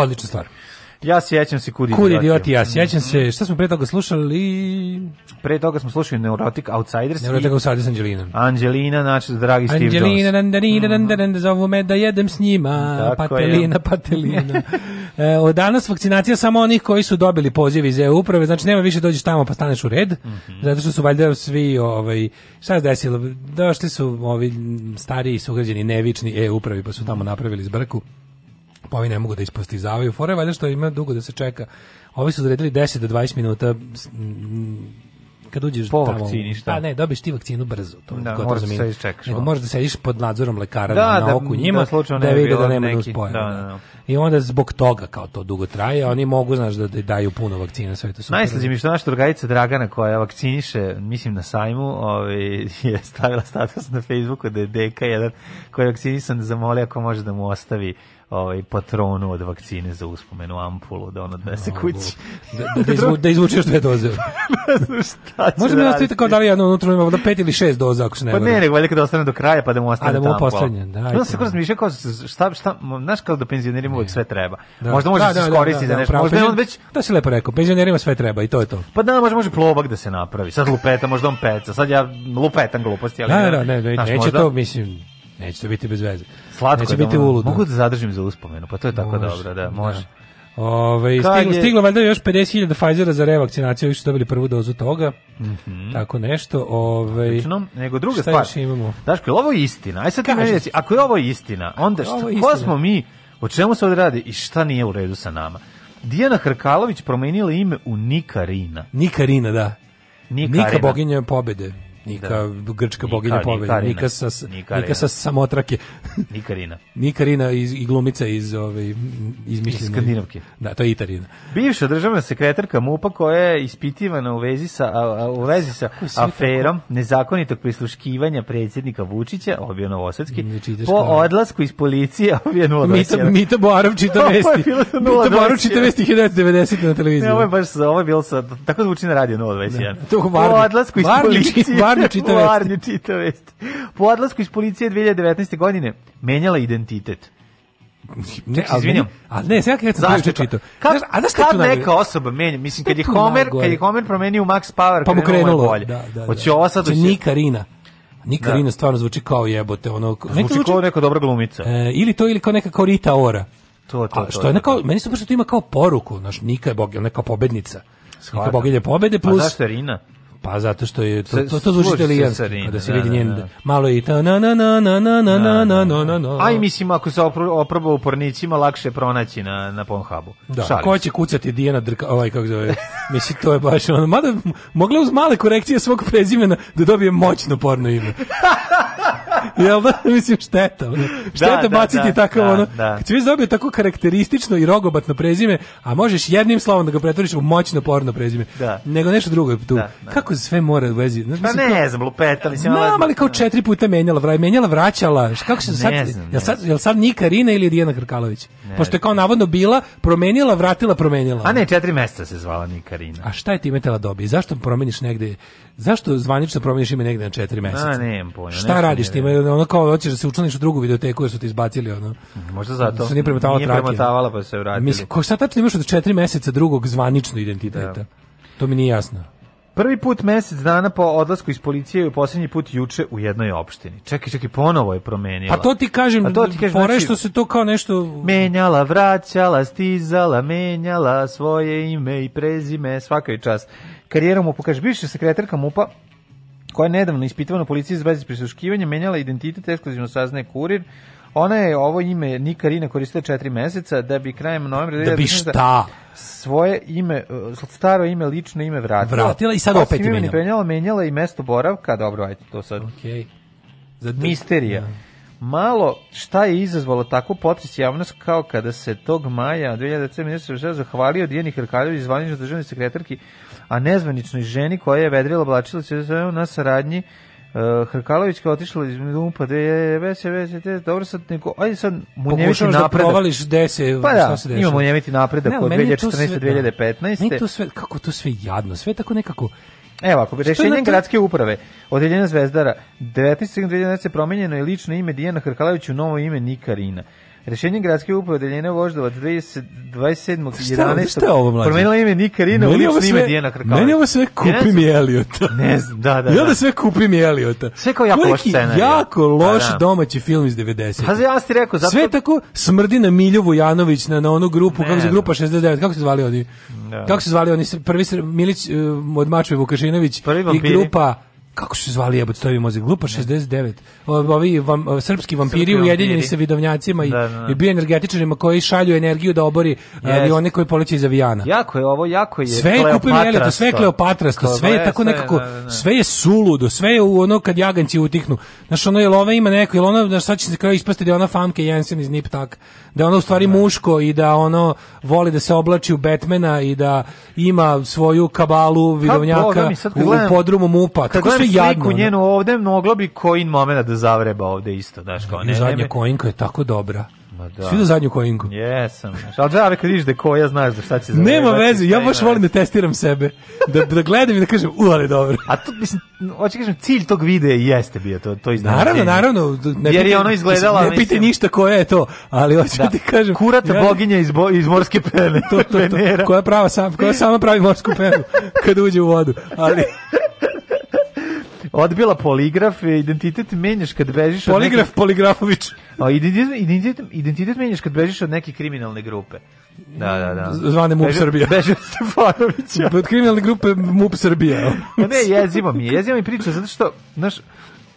S6: Odlična stvar. Ja
S7: sjećam se kudi
S6: idioti. Kud idioti,
S7: ja
S6: sjećam se. Šta smo pre toga slušali?
S7: Pre toga smo slušali Neurotic Outsiders.
S6: Neurotic
S7: Outsiders
S6: Angelina.
S7: Angelina, znači dragi Steve Jones.
S6: Angelina, dandarina, dandarina, zovu me da jedem s njima. Tako patelina, je. patelina. e, od danas vakcinacija samo onih koji su dobili poziv iz EU uprave, znači nema više dođeš tamo pa staneš u red, mm -hmm. zato što su valjda svi, ovaj, šta se desilo, došli su ovi stariji sugrađeni, nevični EU upravi pa su tamo napravili zbrku pa ovi ne mogu da ispostizavaju. Fora je valjda što ima dugo da se čeka. Ovi su zaredili 10 do 20 minuta kad uđeš po
S7: tamo, vakcini, šta?
S6: A pa ne, dobiješ ti vakcinu brzo. To da, možeš da se čekaš. Nego možeš da sediš pod nadzorom lekara da, na da, oku da, njima, da, da vide da nema da neki, da, da, da, I onda zbog toga kao to dugo traje, oni mogu, znaš, da, daju puno vakcina, sve to super.
S7: Najslađe mi što naša drugarica Dragana koja vakciniše, mislim na sajmu, ovaj, je stavila status na Facebooku da je deka jedan koji je vakcinisan zamolio ako može da mu ostavi ovaj patronu od vakcine za uspomenu ampulu da ono
S6: odnese
S7: kući.
S6: Da, da, da, izvu, da izvučeš dve doze. Može mi ostaviti kao da li jedno unutra imamo da pet ili šest doza ako se ne.
S7: Pa ne, nego valjda kad ostane do kraja pa da mu ostane
S6: tamo. A da mu poslednje, da. Onda
S7: se kroz miše kao šta šta, znaš kao da penzionerima uvek sve treba. Da. Možda može da, da se da, da, iskoristiti za nešto. Možda on već da
S6: se lepo rekao, penzionerima sve treba i to je to.
S7: Pa da, može može plovak da se napravi. Sad lupeta, možda on peca. Sad ja lupetam gluposti,
S6: ali.
S7: Da,
S6: da, ne, ne, neće to, mislim, neće to biti bez veze. Slatko Neće biti
S7: uludo. Mogu da zadržim za uspomenu, pa to je tako može, dobro, da, da. može. Da.
S6: Ove, stiglo, je... stiglo valjda još 50.000 Pfizera za revakcinaciju, još su dobili prvu dozu toga. Mm -hmm. Tako nešto. Ove,
S7: Lično, nego druga stvar. Šta još
S6: imamo?
S7: Daško, ovo istina. Aj sad ti meni reci, ako je ovo istina, onda šta, ko smo mi, o čemu se ovdje radi i šta nije u redu sa nama? Dijana Hrkalović promenila ime u Nikarina.
S6: Nikarina, da. Nikarina. Nika boginja pobede. Nika, da. grčka boginja pobjede. Nika, sa, Nika sa samotrake.
S7: Nikarina.
S6: Nikarina iz, i glumica iz, ove, iz, iz
S7: Skandinavke.
S6: Da, to je Itarina.
S7: Bivša državna sekretarka MUPA koja je ispitivana u vezi sa, a, u vezi sa aferom nezakonitog prisluškivanja predsjednika Vučića, obje Novosadski, po odlasku iz policije, obje Novosadski.
S6: Mita, Mita Boarov čita vesti. Mita Boarov čita vesti 1990 na televiziji.
S7: Ne, ovo je baš, ovo je bilo sa, tako zvuči na radio 021. Da. To,
S6: po odlasku iz policije. Arnju čita vest. Arnju čita vest.
S7: Po odlasku iz policije 2019. godine menjala identitet.
S6: Ne, Ček, ali, ne, sve ja kad sam zašto čitao. Kad, znaš, a znaš kad tu
S7: neka osoba menja, mislim kad je Homer, kad je Homer promenio Max Power, pa mu krenulo bolje. Da, da, da.
S6: Hoće ovo sad hoće... Znači, Nika Rina. Nika da. Rina stvarno zvuči kao jebote, ono.
S7: Pa zvuči, kao
S6: neka
S7: dobra glumica.
S6: E, ili to ili kao neka Korita Ora.
S7: To, to,
S6: to. što je neka, meni se baš da to ima kao poruku, znači Nika je bog, neka pobednica. Nika Bogilje pobede pa plus... A
S7: zašto Rina?
S6: Pa zato što je to to, to zvuči italijanski, kada se vidi da, njen da, da. malo i ta na na na na na na na
S7: na na na na. Aj mislim ako se oproba u pornicima lakše pronaći na na Pornhubu. Da.
S6: Ko će kucati Dijana Drka, ovaj kako zove. Mislim to je baš ono mada mogla uz male korekcije svog prezimena da dobije moćno porno ime. Jel da? Mislim, šteta. Ono. Šteta da, baciti da, tako da, ono. Da. Kad si dobio tako karakteristično i rogobatno prezime, a možeš jednim slovom da ga pretvoriš u moćno porno prezime, da. nego nešto drugo je tu. Da, da. Kako sve mora u vezi. Znaš, pa ne kao, znam,
S7: lupeta,
S6: mislim. Znam, ali kao četiri puta menjala, vra, menjala, vraćala. Kako se sad, ne znam, jel sad, jel sad ni Karina ili Dijana Hrkalović? Ne Pošto je kao navodno bila, promenila, vratila, promenila.
S7: A ne, četiri mjeseca se zvala Nika Rina.
S6: A šta je ti metela dobi? Zašto promeniš negde, zašto zvanično promeniš ime negde na četiri mjeseca? A,
S7: ne, pojma.
S6: Šta radiš ti? Ono kao hoćeš da se učlaniš u drugu videoteku jer su ti izbacili ono.
S7: Možda zato.
S6: Su
S7: nije premotavala, nije premotavala pa se vratili.
S6: Mislim, ko šta tačno imaš od četiri mjeseca drugog zvanično identiteta? Da. To mi nije jasno.
S7: Prvi put mesec dana po odlasku iz policije i posljednji put juče u jednoj opštini. Čekaj, čekaj, ponovo je promenila.
S6: Pa to ti kažem, pa to ti kažem znači, što se to kao nešto...
S7: Menjala, vraćala, stizala, menjala svoje ime i prezime, svaka je čast. Karijerom mu pokaže bivša sekretarka MUPA, koja je nedavno ispitivana u policiji za vezi prisluškivanja, menjala identitet, ekskluzivno saznaje kurir, Ona je ovo ime Nikarina koristila 4 meseca da bi krajem novembra... Da bi
S6: šta?
S7: svoje ime, e, staro ime, lično ime
S6: vratila. Vratila i sad pa opet menjala. Menjala,
S7: menjala i mesto boravka, dobro, ajde to sad. Okay. Za Misterija. Ja. Da. Malo šta je izazvalo tako potres javnost kao kada se tog maja 2017. zahvalio Dijeni Hrkaljevi zvanično državnoj sekretarki, a nezvaničnoj ženi koja je vedrila oblačila se na saradnji Eh, Hrkalović kao otišla iz Dumpa, da je veće, veće, te, dobro sad, neko, ajde sad munjeviti napredak. da provališ
S6: gde se, pa da, se ima
S7: munjeviti napredak ne, od 2014-2015.
S6: Ne, da. to sve, kako to sve jadno, sve tako nekako,
S7: Evo,
S6: ako bi
S7: rešenjem gradske uprave odeljenja Zvezdara 19. 2011. promenjeno je lično ime Dijana Hrkalović u novo ime Nikarina. Rešenjem gradske uprave odeljenja Voždovac
S6: 11.
S7: Promenila ime Nikarina u ulično ime Dijana Krkalović.
S6: Meni ovo sve kupi mi Eliota.
S7: Ne znam, da, da. I
S6: onda da. sve kupi mi Eliota.
S7: Sve kao jako loš scenarij.
S6: Jako da. loš pa da. domaći film iz 90.
S7: Pa ja ti rekao, zato... Sve
S6: tako smrdi na Milju Vujanović, na, na onu grupu, kako se grupa 69, kako se zvali oni? Kako se zvali oni? Prvi Milić eh, od Mačve Vukašinović i grupa kako su zvali jebote stavi mozak glupa 69 ovi vam, srpski vampiri srpski ujedinjeni vampiri. sa vidovnjacima i, da, da. da. i bioenergetičarima koji šalju energiju da obori yes. E, avione koji poleće iz avijana
S7: jako je ovo jako je
S6: sve je kupim jeleto sve je sve je da tako nekako da, da, da. sve je suludo sve je u ono kad jaganci utihnu znaš ono jel ima neko jel ona znaš sad će se kao ispasti da ona famke Jensen iz Nip tak da ono u stvari da. muško i da ono voli da se oblači u Batmana i da ima svoju kabalu vidovnjaka pa, u, podrumu Mupa. Tako sve jadno. Kad
S7: njenu ovde, moglo bi coin momena da zavreba ovde isto.
S6: Daš, kao, ne, zadnja coinka je tako dobra da. Svi do zadnju kojinku.
S7: Jesam. Al džabe kad vidiš da ko, ja znaš da šta će
S6: za. Nema veze, ja baš volim da testiram sebe. Da da gledam i da kažem, u ali dobro.
S7: A tu, mislim, hoće kažem cilj tog videa jeste bio to to
S6: iznenađenje. Naravno, naravno,
S7: ne Jer je ono izgledala,
S6: ne pite ništa koja je to, ali hoće da. da. ti kažem.
S7: Kurata ja, boginja iz bo, iz morske pene. To to,
S6: to, to, koja prava sam, koja sama pravi morsku penu kad uđe u vodu. Ali
S7: odbila poligraf, e, identitet menjaš kad bežiš
S6: poligraf, od neke... Poligrafović. O,
S7: identitet, identitet, identitet menjaš kad bežiš od neke kriminalne grupe.
S6: Da, da, da. Zvane MUP Beži, Srbija.
S7: Beži od Stefanovića.
S6: Od kriminalne grupe MUP Srbija.
S7: Pa ne, jezivo mi je. Jezivo mi priča, zato što, znaš,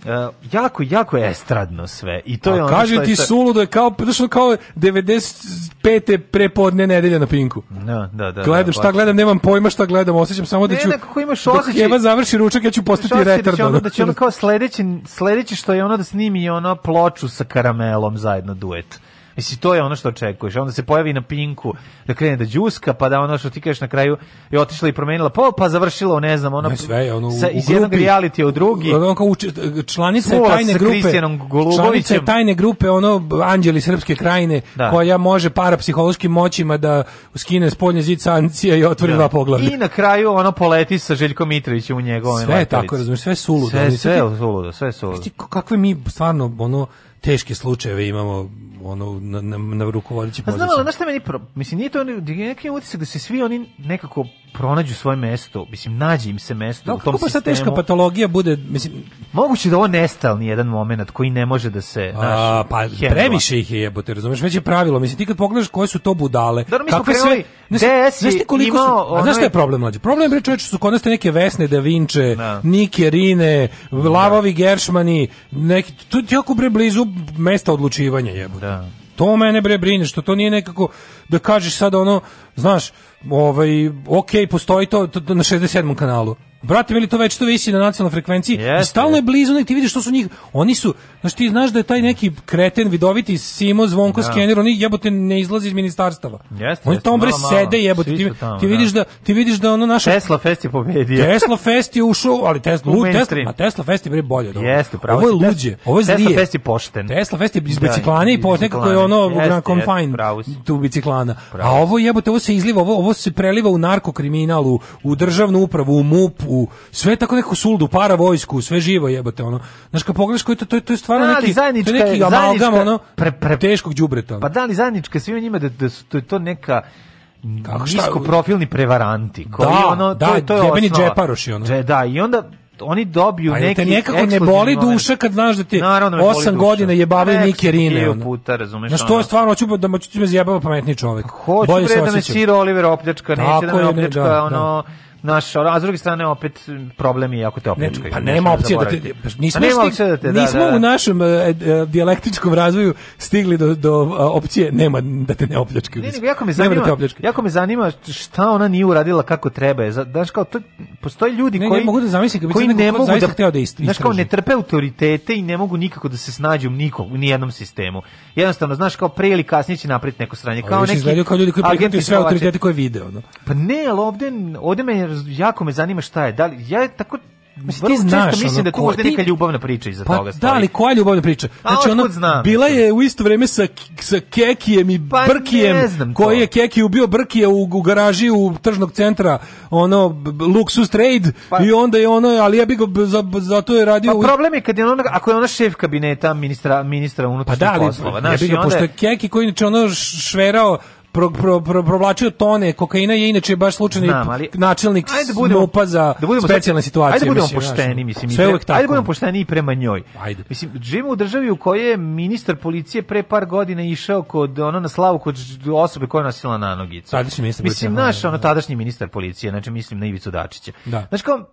S7: Uh, jako, jako je estradno sve. I to A pa je ono kaže što
S6: ti je sve... sulu da je kao, došlo kao 95. prepodne nedelje na Pinku. Da, da, da. Gledam da, šta baš. Pa- gledam, nemam pojma šta gledam, osjećam samo da ne, da ću... Ne, nekako
S7: imaš osjećaj...
S6: Dok završi ručak, ja ću postati retardno.
S7: Da će ono, da će ono kao sledeći, sledeći što je ono da snimi ono ploču sa karamelom zajedno duet. Mislim, to je ono što očekuješ. Onda se pojavi na pinku da krene da džuska, pa da ono što ti kažeš na kraju je otišla i promenila pa, pa završila, ne znam, ono... Ne sve,
S6: ono, sa,
S7: iz jednog reality u drugi.
S6: Ono kao članica je tajne
S7: grupe. Članica je
S6: tajne grupe, ono, anđeli srpske krajine, da. koja može parapsihološkim moćima da skine spoljnje zid sankcija i otvori da. dva poglavlja.
S7: I na kraju ono poleti sa Željkom Mitrovićem u njegovom
S6: Sve je tako, razumiješ, sve suludo.
S7: Sve, sve, sve suludo, sve suludo.
S6: Kakve mi stvarno, ono, teške slučajeve imamo ono na na, na rukovodećim pa pozicijama.
S7: Znamo, znaš šta meni pro, mislim nije to neki utisak da se svi oni nekako pronađu svoje mesto, mislim nađe im se mesto da, u tom kako sistemu. teška
S6: patologija bude, mislim
S7: moguće da on ovo ni jedan momenat koji ne može da se
S6: naš, A, pa hendla. previše ih je jebote, razumeš, već je pravilo, mislim ti kad pogledaš koje su to budale,
S7: da, kakve sve, znaš, znaš ti koliko
S6: imao, su, a znaš šta je problem mlađe? Problem je čoveče su kod nas neke Vesne Da Vinče, da. Nike Rine, da. Lavovi Geršmani, neki tu jako bre blizu mesta odlučivanja jebote. Da. To mene bre brine što to nije nekako da kažeš sad ono, znaš, ovaj, ok, postoji to, to na 67. kanalu. Brate, ili to već to visi na nacionalnoj frekvenciji. Yes, I stalno je blizu, nek ti vidiš što su njih. Oni su, znači ti znaš da je taj neki kreten vidoviti Simo Zvonko da. Skener, oni jebote ne izlazi iz ministarstava. Yes, oni tamo bre sede jebote. Ti, tamo, ti da. vidiš da. da ti vidiš da ono naša Tesla
S7: Fest je pobedio.
S6: Tesla Fest je ušao, ali Tesla,
S7: u Tesla, a Tesla
S6: Fest je bre bolje dobro.
S7: Jeste, pravo. Ovo
S6: je luđe, ovo je Tesla Fest je pošten. Tesla Fest je iz da, biciklane i pošten kako je ono yes, u Grand Confine. Tu bicikl dana. Pravo. A ovo jebote, ovo se izliva, ovo, ovo se preliva u narkokriminalu, u državnu upravu, u MUP, u sve tako neku suldu, para vojsku, sve živo jebote, ono. Znaš, kad pogledaš koji to, to, to je stvarno da, neki, to je neki amalgam, ono, pre, pre, teškog džubreta.
S7: Pa da li zajednička svima njima da, da su, to je to neka Kako, nisko profilni prevaranti koji da, ono da, to, to je
S6: jebeni džeparoši ono. Dže,
S7: da i onda oni dobiju pa neki te
S6: nekako ne boli duša kad znaš da ti 8 godina pa je jebavaju Nike Rine. Ono.
S7: puta, razumeš. Na što
S6: je stvarno hoću da, da moću me zjebava pametni čovjek. Hoću da me da
S7: Sir Oliver opljačka, neće da me da, opljačka, ono... Naš, a s druge strane opet problem je ako te
S6: opljačkaju.
S7: Pa ne, pa nema opcije da te, pa nismo,
S6: pa nema opcije da te, da, nismo da, da. u našem e, e, dijalektičkom razvoju stigli do, do e, opcije nema da te ne opljačkaju.
S7: Ne, jako me da zanima, da jako me zanima šta ona nije uradila kako treba. Znaš kao, to, postoji ljudi ne, koji, ne mogu da zamislim, koji da ne mogu
S6: da, hteo da istraži.
S7: Znaš kao, ne trpe autoritete i ne mogu nikako da se snađu nikom, u nijednom sistemu. Jednostavno, znaš kao, pre ili kasnije će napraviti neko sranje. Kao
S6: neki, kao ljudi koji prihvataju sve autoritete koje vide. No?
S7: Pa ne, ali ovde, ovde me jako me zanima šta je. Da li, ja tako Mislim, ti znaš, mislim ono, da tu možda ti... neka ljubavna priča iza pa, toga da,
S6: stoji. Da, ali koja ljubavna priča?
S7: Znači, A, ona
S6: bila je u isto vreme sa, sa Kekijem i pa, Brkijem, koji je Keki ubio Brkije u, u garaži u tržnog centra, ono, Luxus Trade, pa, i onda je ono, ali ja bih ga za, za to je radio...
S7: Pa problem je kad je ona, ako je ona šef kabineta ministra, ministra unutrašnjih pa, da, ali, poslova. Naš, ja bih ga, onda... pošto je
S6: Keki koji inače ono šverao pro, pro, pro, provlačio tone kokaina je inače baš slučajni Znam, ali, načelnik ajde da budemo, pa za da budemo, specijalne situacije. Ajde da
S7: budemo mislim, pošteni, mislim. Sve uvek tako. Ajde da budemo pošteni i prema njoj. Ajde. Mislim, živimo u državi u kojoj je ministar policije pre par godina išao kod, ono, na slavu kod osobe koja je nosila na nogicu.
S6: Tadašnji ministar Mislim,
S7: naš, ono, tadašnji ministar policije, znači, mislim na Ivicu Dačića. Da. Znači, kao,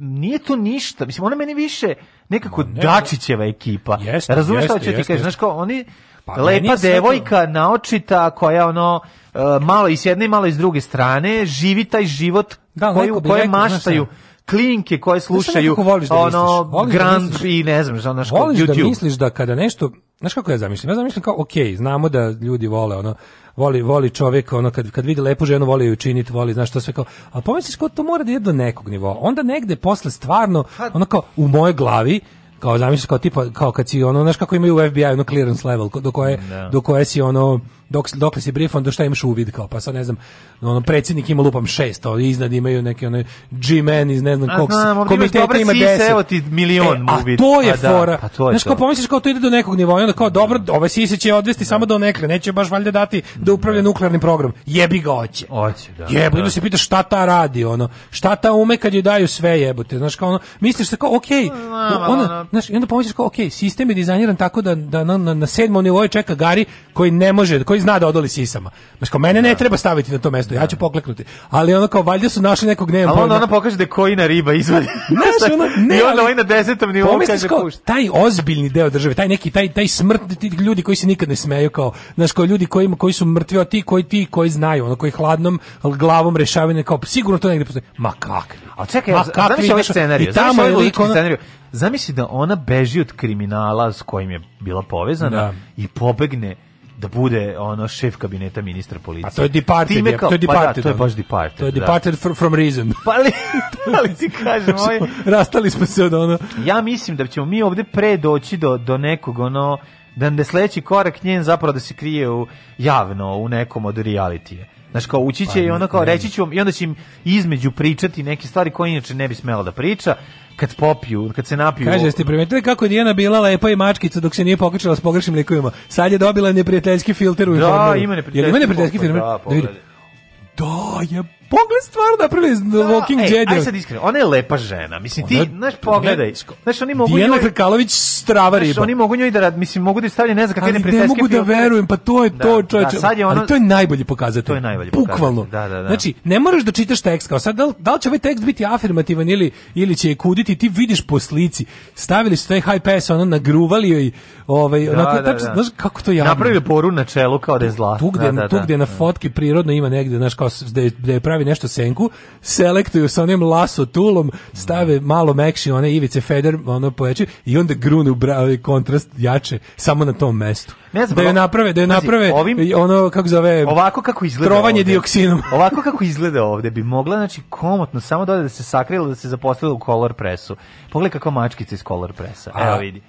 S7: nije to ništa. Mislim, ona meni više nekako ne, Dačićeva ekipa. Jeste, Razumeš šta hoću ti kažem? Znači, kao, oni Pa, Lepa devojka, to... naočita, koja ono, uh, malo iz jedne i malo iz druge strane, živi taj život da, koju, koje rekao, maštaju klinke koje slušaju da da ono da grand da i ne znam što ono što voliš da YouTube. da misliš
S6: da kada nešto znaš kako ja zamišljam ja zamišljam kao ok, znamo da ljudi vole ono voli voli čovjek ono kad kad vidi lepu ženu voli ju učiniti voli znaš što sve kao al pomisliš kao to mora da ide do nekog nivoa onda negde posle stvarno pa- ono kao u moje glavi kao zamisliš kao tipa kao kad si ono znaš kako imaju u FBI ono clearance level do koje da. do koje si ono dok, dokle si brifon, do šta imaš vid kao, pa sad ne znam, ono, predsjednik ima lupam 6 ali iznad imaju neki onaj G-man iz ne znam kog komiteta ima
S7: 10 Evo ti milion e, a uvid.
S6: to je a da, fora. Da, to je znaš, kao pomisliš kao to ide do nekog nivoa, onda kao, da. dobro, ove ovaj sise će odvesti da. samo do nekle, neće baš valjda dati da, da. upravlja nuklearni program. Jebi ga hoće hoće da. Jebi, da. se pita šta ta radi, ono, šta ta ume kad joj daju sve jebote, znaš, kao ono, misliš se kao, okej, okay, ona, znaš, i onda pomisliš kao, okej, okay, sistem je dizajniran tako da, da na, na, na sedmom nivou čeka Gari koji ne može, koji koji zna da odoli sisama. Znači, kao mene ne da. treba staviti na to mesto, ja da. ću pokleknuti. Ali ono kao, valjda su našli nekog nema.
S7: Ali onda ona pokaže da je kojina riba izvadi. ne, ono, ne, I onda ovaj na desetom nivou kaže kao,
S6: Taj ozbiljni deo države, taj neki, taj, taj smrt, ti ljudi koji se nikad ne smeju, kao, znaš, kao ljudi koji, koji su mrtvi, a ti koji ti koji znaju, ono koji hladnom glavom rešavaju, kao, sigurno to negde postoji. Ma kakvi? A
S7: čekaj, Ma kakvi, ovaj scenarij, tamo zamisli da ona beži od kriminala s kojim je bila povezana da. i pobegne da bude ono šef kabineta ministra policije.
S6: A to je departed, Time kao, to je departed. Pa da, to
S7: je baš departed. To
S6: je da. departed da. from reason.
S7: Pa li, ali da ti kažem, znači, ovaj,
S6: rastali smo se od ono.
S7: Ja mislim da ćemo mi ovde pre doći do, do nekog ono, da ne sledeći korak njen zapravo da se krije u, javno u nekom od realitije. Znaš, kao ući će pa, i ono kao ne. reći ću vam, i onda će im između pričati neke stvari koje inače ne bi smela da priča, kad popiju, kad se napiju.
S6: Kaže, jeste primetili kako je Dijana bila lepa i mačkica dok se nije pokačila s pogrešnim likovima. Sad je dobila neprijateljski filter u Da,
S7: ima neprijateljski, Jel ima neprijateljski
S6: filter. Da, da, da, je pogled stvarno napravili da iz da, Walking Ej, Dead.
S7: Aj sad iskreno, ona je lepa žena. Mislim ti, znaš, pogledaj.
S6: Znaš, oni mogu Dijana njoj... Krkalović strava riba. Znaš,
S7: oni mogu njoj da, mislim, mogu da stavljaju ne znam kakve neprijateljske
S6: ne mogu da verujem, pa to je da, to, da, čovječe. Da, ono... Ali to je najbolji pokazatelj. To je najbolji pokazatelj. Bukvalno.
S7: Da, da, da.
S6: Znači, ne moraš da čitaš tekst kao sad, da li, da li će ovaj tekst biti afirmativan ili, ili će je kuditi, ti vidiš po slici. Stavili su taj high pass, ono, nagruvali joj, ovaj, da, onako, da, da, znaš, kako to javno.
S7: Napravili poru na čelu kao da je zla. Tu gde, da, da, tu
S6: gde na fotki prirodno ima negde, znaš, kao da je pravi stavi nešto senku, selektuju sa onim laso tulom, stave malo mekši one ivice feder, ono povećaju i onda grunu bra, ovaj kontrast jače samo na tom mestu ne znam, da je naprave, da je naprave ovim, ono kako zove
S7: ovako kako izgleda trovanje ovde, dioksinom. ovako kako izgleda ovde bi mogla znači komotno samo da da se sakrila da se zaposlila u color presu. Pogledaj kakva mačkica iz color presa. Evo vidi.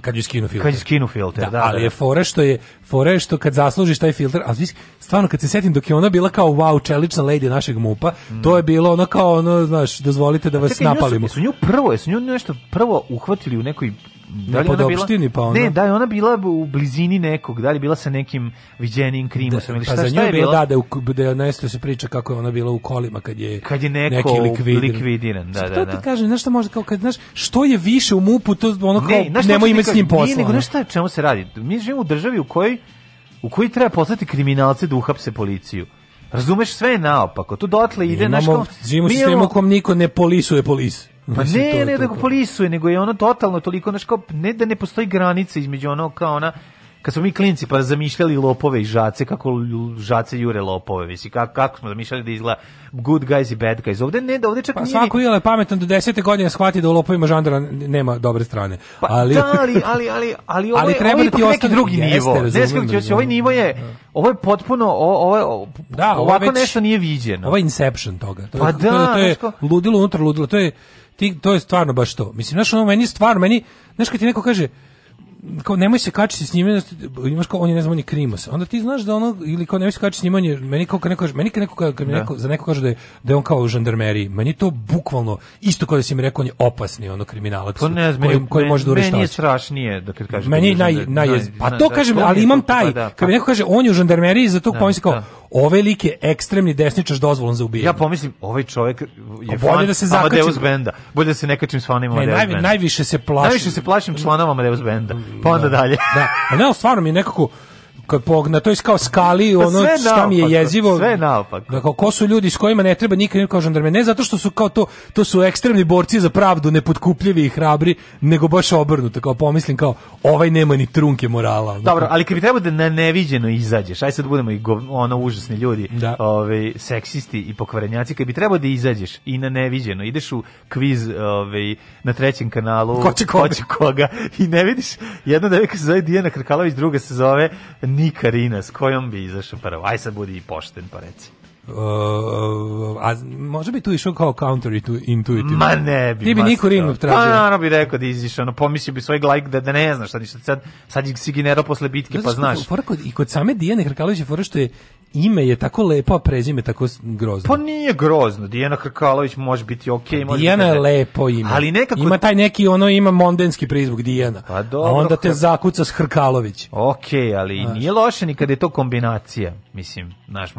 S6: Kad ju skinu filter.
S7: Kad ju skinu filter, da,
S6: da, ali da. je fore što je fore što kad zaslužiš taj filter, a stvarno kad se setim dok je ona bila kao wow čelična lady našeg mupa, mm. to je bilo ono kao ono znaš, dozvolite da vas Čekaj, napalimo. Nju
S7: su, su nju prvo, su nju nešto prvo uhvatili u nekoj
S6: Da, da li ona bila, pa ona...
S7: Ne, da je ona bila u blizini nekog, da li bila sa nekim viđenim krimusom da, ili pa šta, pa za šta nju je bila? Da, da,
S6: u, da je nešto se priča kako je ona bila u kolima kad je, kad je neko neki likvidiran. likvidiran da, da, da. ti kaže, znaš šta može, kao kad, znaš, što je više u mupu, to ono kao, ne, nemoj imati s njim posla. Ne, nego,
S7: znaš je čemu se radi? Mi živimo u državi u kojoj u kojoj treba poslati kriminalce da uhapse policiju. Razumeš sve je naopako. Tu dotle ide naš
S6: kao... Živimo sistemu kom niko ne polisuje polis.
S7: Pa ne, to, ne to, da ga polisuje, nego je ono totalno toliko, znaš, kao, ne da ne postoji granica između ono kao ona, kad smo mi klinci pa zamišljali lopove i žace, kako žace jure lopove, visi, kako, kako smo zamišljali da izgleda good guys i bad guys. Ovde ne, da ovde čak pa, nije... Svako
S6: je pametan do 10. godine shvati da u lopovima žandara nema dobre strane. Pa, ali,
S7: da, ali, ali, ali, ali, ovo, ali treba ovo je da ti neki drugi nivo. Jeste, ovaj nivo je, da. ovo je potpuno, ovo, da, ovo, da, ovako već, nešto nije viđeno.
S6: Ovo je inception
S7: toga. To je, pa da, to, je, to
S6: je, to da, je ludilo unutar ludilo, to je ti, to je stvarno baš to. Mislim, znaš, ono, meni stvarno, meni, znaš, kad ti neko kaže, kao nemoj se kačiti s njime, imaš kao on je ne znam on je krimos. Onda ti znaš da ono ili kao nemoj se kačiti s njime, on je, meni kao kad neko kaže, meni kad neko kaže, mi da. neko za neko kaže da je da je on kao u žandarmeriji. Meni to bukvalno isto kao da si mi rekao on je opasni ono kriminalac. Ko pa ne znam, koji, meni, koji može da uradi. Meni
S7: je strašnije da kad kaže.
S6: Meni da naj da- naj pa to pa da, kažem, ali imam taj kad pa- mi neko kaže on je u žandarmeriji, zato da, pomislim kao ove like ekstremni desničar s dozvolom za ubijanje. Ja
S7: pomislim, ovaj čovjek je bolje da se zakačim. Amadeus benda. Bolje da se nekačim s fanima Amadeus
S6: ne,
S7: naj, Najviše se plašim. Najviše se plašim članova Amadeus benda pa onda da. dalje. da.
S6: Ali ne, stvarno mi je nekako na toj kao skali pa ono sve šta naopak, mi je jezivo
S7: sve naopak da
S6: dakle, kao ko su ljudi s kojima ne treba nikad kao žandarme ne zato što su kao to to su ekstremni borci za pravdu nepotkupljivi i hrabri nego baš obrnuto kao pomislim kao ovaj nema ni trunke morala ono.
S7: dobro ali kad bi trebalo da na neviđeno izađeš aj sad budemo i gov, ono užasni ljudi da. ovaj seksisti i pokvarenjaci kad bi trebalo da izađeš i na neviđeno ideš u kviz ovaj na trećem kanalu
S6: ko će koga, ko
S7: će koga i ne vidiš jedna devojka se zove Dijana Krkalović druga se zove Nikarina, s kojom bi izašao prvo? Aj sad budi i pošten, pa reci.
S6: Uh, a može bi tu išao kao counter to intuitivno. Ma ne bi. Ti bi Niko Rinu
S7: tražio. Pa naravno bi rekao da izišao, ono pomislio bi svoj glajk da, da ne znaš šta ništa. Sad, sad si generao posle bitke, pa znaš.
S6: kod, i kod same Dijane Hrkalović je fora što je ime je tako lepo, a prezime tako grozno.
S7: Pa nije grozno. Dijana Hrkalović može biti okej. Okay, pa
S6: Dijana je lepo ime. Ali nekako... Ima taj neki, ono ima mondenski prizvuk Dijana. Pa dobro. A onda te zakuca s Hrkalović.
S7: Okej, okay, ali znaš. nije loše ni kada je to kombinacija. Mislim, znaš,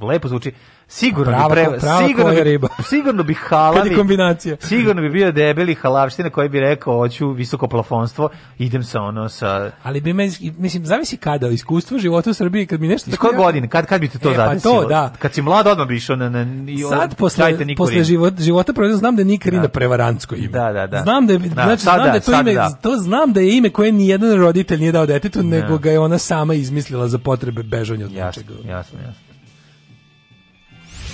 S7: lepo zvuči. Sigurno prava, bi
S6: preva, prava sigurno
S7: koja riba. Sigurno bi halali. kombinacija. Sigurno bi bio debeli halavština koji bi rekao hoću visoko plafonstvo, idem sa ono sa
S6: Ali bi me, mislim zavisi kada iskustvo života u Srbiji kad mi nešto Iz koje
S7: godine? Kad kad bi te to e, pa to, da. Kad si mlad odmah bi išao na, na
S6: i Sad posle posle života života provedem znam da nije Krina da. prevarantsko ime.
S7: Da, da, da.
S6: Znam da je, da, znači znam da, da to ime da. to znam da je ime koje ni jedan roditelj nije dao detetu, da. nego ga je ona sama izmislila za potrebe bežanja od jasno, nečega. Jasno,
S7: jasno.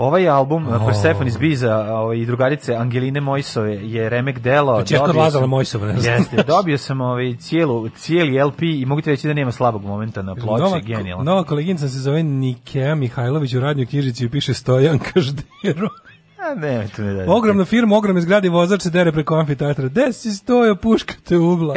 S7: Ovaj album oh. Eh, Persephone Biza eh, ovaj, i drugarice Angeline Mojsove je remek delo.
S6: To je Lazala Mojsova, ne znam. Jeste,
S7: dobio sam ovaj cijelu, cijeli LP i mogu ti reći da nema slabog momenta na ploči, nova, genijalno.
S6: Nova koleginica se zove Nikea Mihajlović u radnjoj knjižici i piše Stojan Každero.
S7: A ne, to ne da.
S6: Ogromna firma, ogromne zgrade, vozač se dere preko amfiteatra. Desi puška te ugla.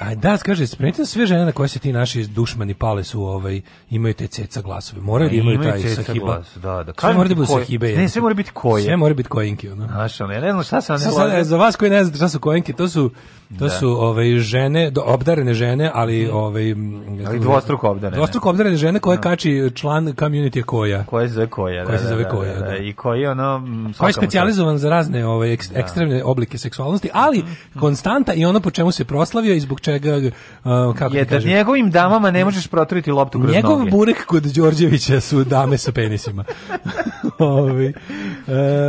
S6: A da, kaže, spremite sve žene na koje se ti naši dušmani pale su, ovaj, imaju te ceca glasove. Moraju da e, imaju taj sahiba. Glas,
S7: da, da.
S6: Sve mora da budu sahibe.
S7: Ne, sve mora biti koje.
S6: Sve mora biti kojinki. Ono.
S7: Znaš, ono, ja ne znam šta se
S6: ne Za vas koji ne znate šta su kojinki, to su To da. su ove ovaj, žene, obdarene žene, ali mhm. ove ovaj,
S7: ali dvostruko obdarene.
S6: Dvostruko obdarene žene koje no. Da. kači član community koja.
S7: Koje zove koja, koje da, se da, zove da, koja, da, da. I koji ono
S6: koji je specijalizovan za razne ove ovaj, ek, ekstremne oblike seksualnosti, ali mm. konstanta i ono po čemu se proslavio i zbog čega uh, kako je da
S7: njegovim damama ne možeš protriti loptu kroz Njegov noge.
S6: burek kod Đorđevića su dame sa penisima.
S7: ove, uh,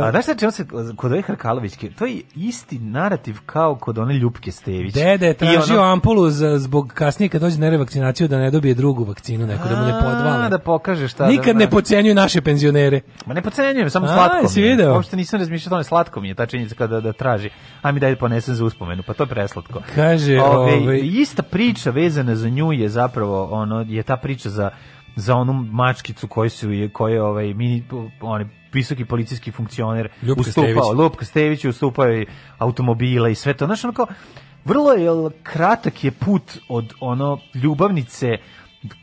S7: A da e, se čemu se kod Harkalovićke, to je isti narativ kao kod one ljubke
S6: Stević. Dede je tražio ono... ampulu za, zbog kasnije kad dođe na revakcinaciju da ne dobije drugu vakcinu neku, da mu ne podvale. da
S7: pokaže šta.
S6: Nikad da ne pocenjuju naše penzionere.
S7: Ma ne pocenjujem, samo slatko A, si video? Uopšte nisam razmišljao o tome, slatko mi je ta činjenica kada da traži. Ajme daj da ponesem za uspomenu, pa to je preslatko.
S6: Kaže, Ove, ovaj...
S7: Ista priča vezana za nju je zapravo, ono, je ta priča za za onu mačkicu koju su je koje ovaj mini oni visoki policijski funkcioner Ljubka ustupao, Stević. Lupka Stević ustupao i automobila i sve to. Znaš, ono kao, vrlo je kratak je put od ono ljubavnice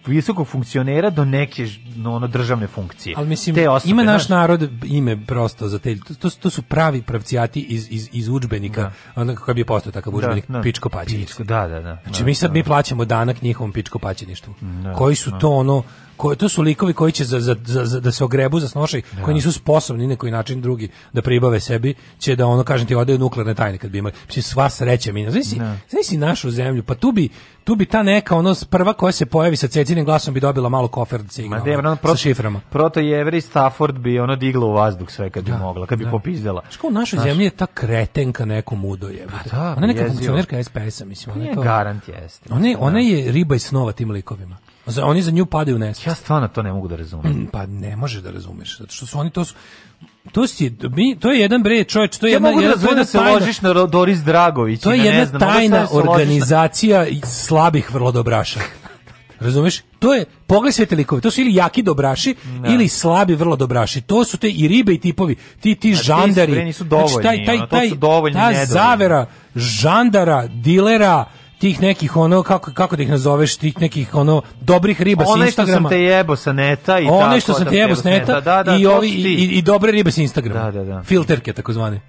S7: visokog funkcionera do neke no, ono državne funkcije.
S6: Ali mislim te osobe, ima naš narod ime prosto za te to, to su pravi pravcijati iz iz iz udžbenika, da. onda kako bi postao takav da, udžbenik da, da. pičko paćeništvo.
S7: Da, da, da.
S6: Znači mi sad mi plaćamo danak njihovom pičko paćeništvu. Da, Koji su da. to ono koje to su likovi koji će za, za, za, da se ogrebu za snošaj, ja. Da. koji nisu sposobni na koji način drugi da pribave sebi, će da ono kažem ti ode nuklearne tajne kad bi imali. Mislim sva sreća mi. Znači, si, da. si našu zemlju, pa tu bi tu bi ta neka ono prva koja se pojavi sa cecinim glasom bi dobila malo kofer signal. Ma de, ono, proto, sa
S7: šiframa. Proto je Every Stafford bi ono digla u vazduh sve kad bi da, mogla, kad bi da. popizdela.
S6: Što u našoj Znaš... zemlji je ta kretenka neko mudo je. Pa da, ona neka funkcionerka SPS-a, mislim,
S7: ona
S6: je to. Garant
S7: jeste.
S6: Ona, ona je riba i snova tim likovima. Za, oni za nju padaju u
S7: nesvest. Ja stvarno to ne mogu da razumem. Mm,
S6: pa ne možeš da razumeš, zato što su oni to su, to si, mi, to je jedan bre čovjek, to je ja jedna,
S7: mogu
S6: da
S7: jedna, da se
S6: tajna,
S7: ložiš na Doris Dragović. To je da jedna znam, da tajna
S6: organizacija na... slabih vrlo dobraša. Razumeš? To je pogled sve likove. To su ili jaki dobraši ne. Da. ili slabi vrlo dobraši. To su te i ribe i tipovi, ti ti znači, žandari. Ti
S7: su dovoljni, znači, taj, taj, taj, ta
S6: zavera žandara, dilera, tih nekih ono kako kako da ih nazoveš tih nekih ono dobrih riba
S7: sa
S6: Instagrama. One što sam
S7: te jebo sa neta i
S6: tako.
S7: One
S6: što sam te jebo sa neta da, da, i ovi i, i dobre ribe sa Instagrama. Da,
S7: da, da.
S6: Filterke takozvane.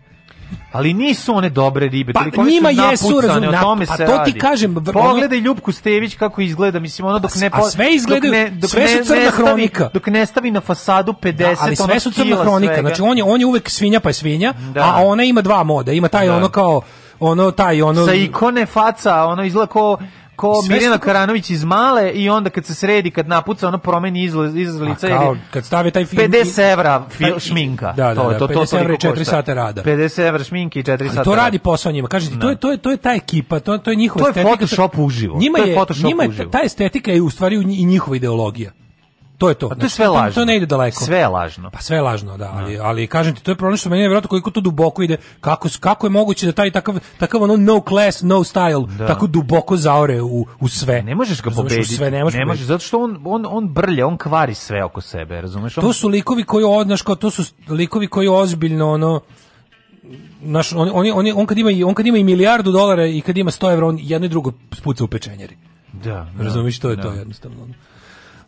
S7: Ali nisu one dobre ribe, pa, toliko njima jesu, razum, na, tome pa
S6: se
S7: to ti
S6: kažem.
S7: Pogledaj Ljubku Stević kako izgleda, mislim ono dok ne...
S6: A sve izgleda dok ne, dok sve su crna ne stavi, hronika.
S7: Dok ne stavi na fasadu 50, da, ali sve su crna hronika,
S6: svega. znači on je, on je uvek svinja pa je svinja, da. a ona ima dva moda, ima taj da. ono kao ono taj ono
S7: sa ikone faca, ono izlako ko Sve Mirjana Karanović iz Male i onda kad se sredi, kad napuca, ono promeni izlaz iz lica. Kao,
S6: kad stavi taj film...
S7: 50 evra pa šminka. Da, da, to, da, to, to,
S6: 50 evra i
S7: 4
S6: sata
S7: rada. 50 evra šminke i 4 sata
S6: To radi posao njima. Kažete, da. to, je, to, je, to je ta ekipa, to, to je njihova estetika.
S7: To je Photoshop uživo.
S6: Njima je, je njima je ta, ta estetika je u stvari i njihova ideologija to je to.
S7: A to je sve znači, lažno.
S6: To ne ide daleko.
S7: Sve je lažno.
S6: Pa sve je lažno, da, da. ali ali kažem ti to je problem što meni verovatno koliko to duboko ide. Kako kako je moguće da taj takav takav ono no class, no style da. tako duboko zaore u, u sve.
S7: Ne možeš ga pobediti. Sve ne možeš. Ne možeš zato što on on on brlja, on kvari sve oko sebe, razumeš? On...
S6: To su likovi koji odnaš kao to su likovi koji ozbiljno ono naš on, on, on, on kad ima on kad ima i milijardu dolara i kad ima 100 evra on jedno i drugo spuca u pečenjeri.
S7: Da, da
S6: razumiješ to je da. to jednostavno.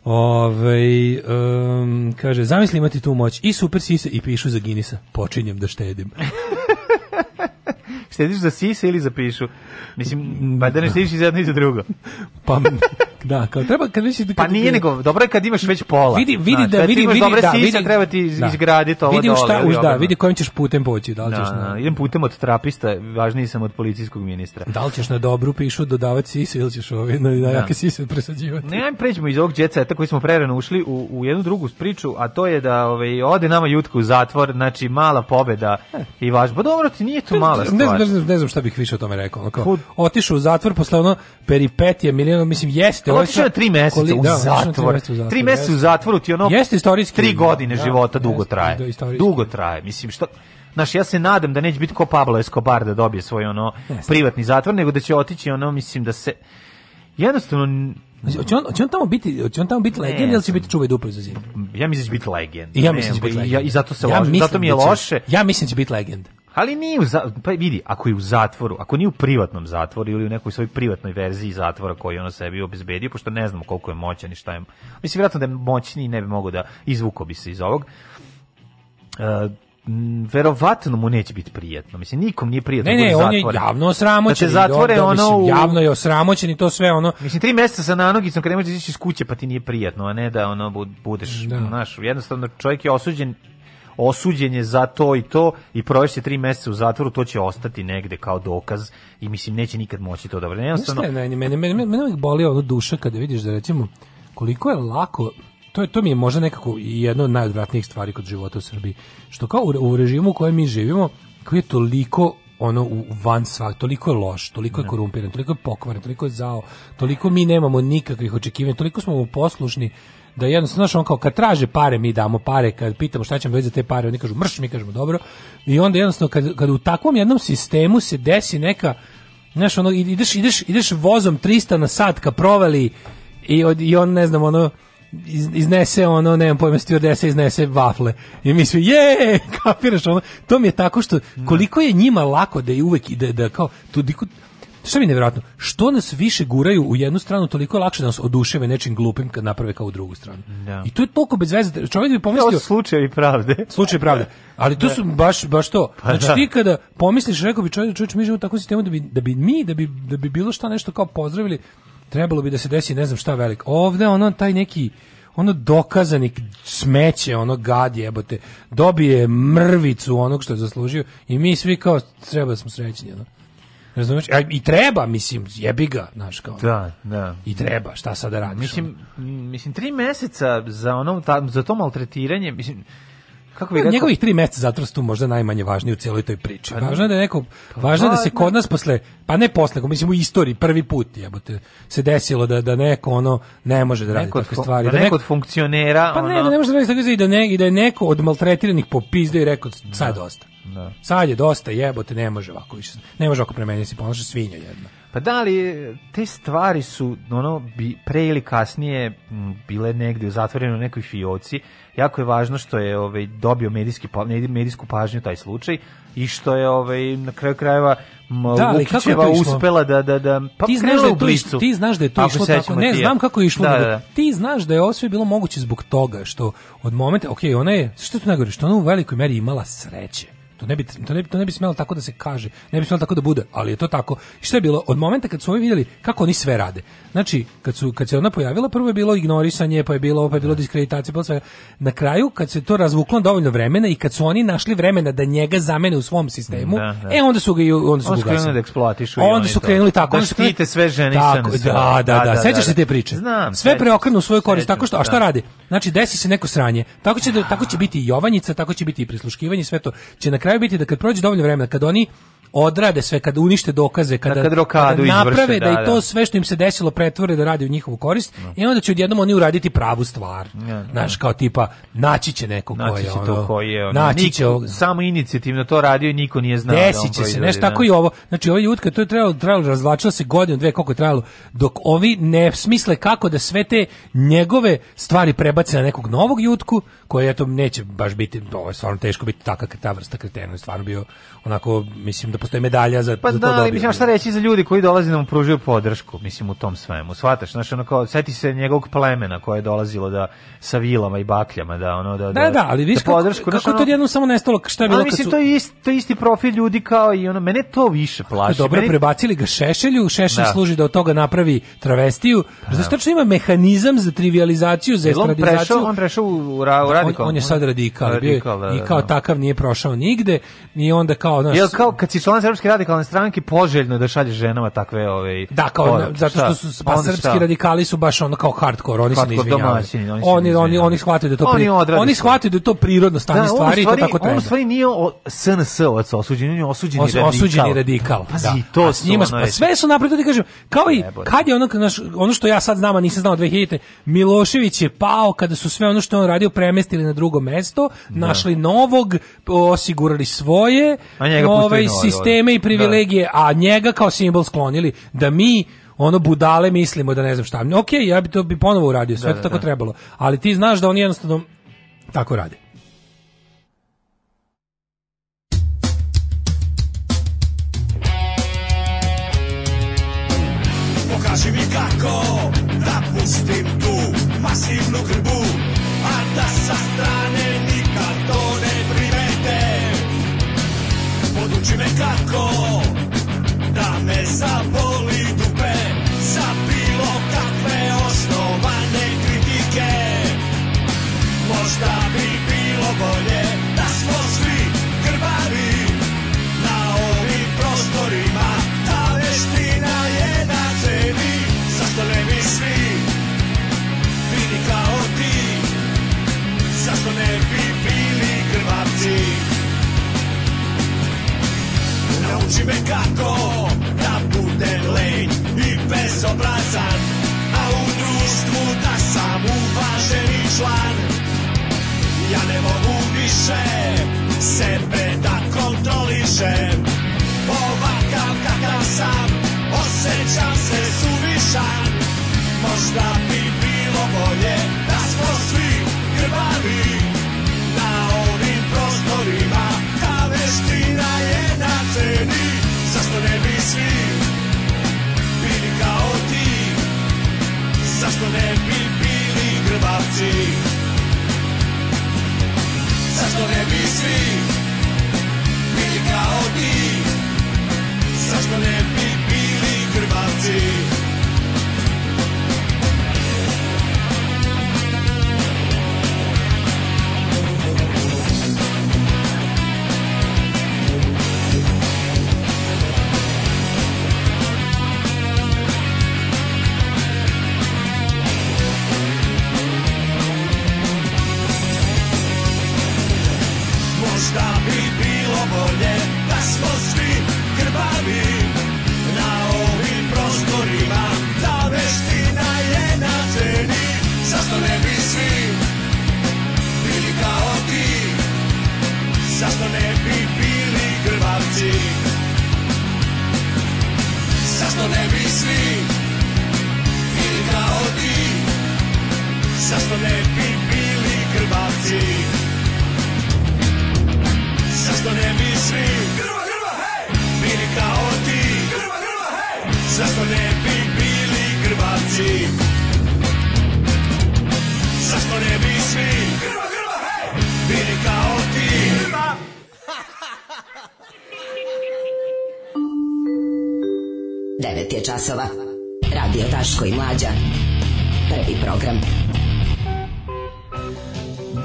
S6: Ove, um, kaže, zamisli imati tu moć i super si se i pišu za Ginisa. Počinjem da štedim.
S7: štediš za sise ili za pišu? Mislim, ba da ne štediš i za jedno i za drugo. pa,
S6: da, kao treba kad već da
S7: pa kad Pa nije nego, dobro je kad imaš već pola.
S6: Vidi, vidi znači, da vidi vidi dobre da
S7: sise, vidi treba ti da. izgraditi ovo vidi dole.
S6: šta, už
S7: da,
S6: vidi kojim ćeš putem poći, da li da, ćeš na.
S7: Idem putem od trapista, važniji sam od policijskog ministra.
S6: Da li ćeš na dobru pišu dodavati sise ili ćeš ove na da. jake sise presađivati?
S7: Ne, ajmo pređemo iz ovog djeca, tako smo prerano ušli u, u jednu drugu priču, a to je da ovaj ode nama jutku u zatvor, znači mala pobeda e. i vaš. Pa dobro, ti nije to mala stvar
S6: znam, ne znam šta bih više o tome rekao. Ono kao, otišao u zatvor posle ono peripetije miliona, mislim jeste.
S7: Ovo otišao na tri meseca koli, da, u, zatvor. Tri meseca u zatvoru ti ono
S6: jeste istorijski.
S7: Tri da, godine da, života dugo traje. Da, dugo traje. Mislim što Znaš, ja se nadam da neće biti ko Pablo Escobar da dobije svoj ono jeste. privatni zatvor, nego da će otići ono, mislim da se jednostavno
S6: znači, Hoće on, on, tamo biti, hoće on tamo biti legend ili će biti čuvaj duplo za zimu? Ja mislim da
S7: će
S6: biti legend.
S7: Ja
S6: mislim da će biti legend.
S7: I zato se ja lože, zato mi je loše.
S6: Ja mislim da će biti legend.
S7: Ali nije u za, pa vidi, ako je u zatvoru, ako nije u privatnom zatvoru ili u nekoj svojoj privatnoj verziji zatvora koji on sebi obezbedio, pošto ne znamo koliko je moćan i šta je. Mislim vjerovatno da je moćniji, ne bi mogao da izvuko bi se iz ovog. E, verovatno mu neće biti prijatno. Mislim nikom nije prijatno
S6: ne, ne, on je javno osramoćen. Da te zatvore da, ono mislim, javno je osramoćen i to sve ono.
S7: Mislim 3 mjeseca sa nanogicom kad ne možeš izaći iz kuće pa ti nije prijatno, a ne da ono budeš, da. Naš, jednostavno čovjek je osuđen osuđen je za to i to i provešće tri mjeseca u zatvoru, to će ostati negde kao dokaz i mislim neće nikad moći to da vrne. Jednostavno...
S6: Ne, ne, mene, mene, mene uvijek boli ono duša kada vidiš da recimo koliko je lako to je to mi je možda nekako jedno od najodvratnijih stvari kod života u Srbiji što kao u, u režimu u kojem mi živimo koji je toliko ono u van svak, toliko je loš, toliko je da. korumpiran, toliko je pokvaren, toliko je zao, toliko mi nemamo nikakvih očekivanja, toliko smo mu poslušni da jednostavno znaš on kao kad traže pare mi damo pare kad pitamo šta ćemo da za te pare oni kažu mrš mi kažemo dobro i onda jednostavno kad, kad u takvom jednom sistemu se desi neka znaš ono ideš ideš ideš vozom 300 na sat ka provali i od, i on ne znam ono iznese ono, ne znam nemam pojma, stjordesa iznese vafle. I mi svi, je, kapiraš ono. To mi je tako što, da. koliko je njima lako da je uvek, da, da kao, tu, Što mi je nevjerojatno? Što nas više guraju u jednu stranu, toliko je lakše da nas oduševe nečim glupim kad naprave kao u drugu stranu.
S7: Da.
S6: I to je
S7: toliko
S6: bez veze. Čovjek bi pomislio... Ovo
S7: slučaj i pravde.
S6: Slučaj i pravde. Ali to da. su baš, baš to. Pa znači da. ti kada pomisliš, rekao bi čovjek, čovjek, mi živimo u takvom sistemu da bi, da bi mi, da bi, da bi bilo šta nešto kao pozdravili, trebalo bi da se desi ne znam šta veliko. Ovde ono taj neki ono dokazani smeće, ono gad jebote, dobije mrvicu onog što je zaslužio i mi svi kao treba da smo srećni. Ono. Razumeš? A, I treba, mislim, jebi ga, znaš kao.
S7: Da, da.
S6: I treba, šta sad da radiš?
S7: Mislim, mislim tri meseca za ono za to maltretiranje, mislim kako bi rekao...
S6: njegovih tri meseca zatvora su možda najmanje važni u celoj toj priči. Pa važno je da neko pa važno da se kod nas posle pa ne posle, ko mislim u istoriji prvi put jebote se desilo da da neko ono ne može da radi neko takve stvari, da, da
S7: neko od funkcionera
S6: pa
S7: ono...
S6: ne, da ne može da radi tako stvari, da ne i da je neko od maltretiranih popizda i rekao sad dosta. Da. Da. Sad je dosta, jebote, ne može ovako više. Ne može ovako premeniti se, ponaša svinja jedna.
S7: Pa da li e, te stvari su ono bi pre ili kasnije bile negde zatvorene u nekoj fioci. Jako je važno što je ovaj dobio medijski pa, medijsku pažnju taj slučaj i što je ovaj na kraju krajeva da, Vukićeva uspela da da da pa ti
S6: znaš da je to išlo, ti znaš da je to išlo tako ne znam kako je išlo da, da, da. ti znaš da je ovo sve bilo moguće zbog toga što od momenta ok, ona je što tu ne govori što ona u velikoj meri imala sreće To ne bi to ne bi to ne bi smelo tako da se kaže. Ne bi smelo tako da bude, ali je to tako. I što je bilo od momenta kad su oni videli kako oni sve rade. Znači, kad su kad se ona pojavila, prvo je bilo ignorisanje, pa je bilo pa je bilo diskreditacija, pa sve. Na kraju kad se to razvuklo dovoljno vremena i kad su oni našli vremena da njega zamene u svom sistemu, da, da. e onda su ga i onda
S7: su
S6: ga da
S7: eksploatišu.
S6: Onda su krenuli to. tako,
S7: da štite sve žene tako,
S6: da, da, da, da, Sećaš se te priče? Znam, sve preokrenu u svoju korist, tako što a šta radi? Znači desi se neko sranje. Tako će tako će biti i Jovanjica, tako će biti i prisluškivanje, sve to će na kraju kraju biti da kad prođe dovoljno vremena, kad oni odrade sve, kada unište dokaze, da, kada,
S7: kad kada
S6: naprave
S7: izvrše, da,
S6: da, i to da. sve što im se desilo pretvore da radi u njihovu korist, no. i e, onda će odjednom oni uraditi pravu stvar. Ja, da. Znaš, kao tipa, naći će neko naći ko je, će ono, to je, ono, naći
S7: će ovog... samo inicijativno to radio i niko nije znao. Desit će
S6: da
S7: se,
S6: nešto tako i ovo. Znači, ovo ovaj jutka, to je trebalo, trebalo razvlačilo se godinu, dve, koliko je trajalo, dok ovi ne smisle kako da sve te njegove stvari prebace na nekog novog jutku, koji eto neće baš biti, to je stvarno teško biti taka ta vrsta kretena, je stvarno bio onako, mislim da postoji medalja za,
S7: pa
S6: za
S7: to da,
S6: dobiju.
S7: šta reći za ljudi koji dolaze da mu pružuju podršku, mislim u tom svemu. Svataš, znači ono kao seti se njegovog plemena koje je dolazilo da sa vilama i bakljama da ono da da.
S6: Da, da ali
S7: viš da podršku,
S6: kako, kako to jednom samo nestalo, šta je bilo mislim, su...
S7: to je isti, to je isti profil ljudi kao i ono mene to više plaši.
S6: Dobro
S7: mene...
S6: prebacili ga Šešelju, Šešelj da. služi da od toga napravi travestiju. Pa da. Zato što ima mehanizam za trivializaciju, za estradizaciju. On prešao,
S7: on prešao u, ra, u radikal.
S6: On, on je sad radikal, radikal bio, da, i da, kao da. takav nije prošao nigde ni onda kao, znaš, Jel
S7: kao kad si član Srpske radikalne stranke poželjno da šalje ženama takve ove ovaj,
S6: Da, kao ove, zato što su pa, pa srpski radikali su baš ono kao hardkor, oni hardcore, se ne domaćini, oni, oni, oni, shvataju da to oni, pri... oni shvataju da to prirodno stanje da,
S7: stvari,
S6: stvari, to tako treba. On
S7: stvari nije SNS oc osuđen, on je
S6: osuđeni Os, radikal. Osuđeni radikal. Pazi, da. to su njima, ono pa sve su napravili, da kažem, kao i kad je ono, naš, ono što ja sad znam, a nisam znao 2000 Milošević je pao kada su sve ono što on radio premestili na drugo mesto, da. našli novog, osigurali svoje,
S7: a njega ovaj,
S6: sisteme i da. privilegije, da. a njega kao simbol sklonili da mi ono budale mislimo da ne znam šta. Ok, ja bi to bi ponovo uradio, sve da, to da, tako da. trebalo. Ali ti znaš da oni jednostavno tako rade. Pokaži mi kako da pustim tu masivnu grbu nauči me kako da me zaboli Nauči me kako da budem lenj i bezobrazan A u društvu da sam uvaženi član Ja ne mogu više sebe da kontrolišem Ovakav kakav sam, osjećam se suvišan Možda bi bilo bolje da smo svi krvavi Na ovim prostorima kao vešti da ceni Zašto ne bi svi bili kao ti Zašto ne bi bili grbavci Zašto ne bi svi bili kao ti Zašto ne bi bili grbavci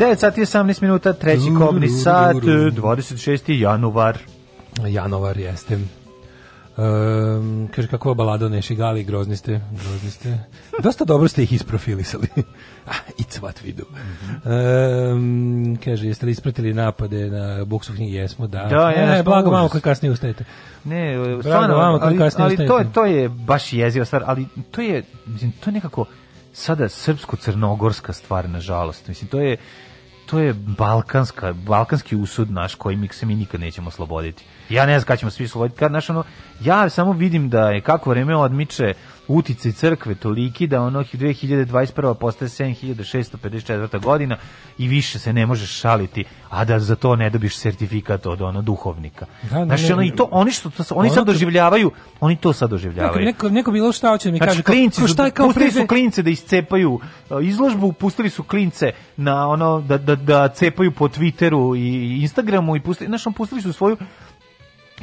S6: 9 sati 18 minuta, treći kobni sat, 26. januar. Januar jeste. Um, kaže, kako balada Neši Gali, grozni ste, grozni ste. Dosta dobro ste ih isprofilisali. ah, it's what we do. Um, kaže, jeste li ispratili napade na buksu knjigi? Jesmo, da. da ne, ne, blago vamo koji kasnije ustajete. Ne, stvarno, vamo koji ali ustajete. Ali to, je, to je baš jeziva stvar, ali to je, mislim, to je nekako sada srpsko-crnogorska stvar, nažalost. Mislim, to je to je balkanska, balkanski usud naš koji se mi nikad nećemo osloboditi. Ja ne znam kada ćemo svi osloboditi. Kad, naš, ono, ja samo vidim da je kako vreme odmiče, uticaj crkve toliki da ono 2021. postaje 7654. godina i više se ne možeš šaliti, a da za to ne dobiš sertifikat od ono duhovnika. Da, znači, ne, ono, i to, oni što to, oni ono sad doživljavaju, oni to sad doživljavaju. Neko, neko, bilo šta hoće da mi znači, kaže, klinci, šta je kao pustili preze... su klince da iscepaju e, izložbu, pustili su klince na ono, da, da, da cepaju po Twitteru i Instagramu i pustili, znači, pustili su svoju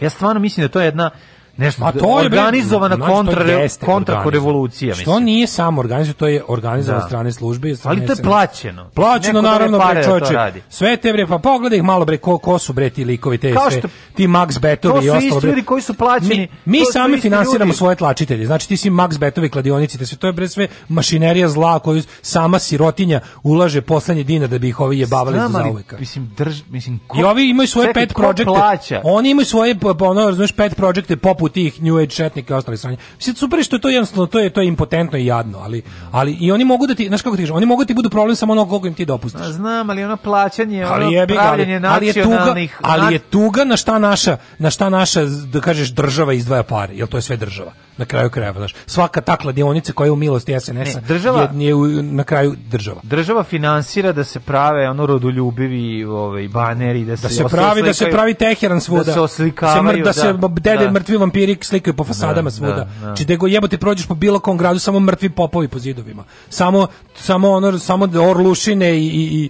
S6: Ja stvarno mislim da to je jedna nešto a to organizovana kontra kontra revolucija mislim. Što nije samo organizovano, to je organizovano da. strane službe, strane Ali to je plaćeno. Plaćeno Neko da naravno bre da čoveče. Sve te bre pa pogledaj ih malo bre ko, ko su bre ti likovi te sve. Ti Max Betovi i ostali. ljudi koji su plaćeni. Mi, mi sami finansiramo ljudi. svoje tlačitelje. Znači ti si Max Betovi kladionici, te sve to je bre sve mašinerija zla koju sama sirotinja ulaže poslednji dinar da bi ih ovi jebavali Znam, za zauvek. Mislim drž mislim ko, I ovi imaju svoje pet projekte. Oni imaju svoje pa, pa, ono znaš pet projekte poput grupu tih new age četnika i ostalih sranja. Mislim super što je to jednostavno to je to je impotentno i jadno, ali ali i oni mogu da ti, znaš kako ti kažem, oni mogu da ti budu problem samo ono koliko im ti dopustiš. A znam, ali ono plaćanje, ali ono jebi, pravljenje ali, ali, je tuga, ali je tuga na šta naša, na šta naša da kažeš država izdvaja pare, jel to je sve država na kraju krajeva, znaš. Svaka takla dionica koja je u milosti SNS-a država je, je u, na kraju država. Država finansira da se prave ono rodoljubivi ovaj baneri da, da se da se pravi da se pravi Teheran da svuda. Da se oslikavaju, se mr, da, da se da. dede da. mrtvi vampiri slikaju po fasadama da, svuda. Da, da. Znači da go jebote prođeš po bilo kom gradu samo mrtvi popovi po zidovima. Samo samo ono samo orlušine i, i i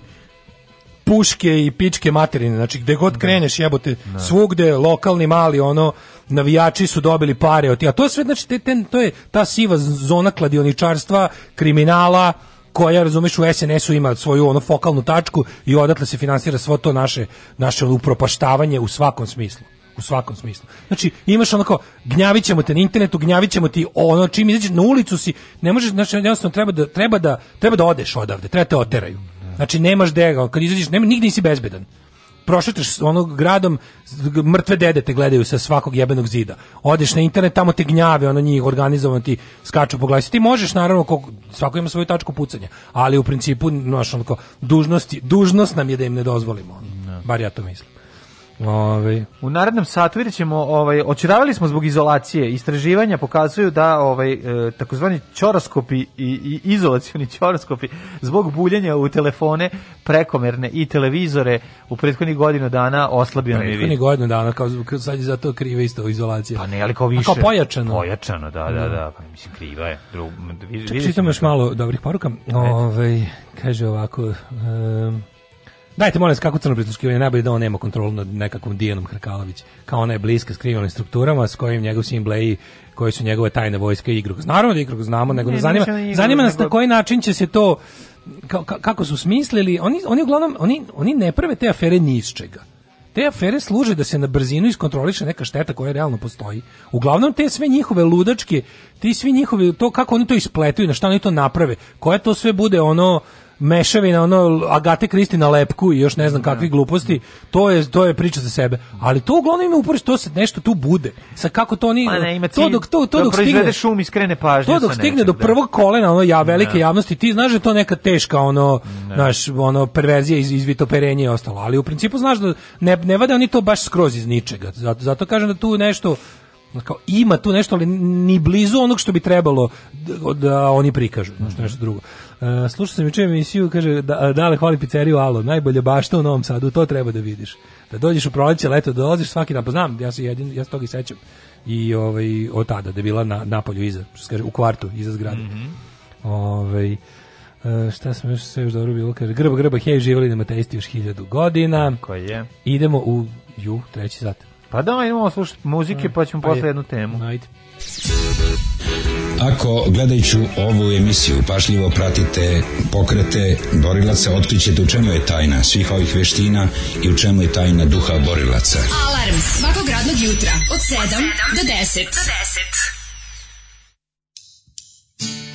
S6: puške i pičke materine. Znači gde god kreneš jebote svugde lokalni mali ono navijači su dobili pare od tih. A to je sve znači te, te, to je ta siva zona kladioničarstva, kriminala koja razumeš u SNS-u ima svoju ono fokalnu tačku i odatle se finansira svo to naše naše upropaštavanje u svakom smislu u svakom smislu. Znači, imaš onako, gnjavićemo te na internetu, gnjavićemo ti ono, čim izađeš na ulicu si, ne možeš, znači, jednostavno treba da, treba da, treba da odeš odavde, treba da te oteraju. Znači, nemaš dega, kad izađeš, nema, nigde nisi bezbedan prošetaš onog gradom, mrtve dede te gledaju sa svakog jebenog zida. Odeš na internet, tamo te gnjave, ono njih organizovano ti skaču po glavi. Ti možeš, naravno, koliko, svako ima svoju tačku pucanja, ali u principu, naš, onako, dužnost, dužnost nam je da im ne dozvolimo. Ono. Da. Bar ja to mislim. Ovaj U narednom satu vidjet ovaj, očiravali smo zbog izolacije. Istraživanja pokazuju da ovaj, e, takozvani ćoroskopi i, i izolacioni ćoroskopi zbog buljenja u telefone prekomerne i televizore u prethodnih godinu dana oslabio mi Prethodnih godinu dana, kao sad je to krive isto izolacija. Pa ne, ali kao više. A kao pojačano.
S10: Pojačano, da, da, da, da. Pa mislim, kriva je. Drug, čitam još malo dobrih poruka. E. Ovaj kaže ovako... Um, Dajte molim vas kako crno prisluškivanje najbolje da on nema kontrolu nad nekakvom Dijanom Hrkalović, kao ona je bliska skrivenim strukturama s kojim njegov sin Bleji koji su njegove tajne vojske i igrok. Naravno da igrok znamo, nego ne, zanima, ne da zanima nas na koji način će se to ka, ka, kako su smislili, oni oni uglavnom oni oni ne prve te afere ni iz čega. Te afere služe da se na brzinu iskontroliše neka šteta koja realno postoji. Uglavnom te sve njihove ludačke, ti svi njihovi to kako oni to ispletuju, na šta oni to naprave, koja to sve bude ono mešavina ono Agate Kristi na lepku i još ne znam da. kakvi gluposti, to je to je priča za sebe. Ali to uglavnom ima upravo to se nešto tu bude. Sa kako to oni ne, ima cilj, to dok to to da dok stigne šum iskrene pažnje To dok stigne nečem, do da. prvog kolena ono ja velike ne. javnosti, ti znaš da to neka teška ono ne. naš ono perverzija iz izvitoperenje i ostalo, ali u principu znaš da ne ne vade oni to baš skroz iz ničega. Zato, zato kažem da tu nešto kao, ima tu nešto, ali ni blizu onog što bi trebalo da, da oni prikažu, mm -hmm. znači nešto drugo. Uh, slušao sam juče emisiju, kaže, da, dale hvali pizzeriju Alo, najbolje bašta u Novom Sadu, to treba da vidiš. Da dođeš u proleće, leto, da dolaziš svaki dan, pa znam, ja se jedin, ja se toga i sećam. I ovaj, od tada, da je bila na, napolju iza, što kaže, u kvartu, iza zgrade. Mm -hmm. ovaj, Uh, šta smo još sve još dobro bilo, kaže Grba, grba, hej, živali na Matejsti još hiljadu godina. Tako je. Idemo u, ju, treći sat. Pa da, idemo slušati muzike, pa ćemo pa posle jednu temu. Ajde. Ako gledajuću ovu emisiju pašljivo pratite pokrete borilaca, otkrićete u čemu je tajna svih ovih veština i u čemu je tajna duha borilaca. Alarm svakog radnog jutra od 7 do 10. Do 10.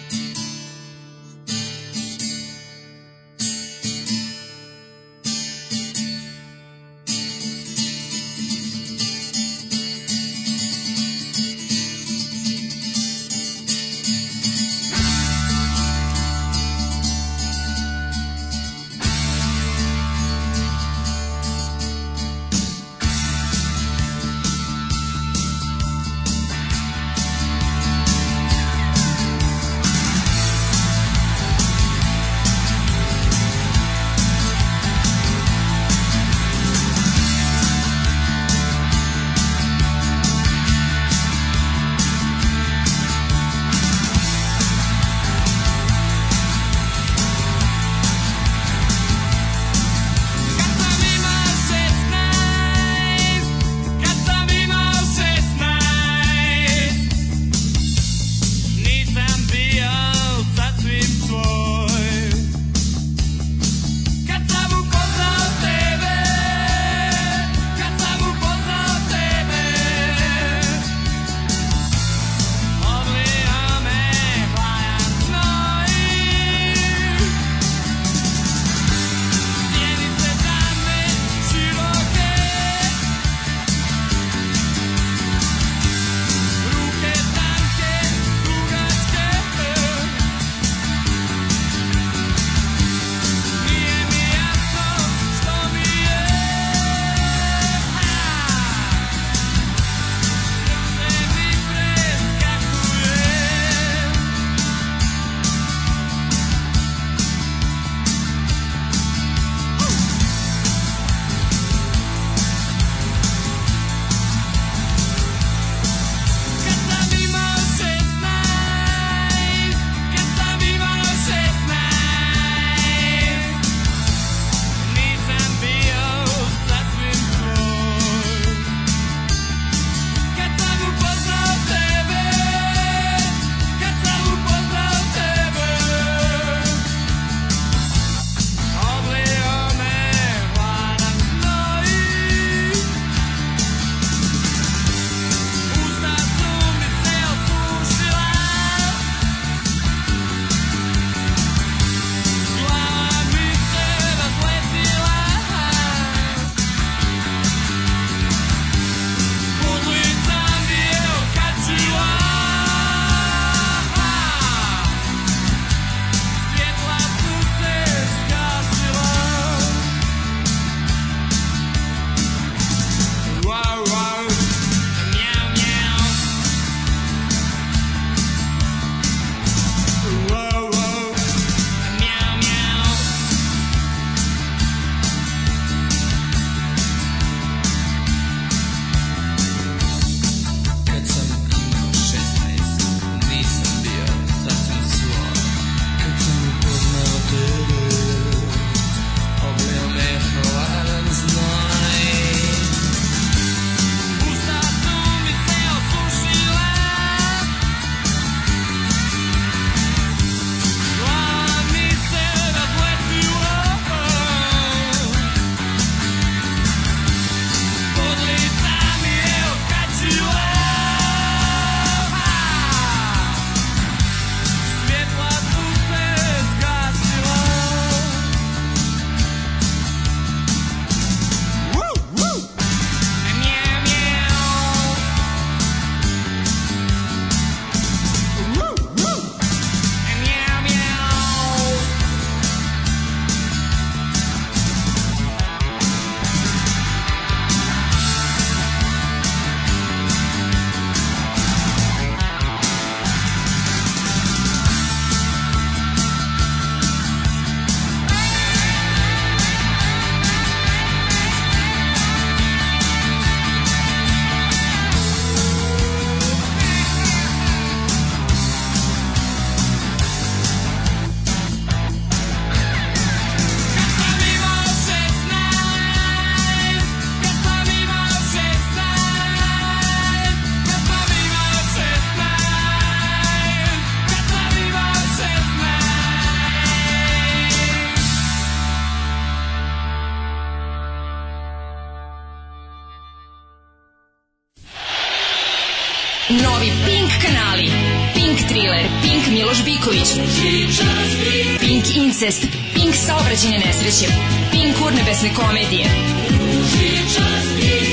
S10: sledeće. Pink urnebesne komedije.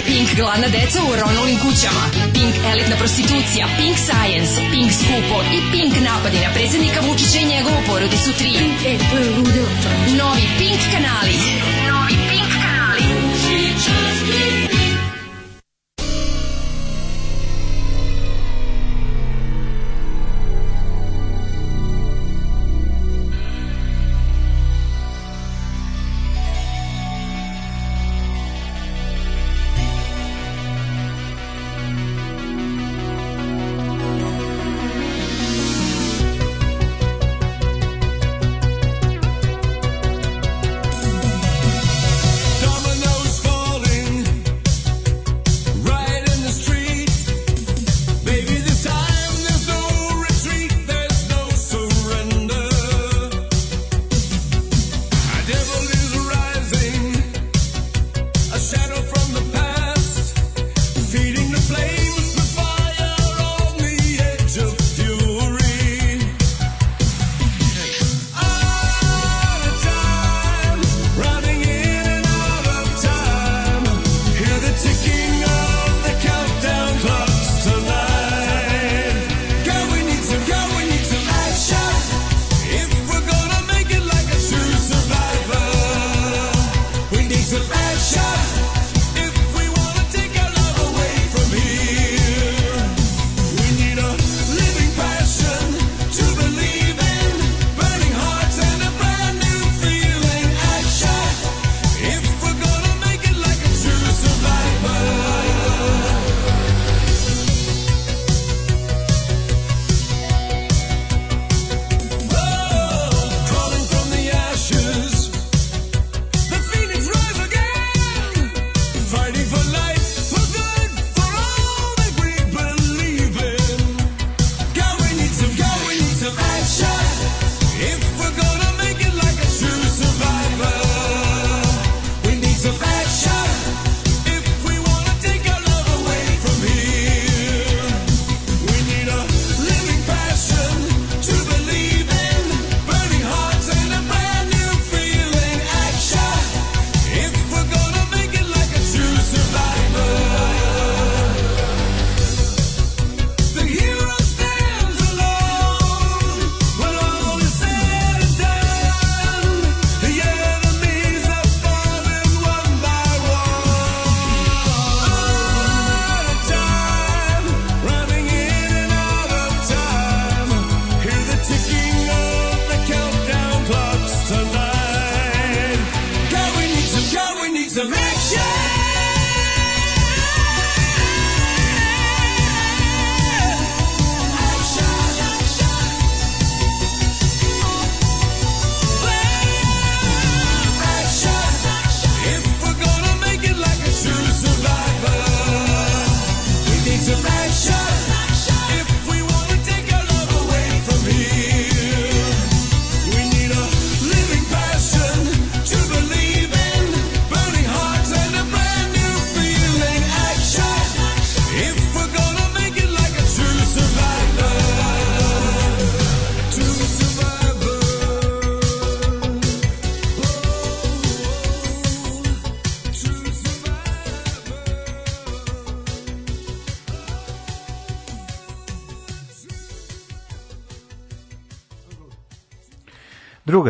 S10: Pink gladna deca u Ronulim kućama. Pink elitna prostitucija. Pink science. Pink skupo. I Pink napadi na predsednika Vučića i njegovu porodicu 3. Pink, e, to je ludilo. Novi Pink kanali. Novi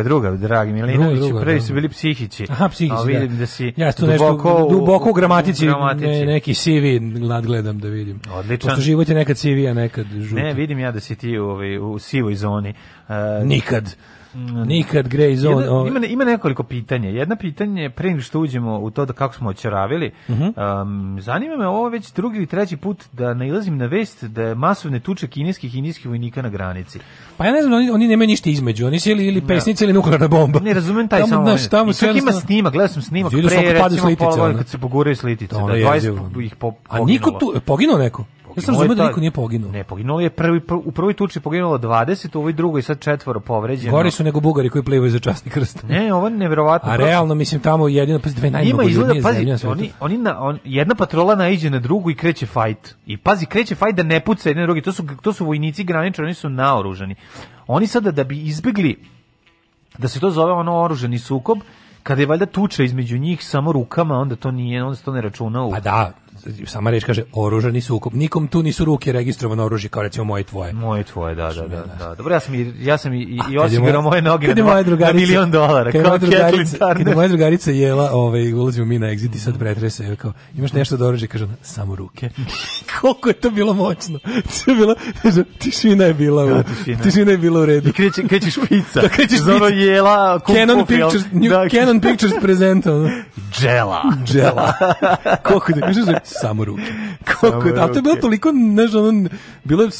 S11: druga, druga, dragi Milinović, prvi da. su bili psihići.
S12: Aha, psihići, a da. vidim da,
S11: si ja,
S12: tu duboko, nešto, duboko u gramatici, u gramatici. Ne, neki sivi glad gledam da vidim. Odličan. Pošto život je nekad CV, a nekad žuti.
S11: Ne, vidim ja da si ti u, ovaj, u sivoj zoni.
S12: Uh, Nikad. Mm. Nikad Grey
S11: Zone. Jedan, ovaj- ima, ima nekoliko pitanja. Jedno pitanje je pre nego što uđemo u to da kako smo očaravili. Uh -huh. um, zanima me ovo već drugi ili treći put da nailazim na vest da je masovne tuče kineskih i indijskih vojnika na granici.
S12: Pa ja ne znam, oni, oni nemaju ništa između. Oni su ili, ili pesnice ili nuklearna bomba. Ne
S11: razumem taj tamo, samo. Naš, tamo I čak ima snimak, gledao sam snimak. Vidio pre, recimo, slitice, kad se poguraju s litice. Da, da, 20
S12: ih po, po, A niko tu, poginuo neko? Ja sam razumio da niko nije poginuo. Ne, poginulo je
S11: prvi, prvi, u prvoj tuči poginulo 20, u ovoj drugoj sad četvoro povređeno.
S12: Gori su nego Bugari koji plivaju za časni krst.
S11: Ne, ovo je neverovatno. A prosto.
S12: realno mislim tamo jedino
S11: pazi, dve
S12: najmanje. Ima izgleda
S11: pazi, oni oni na on, jedna patrola naiđe na drugu i kreće fajt. I pazi kreće fajt da ne puca jedan drugi. To su to su vojnici graničari, oni su naoružani. Oni sada da bi izbegli da se to zove ono oružani sukob, kada je valjda tuča između njih samo rukama, onda to nije, onda se to ne računa u... Pa
S12: da, sama reč kaže oružani sukob. Nikom tu nisu ruke registrovano oružje kao recimo
S11: moje
S12: tvoje.
S11: Moje tvoje, da, da, znači, da, da. Dobro, ja sam i ja sam i, i osigurao moje noge na, moja drugarica, na milion dolara. Kada moja drugarica, kada
S12: moja drugarica jela, ovaj, ulazimo mi na exit i sad pretrese, jer kao, imaš nešto da oružje, kaže samo ruke. Koliko je to bilo moćno. To je bilo, tišina je bila u, da, tišina. tišina je bila u redu.
S11: I kreće, kreće špica. Da, kreće špica. Zoro jela,
S12: kupu, Canon Pictures, new, da, Canon Pictures presenta.
S11: Jela.
S12: Jela. Koliko da, kažeš, Samo ruke. Koliko, da to je bilo toliko, ne znam, bilo je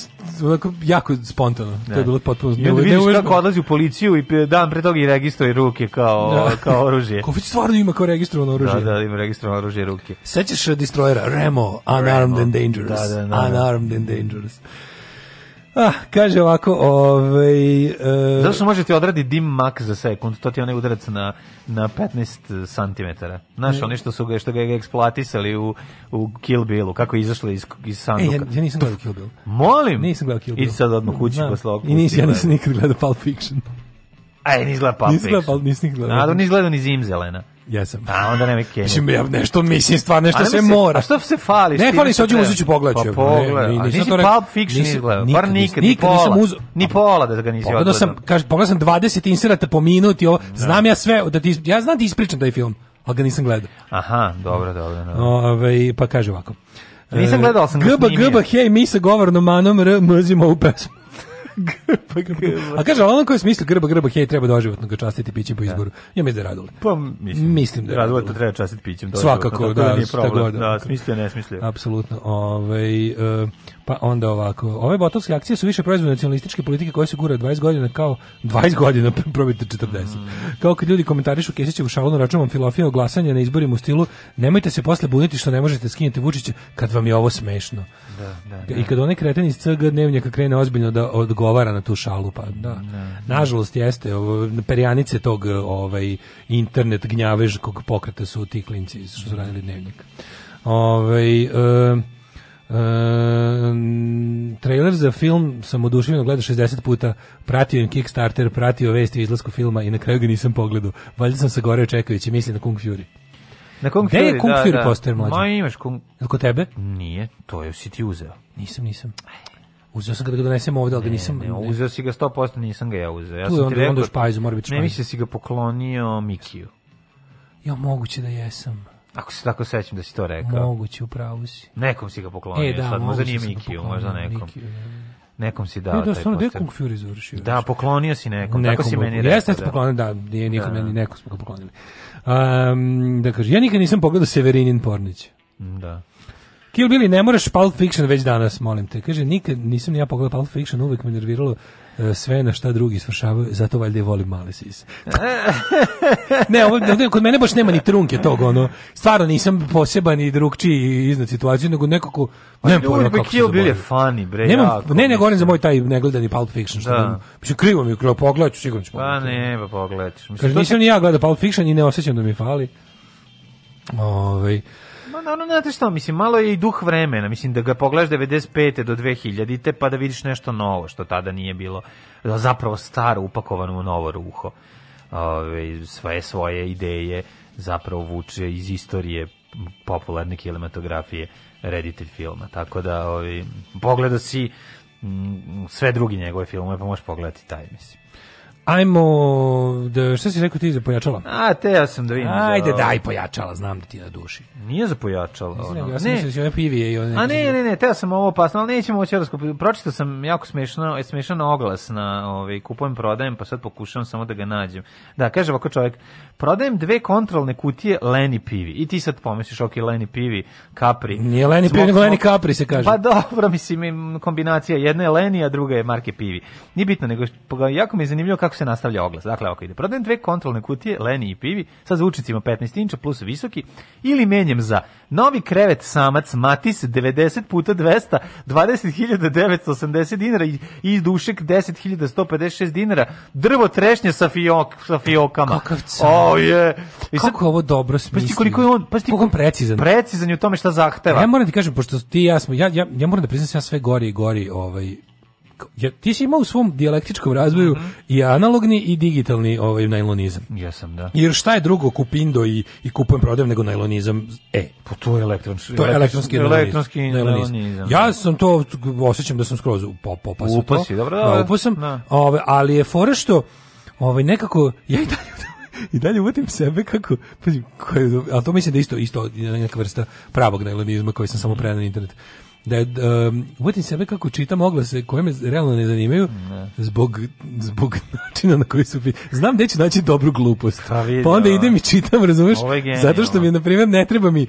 S12: onako jako spontano. Ne. To je da. bilo potpuno... I ne vidiš
S11: kako odlazi u policiju i dan pre toga i registruje ruke kao, da. kao oružje. Ko
S12: Ković stvarno ima kao registrovano da, oružje.
S11: Da,
S12: da,
S11: ima registrovano oružje ruke.
S12: Sećaš se Destroyera, Remo, Unarmed Remo. and Dangerous. Da, da, da, da. Unarmed and Dangerous. Ah, kaže ovako, ovaj...
S11: E... Zašto možete odradi dim mak za sekund? To ti je onaj udarac na, na 15 cm. Znaš, mm. oni što, su ga, što ga je eksploatisali u, u Kill Billu, kako je izašlo iz, iz sanduka. E,
S12: ja, ja nisam
S11: gledao
S12: Kill Bill.
S11: Molim!
S12: Nisam gledao
S11: Kill Bill. Idi sad odmah kući no, posle ovog.
S12: I nisam, ja nisam da. nikad gledao Pulp Fiction.
S11: Aj, nisam gledao Pulp Fiction. Nisam
S12: gledao Pulp
S11: Fiction. Nisam gledao ni Zimzelena.
S12: Jesam. A
S11: onda
S12: nema Kenja. Mislim, ja nešto
S11: mislim,
S12: stvarno nešto se, se mora.
S11: A
S12: što
S11: se fali?
S12: Ne fali, sad ću uzeti pogledati. Pa
S11: pogledaj. Ne, nisi Pulp Fiction
S12: izgledao. Bar nikad, ni pola.
S11: Ni
S12: pola
S11: da
S12: ga nisi odgledao. Pogledao sam, kaže, pogledao sam 20 inserata po minut i ovo, da. znam ja sve, da
S11: ti, ja znam da ti
S12: ispričam taj film, ali ga nisam gledao. Aha, dobro, dobro. dobro. Ove, ovaj, pa kaže ovako. Nisam gledao sam ga snimio. Gba, gba, hej, mi sa govornom manom r, mrzimo ovu pesmu grba, grba. A kaže, ono koji smisli grba, grba, hej, treba doživotno ga častiti pićem po da. izboru. Ja mislim da je Radule.
S11: Pa, mislim, mislim da
S12: je
S11: Radule. to da treba častiti pićem
S12: doživotno. Svakako, da, da, da, da, da, da, da, da, da, da, da, Pa onda ovako, ove botovske akcije su više proizvod nacionalističke politike koje se gura 20 godina kao 20 godina, probite 40. Mm. Kao kad ljudi komentarišu Kesićevu šalonu računom filofija glasanja na izborima u stilu nemojte se posle buniti što ne možete skinuti Vučića kad vam je ovo smešno.
S11: Da, da, da. I
S12: kad onaj kreten iz CG dnevnjaka krene ozbiljno da odgovara na tu šalu, pa da. Da, da. Nažalost jeste, ovo, perjanice tog ovaj, internet gnjavežkog pokreta su ti klinci što su radili dnevnjak. Ovaj, e, Um, trailer za film sam oduševljeno gledao 60 puta, pratio im Kickstarter, pratio vesti o izlasku filma i na kraju ga nisam pogledao. Valjda sam se gore čekajući, mislim na Kung Fury.
S11: Na Kung
S12: Fury, je
S11: Kung da, Fury da. postoje mlađe?
S12: Ma imaš Kung... Kod tebe?
S11: Nije, to je si ti uzeo.
S12: Nisam, nisam. Uzeo sam ga da ga donesem ovde, ali ga nisam... Ne,
S11: ne, uzeo si ga 100%, nisam ga ja uzeo. Ja tu sam je onda, rekao, onda u
S12: špajzu, mora biti špajzu. Ne
S11: mislim si ga poklonio Mikiju.
S12: Ja, moguće da jesam.
S11: Ako se tako sećam da si to rekao.
S12: Moguće, upravo si.
S11: Nekom si ga poklonio, e, da, sad možda nije da Mikiju,
S12: možda
S11: nekom.
S12: Nikiju, da.
S11: Nekom si dao
S12: e,
S11: da,
S12: stvarno, taj Kung Fury završio.
S11: Da, poklonio si nekom, nekom tako si meni rekao. Jeste,
S12: da. poklonio, da, nije nikom, da. meni nekom smo ga poklonili. Um, da kaže, ja nikad nisam pogledao Severinin Pornić.
S11: Mm, da.
S12: Kill Billy, ne moraš Pulp Fiction već danas, molim te. Kaže, nikad nisam ni ja pogledao Pulp Fiction, uvek me nerviralo E, sve na šta drugi svršavaju, zato valjda je volim mali sis. ne, ovdje, kod mene baš nema ni trunke tog, ono, stvarno nisam poseban i drugčiji iznad situacije, nego nekako, pa nemam pojma
S11: kako se zaboravio. funny, bre,
S12: Nemam-
S11: jako,
S12: ne, ne mislim. za moj taj negledani Pulp Fiction, što Da. da. mislim, krivo mi je, krivo, pogledat sigurno ću
S11: Pa ne,
S12: pa
S11: pogledaš. Mislim,
S12: Kaže, to ti- nisam ni ja gledao Pulp Fiction i ne osjećam da mi fali. Ovaj
S11: No, Ma naravno, znate što, mislim, malo je i duh vremena, mislim da ga pogledaš 95. do 2000. pa da vidiš nešto novo što tada nije bilo, da zapravo staro upakovano u novo ruho. Ove, sve svoje ideje zapravo vuče iz istorije popularne kinematografije reditelj filma, tako da ovi, pogledao si m, mm, sve drugi njegove filmove, pa možeš pogledati taj, mislim.
S12: Ajmo, da, šta si rekao ti za pojačala?
S11: A, te ja sam da vidim. Ajde,
S12: za... daj pojačala, znam da ti da duši.
S11: Nije za
S12: pojačala.
S11: Ono. Ja sam ne.
S12: mislio da pivije i
S11: one... A ne, ne, ne, teo sam ovo opasno, ali nećemo oći Pročitao sam jako smešno, smešan oglas na ovaj, kupujem, prodajem, pa sad pokušavam samo da ga nađem. Da, kaže ovako čovjek, prodajem dve kontrolne kutije Leni pivi. I ti sad pomisliš, ok, Leni pivi, Capri.
S12: Nije Leni pivi, nego Leni Capri se kaže.
S11: Pa dobro, mislim, kombinacija. Jedna je Leni, a druga je marke pivi. Nije bitno, nego jako mi je zanimljivo kako se nastavlja oglas. Dakle, ovako ide, da prodajem dve kontrolne kutije Leni i pivi, sa zvučnicima 15 inča plus visoki, ili menjem za novi krevet samac Matis 90 puta 200, 20.980 dinara i, i dušek 10.156 dinara, drvo trešnje sa, fiok, sa fiokama. Kakav
S12: car.
S11: Jao je.
S12: I sad, kako ovo dobro smisli. Pa koliko
S11: je on, pa koliko on precizan. Precizan je u tome šta zahteva.
S12: Ja moram ti kažem pošto ti ja smo ja ja, ja moram da priznam da ja sve gori i gori ovaj ja, ti si imao u svom dijalektičkom razvoju mm -hmm. i analogni i digitalni ovaj najlonizam.
S11: Jesam, da.
S12: Jer šta je drugo kupindo i, i kupujem prodajem nego najlonizam? E, po pa to je elektronski. To je elektronski, elektronski
S11: najlonizam.
S12: Ja sam to, osjećam da sam skroz Pa, pa, sam Upasi,
S11: to. dobro. Da, da,
S12: upao sam, da. Ove, ovaj, ali je fora što ovaj, nekako, ja i dalje i dalje uvatim sebe kako, pazim, koje, ali to mislim da isto, isto neka vrsta pravog najlonizma koji sam samo prejel na internet da e, um, uvatim sebe kako čitam oglase koje me realno ne zanimaju ne. zbog, zbog načina na koji su znam da ću naći dobru glupost pa, pa onda da. idem i čitam razumeš zato što mi na primjer ne treba mi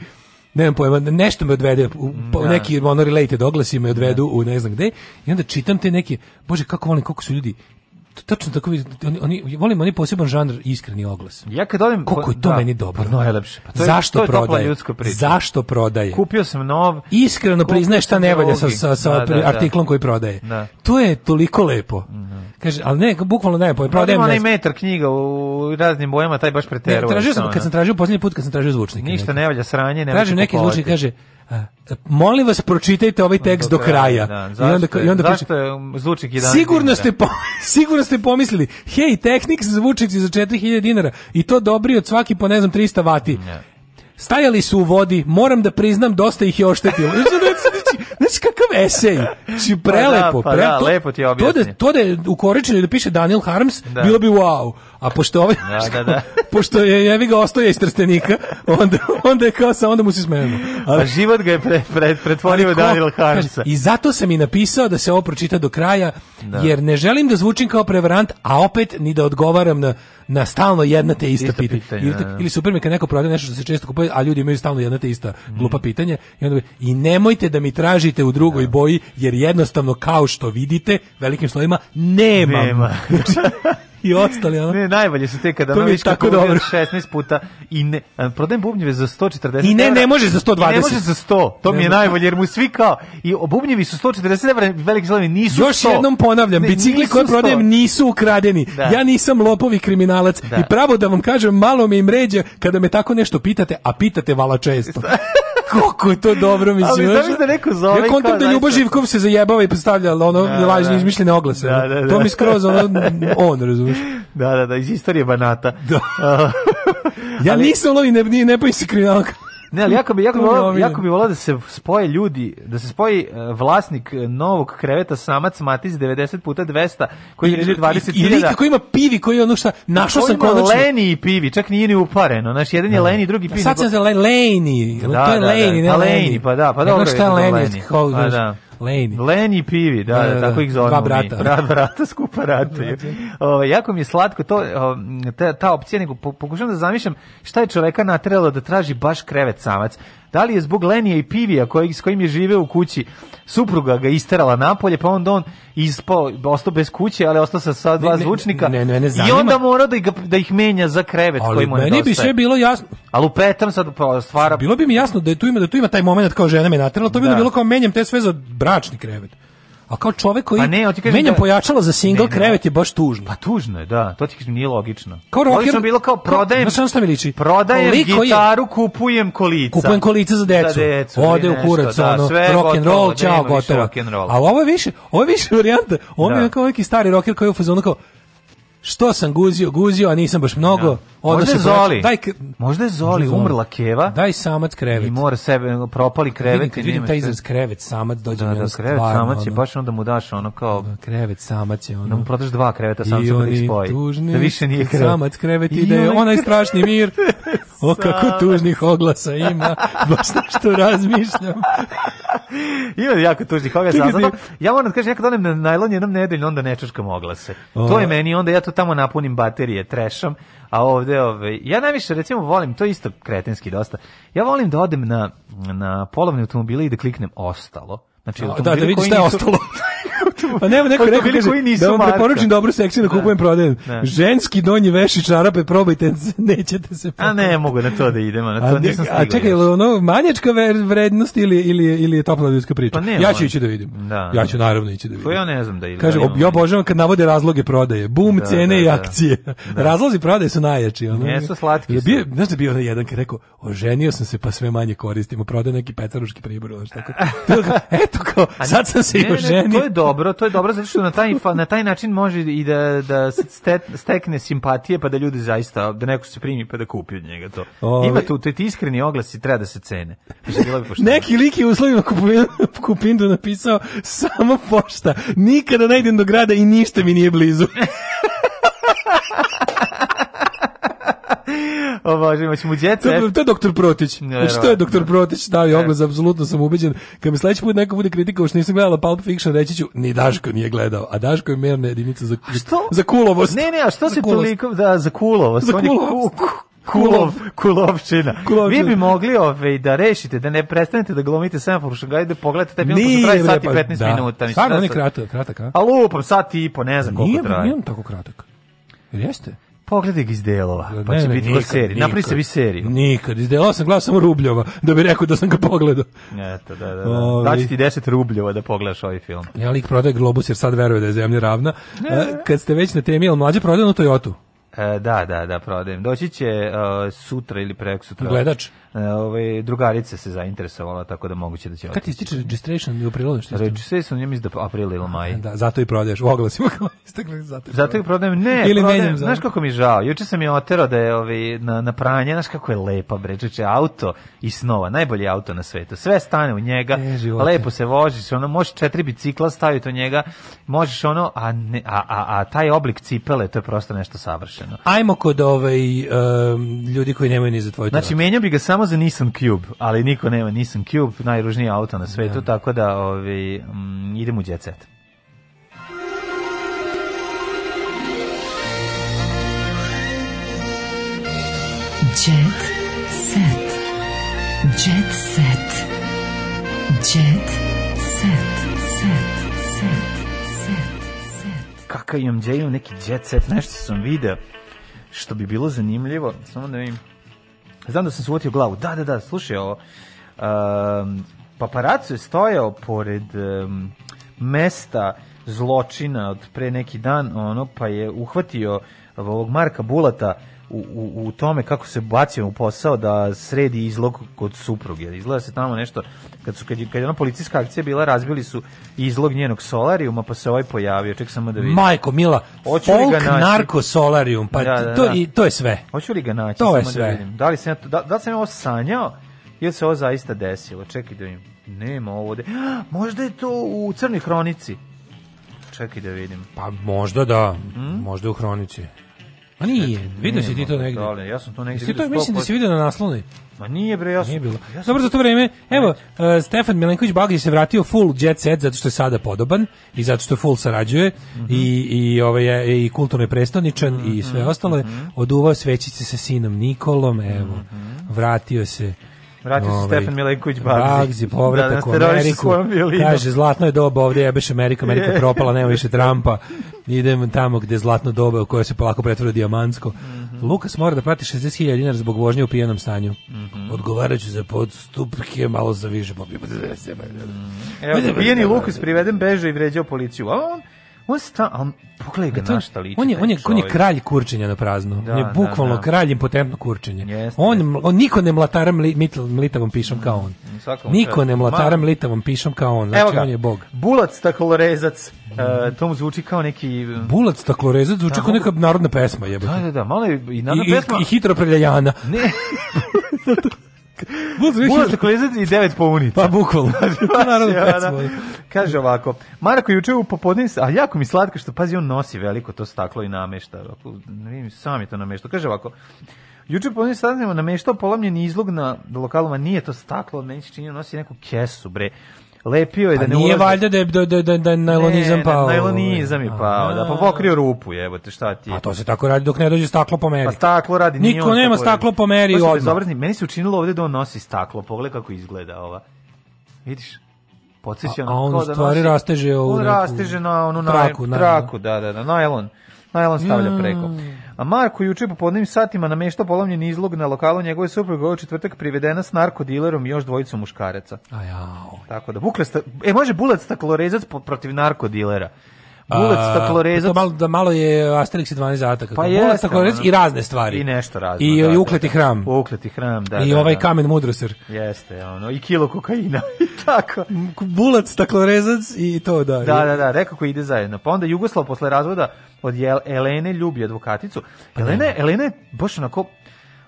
S12: ne znam pojma, nešto me odvede, u, ne. Da. neki ono related oglasi me odvedu ne. Da. u ne znam gde, i onda čitam te neke, bože kako volim, kako su ljudi tačno tako oni oni volim oni poseban žanr iskreni oglas.
S11: Ja kad odem
S12: Koliko je to da, meni dobro. Pa
S11: no najlepše.
S12: Pa to je, zašto
S11: to
S12: prodaje? Zašto prodaje?
S11: Kupio sam nov.
S12: Iskreno priznaješ šta ne valja sa sa, sa da, da, da, artiklom koji prodaje. Da. To je toliko lepo. Mhm. Kaže, al ne, bukvalno ne, pa prodajem.
S11: onaj metar knjiga u raznim bojama, taj baš preteruje.
S12: Tražio sam kad sam tražio posljednji put kad sam tražio zvučnike.
S11: Ništa ne valja sranje, ne.
S12: Tražim neki zvučnik, kaže molim vas pročitajte ovaj tekst do, kraja. Da,
S11: zašto, I onda, i onda zašto piše, je
S12: zvučnik 11 sigurno ste, po, sigurno ste pomislili, hej, tehnik za zvučnici za 4000 dinara i to dobri od svaki po ne znam 300 vati. Yeah. Stajali su u vodi, moram da priznam, dosta ih je oštetilo. Znaš kakav esej? Si pa prelepo, pa da, pa prelepo. Da, lepo ti objasni. To da, to da
S11: je
S12: ukoričeno da piše Daniel Harms, da. bilo bi wow. A pošto ovaj, da, da, da. pošto je jevi ga ostoje iz trstenika, onda, onda je kao sa, onda mu se smejemo. A
S11: život ga je pre, pre, pretvorio Daniel Harmsa. I
S12: zato sam i napisao da se ovo pročita do kraja, da. jer ne želim da zvučim kao prevarant, a opet ni da odgovaram na na stalno jedna te ista, ista pitanja. pitanja. Ili, da. ili super mi kad neko prodaje nešto što se često kupuje, a ljudi imaju stalno jedna te ista mm. glupa mhm. pitanja i onda i nemojte da mi tražite u drugoj da. boji jer jednostavno kao što vidite velikim slovima nema. nema. Znači, i ostali, ono.
S11: Ne, najbolje su te kada ono viš dobro. 16 puta i ne, prodajem bubnjeve za 140
S12: I ne, ne može za 120.
S11: I ne može za 100, to ne mi je najbolje, jer mu svi kao, i bubnjevi su 140 evra, veliki zlovi nisu
S12: Još
S11: 100.
S12: Još jednom ponavljam, bicikli koje prodajem nisu ukradeni, da. ja nisam lopovi kriminalac da. i pravo da vam kažem, malo me im ređe kada me tako nešto pitate, a pitate vala često. Kako je to dobro, mislim.
S11: Ali znaš da neko zove... Ja
S12: kontam da Ljubo Živkov se zajebava i postavlja ono da, da lažnje da. izmišljene oglase. Da, da, da. To da. mi skroz ono, on, razumiješ?
S11: Da, da, da, iz istorije banata. Da.
S12: ja ali... nisam lovin, ne, ne, ne pa se kriminalka.
S11: Ne, ali jako bi jako bi jako bi volao da se spoje ljudi, da se spoji e, vlasnik e, novog kreveta samac Matiz 90 puta 200 koji je 20
S12: I, i, i koji ima pivi koji je ono šta našao sam konačno.
S11: Leni i pivi, čak nije ni upareno. Naš jedan je da. Leni, drugi pivi.
S12: Sad sam za Leni. To je da, da, Leni, ne pa Leni.
S11: Pa da, pa da, dobro.
S12: Šta Leni?
S11: Leni.
S12: Leni
S11: pivi, da, da, da, da tako da. ih zovemo. Dva brata. Mi. Brat, brata, skupa rata. Znači. o, ovaj, jako mi je slatko to, o, ta, ta opcija, nego pokušam da zamišljam šta je čoveka natrelo da traži baš krevet samac. Da li je zbog Lenija i Pivija koji, s kojim je živeo u kući, supruga ga isterala napolje, pa onda on ispao, ostao bez kuće, ali ostao sa sva dva ne, zvučnika. Ne, ne, ne I onda morao da, ga, da ih menja za krevet ali koji mu nedostaje.
S12: Ali meni bi sve bilo jasno.
S11: Ali u petam sad pa, stvara...
S12: Bilo bi mi jasno da je tu ima, da tu ima taj moment kao žena me natrela, to bi da. bilo kao menjam te sve za bračni krevet. A kao čovjek koji pa ne, menjam da... pojačalo za single ne, ne, krevet je baš tužno.
S11: Pa tužno je, da. To ti
S12: kažem
S11: nije logično. Kao rocker, logično bilo kao prodajem.
S12: Na šta mi liči?
S11: Prodajem gitaru, kupujem kolica.
S12: Kupujem kolica za decu. Za decu Ode u kurac da, ono rock and roll, ciao, gotovo. Da A ovo je više, ovo je više varijanta. On je da. kao neki stari rocker koji je u fazonu kao što sam guzio, guzio, a nisam baš mnogo.
S11: No. Da. Možda je Zoli. Daj, možda je Zoli, umrla keva.
S12: Daj samac krevet.
S11: I mora sebe, propali krevet. Vidim, kad
S12: vidim taj izraz krevet, samac, dođe da, mi da, ono da, krevet, stvarno. Samac je, baš onda
S11: mu daš ono kao... Da,
S12: krevet, samac je ono...
S11: Da mu prodaš dva kreveta, samca da ih spoji. Tužni, da više nije krevet. Samac
S12: krevet i, i da je onaj strašni mir. O, kako tužnih oglasa ima, baš nešto razmišljam.
S11: ima jako tužnih oglasa, ali ono, ja moram da kažem, ja kad onem na najlon jednom nedeljno, onda ne čuškam oglase. O. To je meni, onda ja to tamo napunim baterije, trešam, a ovde, ove, ovaj, ja najviše, recimo, volim, to isto kretenski dosta, ja volim da odem na, na polovne automobile i da kliknem ostalo.
S12: Znači, da, da vidiš šta je ostalo. Pa nema neko rekao kaže, da vam preporučim dobru sekciju da kupujem prodajem. Da. Ženski donji veš i čarape, probajte, nećete se. Pokući.
S11: A ne, mogu na to da
S12: idem,
S11: na to a, nisam
S12: stigao. A čekaj, još. ono manjačka vrednost ili ili ili je topla ljudska priča. Pa nema, ja ću ići da vidim. Da, ja da. ću naravno ići da vidim. Pa
S11: ja ne znam da idem.
S12: Kaže, da ja obožavam kad navode razloge prodaje, bum da, cene da, i akcije. Razlozi prodaje su najjači,
S11: ono. Jesu slatki.
S12: Je bio, znaš da bio onaj jedan kad rekao, oženio sam se pa sve manje koristim, prodao neki petaruški pribor, znači tako. Eto ko, sad sam se oženio.
S11: To je dobro dobro, to je dobro zato što na taj na taj način može i da da stekne simpatije pa da ljudi zaista da neko se primi pa da kupi od njega to. Ove. Ima tu te iskreni oglasi treba da se cene. Bi
S12: Neki lik je u uslovima kupindu napisao samo pošta. Nikada ne idem do grada i ništa mi nije blizu.
S11: o Bože, imaš
S12: mu djece. To,
S11: to je
S12: doktor Protić. Znači, to je doktor da. Protić stavio da, e. oglas, apsolutno sam ubeđen. Kad mi sledeći put neko bude kritikao što nisam gledala Pulp Fiction, reći ću, ni Daško nije gledao, a Daško je merna jedinica za, a što? za kulovost.
S11: Ne, ne, a što se toliko, da, za kulovost. Za kulovost. Kulov, kulovčina. kulovčina. Vi bi mogli ove, ovaj, da rešite, da ne prestanete da glumite Sam Furušagaj, da pogledate taj film koji traje sat i 15 pa da. minuta.
S12: Stvarno, on je kratak, kratak,
S11: a? A lupam, sati i po, ne znam koliko nije, traje. Nije
S12: on tako kratak. Jeste?
S11: Pogledaj ga iz delova, pa ne, će ne, biti nikad, serij. Napravi sebi seriju.
S12: Nikad, iz delova sam gledao samo Rubljova, da bi rekao da sam ga pogledao.
S11: Eto, da, da, da. Ovaj. Daći ti deset Rubljova da pogledaš ovaj film.
S12: Ja lik prodaje globus jer sad veruje da je zemlja ravna. E, kad ste već na temi, je li mlađe prodao na Toyota?
S11: E, da, da, da, prodajem. Doći će uh, sutra ili prek
S12: sutra. Gledač?
S11: E, ovaj drugarice se zainteresovala tako da moguće da će Kad
S12: ti stiče registration i aprilon što
S11: Registration je mislim da april ili maj. Da,
S12: zato i prodaješ u oglasima kao istakli
S11: zato.
S12: zato
S11: i prodajem ne, ili menjam, znaš kako mi žao. Juče sam
S12: je
S11: oterao da je ovaj na na pranje, znaš kako je lepa bre, brečiće auto i snova, najbolji auto na svetu. Sve stane u njega, e, lepo se voziš, ono možeš četiri bicikla staviti u njega, možeš ono a, ne, a, a, a taj oblik cipele, to je prosto nešto savršeno.
S12: Ajmo kod ovaj um, ljudi koji nemaju ni za tvoj. Znači
S11: menjao bi ga samo znamo za Nissan Cube, ali niko nema Nissan Cube, najružniji auto na svetu, yeah. Da. tako da ovaj, m, mm, idemo u jet set. Jet set. Jet set. Jet set. Set. Set. Kakav imam, neki jet set, nešto sam video što bi bilo zanimljivo, samo da vidim. Znam da sam se uvatio glavu. Da, da, da, slušaj ovo. Um, ehm, paparacu je stojao pored um, mesta zločina od pre neki dan, ono, pa je uhvatio ovog Marka Bulata u, u, u tome kako se bacio u posao da sredi izlog kod supruge. Izgleda se tamo nešto, kad, su, kad, je, kad je ona policijska akcija bila, razbili su izlog njenog solarijuma, pa se ovaj pojavio. Ček samo da vidim.
S12: Majko, mila, Hoću folk li ga naći? narko solarium, pa da, da, da. To, i, to je sve.
S11: Hoću li ga naći? To je da sve. Da, vidim. da, li sam, da, da li sam ovo sanjao ili se ovo zaista desilo? Čekaj da vidim. Nema ovde. Možda je to u Crnoj Hronici. Čekaj da vidim.
S12: Pa možda da, mm? možda u Hronici. Ma pa nije, vidio si ti to da negde. Problem.
S11: Ja sam to negde
S12: vidio. Ti to mislim da si vidio na naslovnoj.
S11: Ma nije bre, ja sam... Nije bilo. Ja sam...
S12: Dobro, za to vreme, evo, uh, Stefan Milenković Baglić se vratio full jet set zato što je sada podoban i zato što full sarađuje mm -hmm. i, i, ovaj, je, i kulturno je prestoničan mm -hmm. i sve mhm, ostalo. Mm -hmm. Oduvao svećice sa sinom Nikolom, evo, mm -hmm. vratio se
S11: Vratio se ovaj, Stefan Milenković Bagzi. Bagzi,
S12: povratak da, da u Ameriku. Kaže, zlatno je doba ovdje, jebeš Amerika, Amerika propala, nema više Trumpa. Idem tamo gde je zlatno doba, koje se polako pretvore diamantsko. Mm -hmm. Lukas mora da plati 60.000 dinara zbog vožnje u pijenom stanju. Mm -hmm. Odgovarajući za podstupke, malo za više popio. Mm -hmm.
S11: Evo, pijeni Lukas priveden beže i vređao policiju. A on on sta, on
S12: pogledaj
S11: ga na
S12: liči. On je, on je, on je kralj kurčenja na prazno. Da, on je da, bukvalno da, da. kralj impotentno kurčenje. Jeste, on, on niko ne mlatara mlitavom mlitavom pišom kao on. Mm, niko ne mlatara mlitavom pišom kao on. Znači on je bog.
S11: Bulac staklorezac. Uh, e, to mu zvuči kao neki
S12: Bulac staklorezac, zvuči da, kao neka narodna pesma, jebote.
S11: Da, da, da, malo je i narodna pesma.
S12: I, i hitra preljana. Ne.
S11: Bulls 2000 i 9 punica.
S12: Pa bukvalno. Pa, naravno, ja,
S11: znači, Kaže ovako, Marko juče u popodne, a jako mi slatko što, pazi, on nosi veliko to staklo i namešta. Ne vidim, sam je to namešta. Kaže ovako, Juče po saznamo nameštao polomljeni izlog na lokalu, lokalima, nije to staklo, meni se činio da nosi neku kesu, bre. Lepio je da ne
S12: nije valjda da je, da, da, da, da najlonizam pao. Ne, ovaj.
S11: najlonizam je pao, da, pa pokrio rupu, evo te šta ti.
S12: A to se tako radi dok ne dođe staklo po meri.
S11: Pa staklo radi,
S12: nije Niko nema staklo po meri odmah.
S11: Bezobrazni, meni se učinilo ovdje da on nosi staklo, pogledaj kako izgleda ova. Vidiš?
S12: Podsjeća na on
S11: kao da
S12: stvari nosi, rasteže ovu
S11: on rasteže na onu traku, na, da, da. traku, da, da, da, najlon, najlon stavlja mm. preko. A Marko juče po podnim satima namešta polomljen izlog na lokalu njegove supruge u četvrtak privedena s narkodilerom i još dvojicom muškaraca. A Ajao. Tako da bukle sta, e može bulac staklorezac protiv narkodilera. Bulac
S12: staklorezac. Pa malo, da malo je Asterix i 12 ataka. Pa je staklorezac i razne stvari.
S11: I nešto
S12: razne. I, da, i ovaj da, ukleti da, hram. Ukleti
S11: hram, da.
S12: I da, ovaj da. kamen mudroser.
S11: Jeste, ono, i kilo kokaina. I tako.
S12: Bulac staklorezac i to, da.
S11: Da, da, da, rekako ide zajedno. Pa onda Jugoslav posle razvoda od Elene Ljubi advokaticu. Pa Elena, nema. Elena je baš onako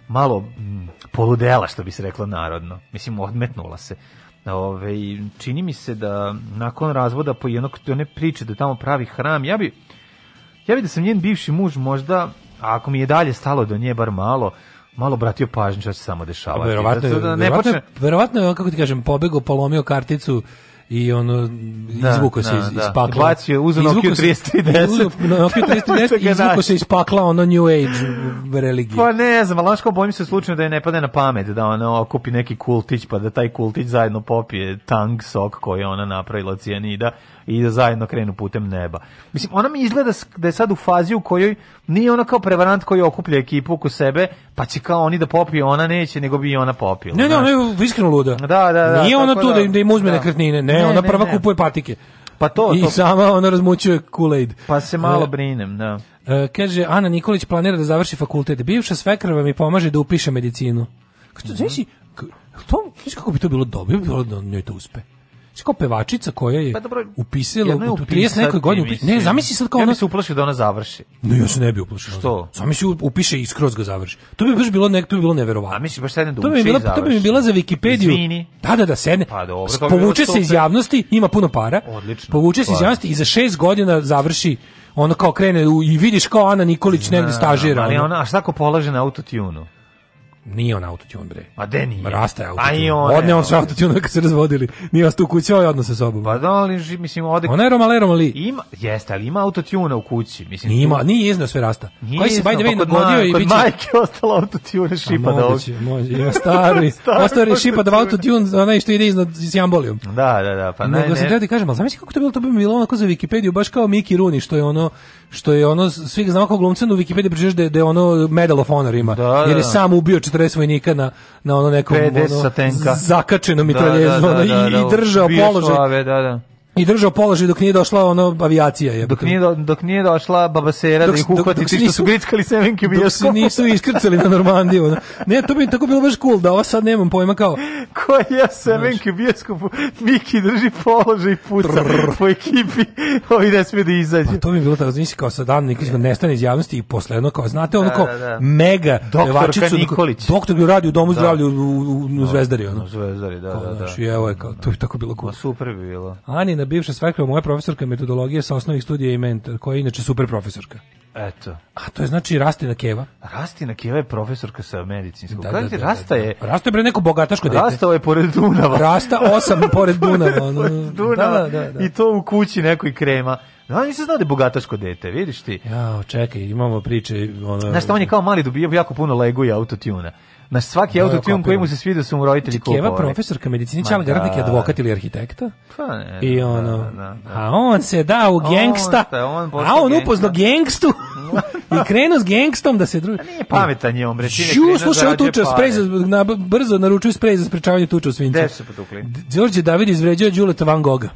S11: malo mm, poludela, što bi se reklo narodno. Mislim, odmetnula se. Ove, čini mi se da nakon razvoda po jednog one priče da tamo pravi hram, ja bi ja bi da sam njen bivši muž možda, a ako mi je dalje stalo do nje bar malo, malo obratio pažnju što se samo dešava. Pa
S12: verovatno, da, da ne verovatno, počne... verovatno je, on, kako ti kažem, pobegao, polomio karticu i ono da, izvuko da, da. se iz, iz pakla. Bacio
S11: je uzeo Nokia 3310.
S12: Nokia 3310 izvuko se iz ono New Age religije.
S11: Pa ne znam, ali što bojim se slučajno da je ne pade na pamet da ona okupi neki kultić pa da taj kultić zajedno popije tang sok koji ona napravila cijanida i da zajedno krenu putem neba. Mislim, ona mi izgleda da je sad u fazi u kojoj nije ona kao prevarant koji okuplja ekipu oko sebe, pa će kao oni da popiju, ona neće, nego bi i ona popila.
S12: Ne, ne, ona je iskreno luda.
S11: Da, da, da.
S12: Nije ona tu da-, da, im, da im uzme da. nekretnine, ne, ne ona prva ne. kupuje patike. Pa to, I to... sama ona razmućuje Kool-Aid.
S11: Pa se malo e, brinem, da.
S12: E, kaže, Ana Nikolić planira da završi fakultet. Bivša svekrva mi pomaže da upiše medicinu. Kako mhm. to, znači, to, znači kako bi to bilo dobro, bi bilo da njoj to uspe znači kao pevačica koja je pa dobro, upisala u 30
S11: nekoj godini. Ne, zamisli sad kao ona... Ja bi se uplašio da ona završi.
S12: Ne, ja
S11: se
S12: ne bi uplašio. Što? Zamisli upiše i skroz ga završi. To bi baš bilo nek, to bi bilo neverovatno.
S11: A misli baš sedne
S12: da uči i završi. To bi mi bila za Wikipediju. Izvini. Da, da, da, sedne. Pa dobro. Povuče se iz javnosti, ima puno para. Odlično. Povuče se iz javnosti i za šest godina završi ono kao krene i vidiš kao Ana Nikolić negde da, stažira. Da, ali ona,
S11: a šta ko polaže na autotune
S12: Nije on autotune, bre.
S11: A de nije?
S12: Rasta pa je autotune. A on. Odne on sve autotune kad se razvodili.
S11: Nije
S12: ostao u kući, ovaj odnose sa sobom.
S11: Pa da, ali, mislim, ode...
S12: Ona je romale, romali.
S11: Ima, jeste, ali ima autotune u kući.
S12: Mislim, nije, ima, nije iznao sve rasta.
S11: Nije Koji se, by the pa way, nagodio i... Kod biće... majke ostalo autotune šipa da ovdje.
S12: Može, ja, stari. ostao je šipa da autotune, onaj što ide iznad s jambolijom.
S11: Da, da, da,
S12: pa ne, Nego ne. Nego kažem, ali zamisli kako to bilo, to bi bilo onako za Wikipediju, baš kao Miki Runi, što je ono, što je ono, svih znamo kao glumcenu u Wikipediji pričaš da, da je ono Medal of Honor ima, da, jer je da. sam ubio 40 vojnika na, na ono nekom ono, zakačenom da, da, mitraljezom da, i, i držao položaj. Slave, da, da i držao položaj dok nije došla ono avijacija je. Dok
S11: nije do,
S12: dok
S11: nije došla babasera dok, da ih uhvati ti što su gritkali semenke bio. Dok se
S12: nisu iskrcali na Normandiju. Ono. Ne, to bi tako bilo baš cool da ovo sad nemam pojma
S11: kao. Ko je semenke u bioskopu? Miki drži položaj i puca Trrr. po ekipi. Ovi ne smije da izađe.
S12: Pa to bi bilo tako, znači kao sa dan nikad nestane iz javnosti i posle jedno kao znate ono da, kao da, da, da. mega pevačicu Nikolić. Doktor bi radio u domu
S11: da.
S12: zdravlja u, u,
S11: u, u
S12: da.
S11: Zvezdari
S12: ono. U Zvezdari, da, da, da. Znaš, i evo je kao, to bi tako bilo cool. Ma
S11: super bi bilo.
S12: Ani
S11: Nevena,
S12: bivša svekra, moja profesorka metodologije sa osnovnih studija i mentor, koja je inače super profesorka.
S11: Eto.
S12: A to je znači Rastina Keva.
S11: Rastina Keva je profesorka sa medicinskog. Da, da, da, da, da, Rasta je...
S12: Rasta je bre neko bogataško dete.
S11: Rasta je pored Dunava.
S12: Rasta osam pored Dunava. Ono. Da,
S11: Dunava I to u kući nekoj krema. Da, nisi znao da je bogataško dete, vidiš ti.
S12: Ja, čekaj, imamo priče.
S11: Ono... Znaš, on je kao mali dobio jako puno legu i autotuna na svaki da, autotune koji mu se svidio su mu roditelji kupovali.
S12: Keva profesorka medicini Čala Gardnik je da, da. advokat ili arhitekta. Pa ne. I ono, da, da, da. a on se da u gengsta. on, on a on upozno gangstu i krenuo s gengstom da se druži.
S11: Pa nije pametan je on, bre. Ju, slušaj, on tuča sprej za,
S12: na, brzo naručuju sprej za sprečavanje tuča u svincu.
S11: Gde su
S12: potukli? Đorđe David izvređuje Đuleta Van Gogha.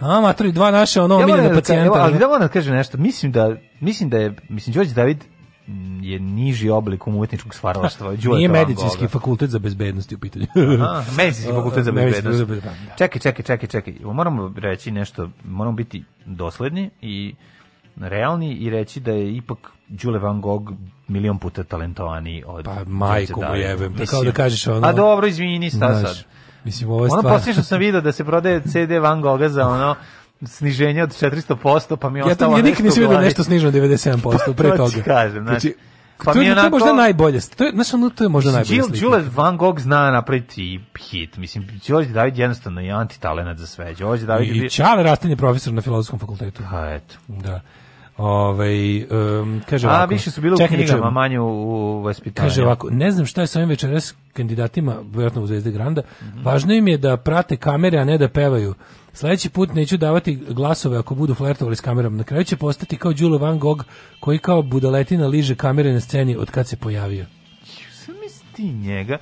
S12: A, matori, dva naše ono omiljena pacijenta.
S11: Ali da vam kažem nešto, mislim da, mislim da je, mislim, Đorđe David Mm, je niži oblik umetničkog stvaralaštva. Nije
S12: medicinski Golda. fakultet za bezbednosti u pitanju.
S11: Aha, medicinski fakultet za bezbednost. Da. Čekaj, čekaj, čekaj, čekaj. Moramo reći nešto, moramo biti dosledni i realni i reći da je ipak Đule Van Gogh milion puta talentovaniji od... Pa
S12: majko
S11: mu jebem,
S12: da kao da kažeš ono... A pa
S11: dobro, izvini, sta sad. Mislim, ovo je stvar... Ono poslije što sam vidio da se prodaje CD Van Gogha za ono sniženje od 400%, pa mi
S12: je ja ostalo nešto. Ja nikad nisam vidio nešto sniženo 97% pre toga.
S11: kažem,
S12: znači, znači pa
S11: to,
S12: mi je, onako, to je možda najbolje. To je, znači, ono, to je možda najbolje slika. Jules
S11: Van Gogh zna napraviti hit. Mislim, Đorđe David jednostavno je antitalenat za sve. Đorđe David...
S12: I, i Čale Rastan je profesor na filozofskom fakultetu.
S11: Ha, pa, eto.
S12: Da. Ove, ovaj, um,
S11: kaže ovako, A, više su bile u da knjigama, manje u, vaspitanju.
S12: Kaže ovako, ne znam šta je sa ovim večeras kandidatima, vjerojatno u Zvezde Granda, mm -hmm. važno im je da prate kamere, a ne da pevaju. Sledeći put neću davati glasove ako budu flertovali s kamerom. Na kraju će postati kao Đulo Van Gogh koji kao budaletina liže kamere na sceni od kad se pojavio.
S11: Sam ti njega.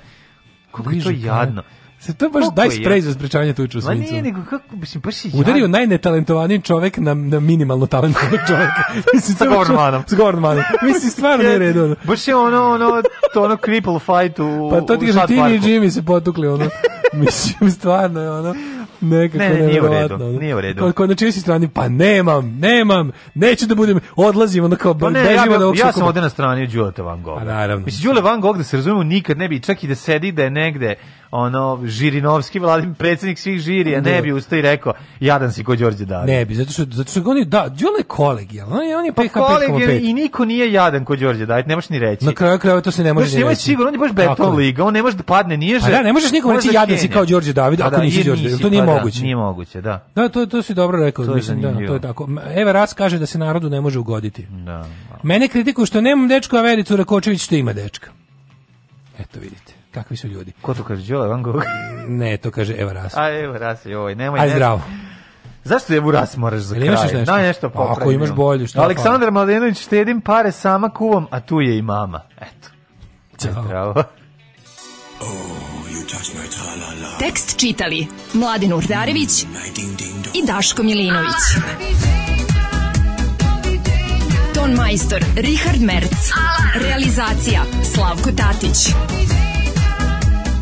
S11: Kako je to jadno.
S12: Se
S11: to
S12: baš daj sprej za sprečavanje tuče u svincu. Ma
S11: nije,
S12: nego kako,
S11: mislim, baš je
S12: Udario najnetalentovaniji čovek na, na minimalno talentovanog čoveka. mislim, sa Gornmanom. Sa Gornmanom. Mislim, stvarno nije redu.
S11: Baš je ono, ono, to ono cripple fight u
S12: Pa to
S11: ti kaže, ti i
S12: Jimmy se potukli, ono. mislim, stvarno je ono. Nekako ne, ne, nije u redu. Da. Nije u redu. Kao, kao na čijoj si strani, pa nemam, nemam, neću da budem, odlazim, onda kao,
S11: pa ne, bežimo ja, da Ja sam ovde na strani Đuleta Van Gogha. A, pa naravno. Mislim, Đule Van Gogh, da se razumemo, nikad ne bi, čak i da sedi da je negde ono Žirinovski Vladimir predsednik svih žirija ne da. bi ustao i rekao jadan si ko Đorđe David.
S12: Ne bi, zato što zato što oni da, Đole kolegi, on je on je pa kolegi
S11: i niko nije jadan ko Đorđe David, ne možeš ni reći.
S12: Na kraju krajeva to se
S11: ne može.
S12: Još nije
S11: sigurno, on je baš beton liga, on ne može da padne niže. A pa
S12: da, ne možeš nikome reći jadan si kao Đorđe David, pa ako da, nisi Đorđe, to nije pa da, moguće.
S11: nije moguće, da.
S12: Da, to to si dobro rekao, mislim da, to je tako. Eva Ras kaže da se narodu ne može ugoditi. Da. Mene kritikuju što nemam dečka, a Vericu Rakočević što ima dečka. Eto vidite kakvi su ljudi. Ko
S11: to kaže, Đole Van Gogh?
S12: ne, to kaže Eva Ras.
S11: A, Eva Ras, joj, nemoj. Aj, ne... zdravo. Zašto je Buras moraš za kraj? nešto? Da, nešto pa, ako
S12: imaš bolju, šta?
S11: Aleksandar pa? Mladenović štedim pare sama kuvom, a tu je i mama. Eto. Ćao. Zdravo. Oh, you touch my -la -la. Tekst čitali Mladin Urdarević mm, i Daško Milinović. Ah! Ton majstor Richard Merc. Ah! Realizacija Slavko Tatić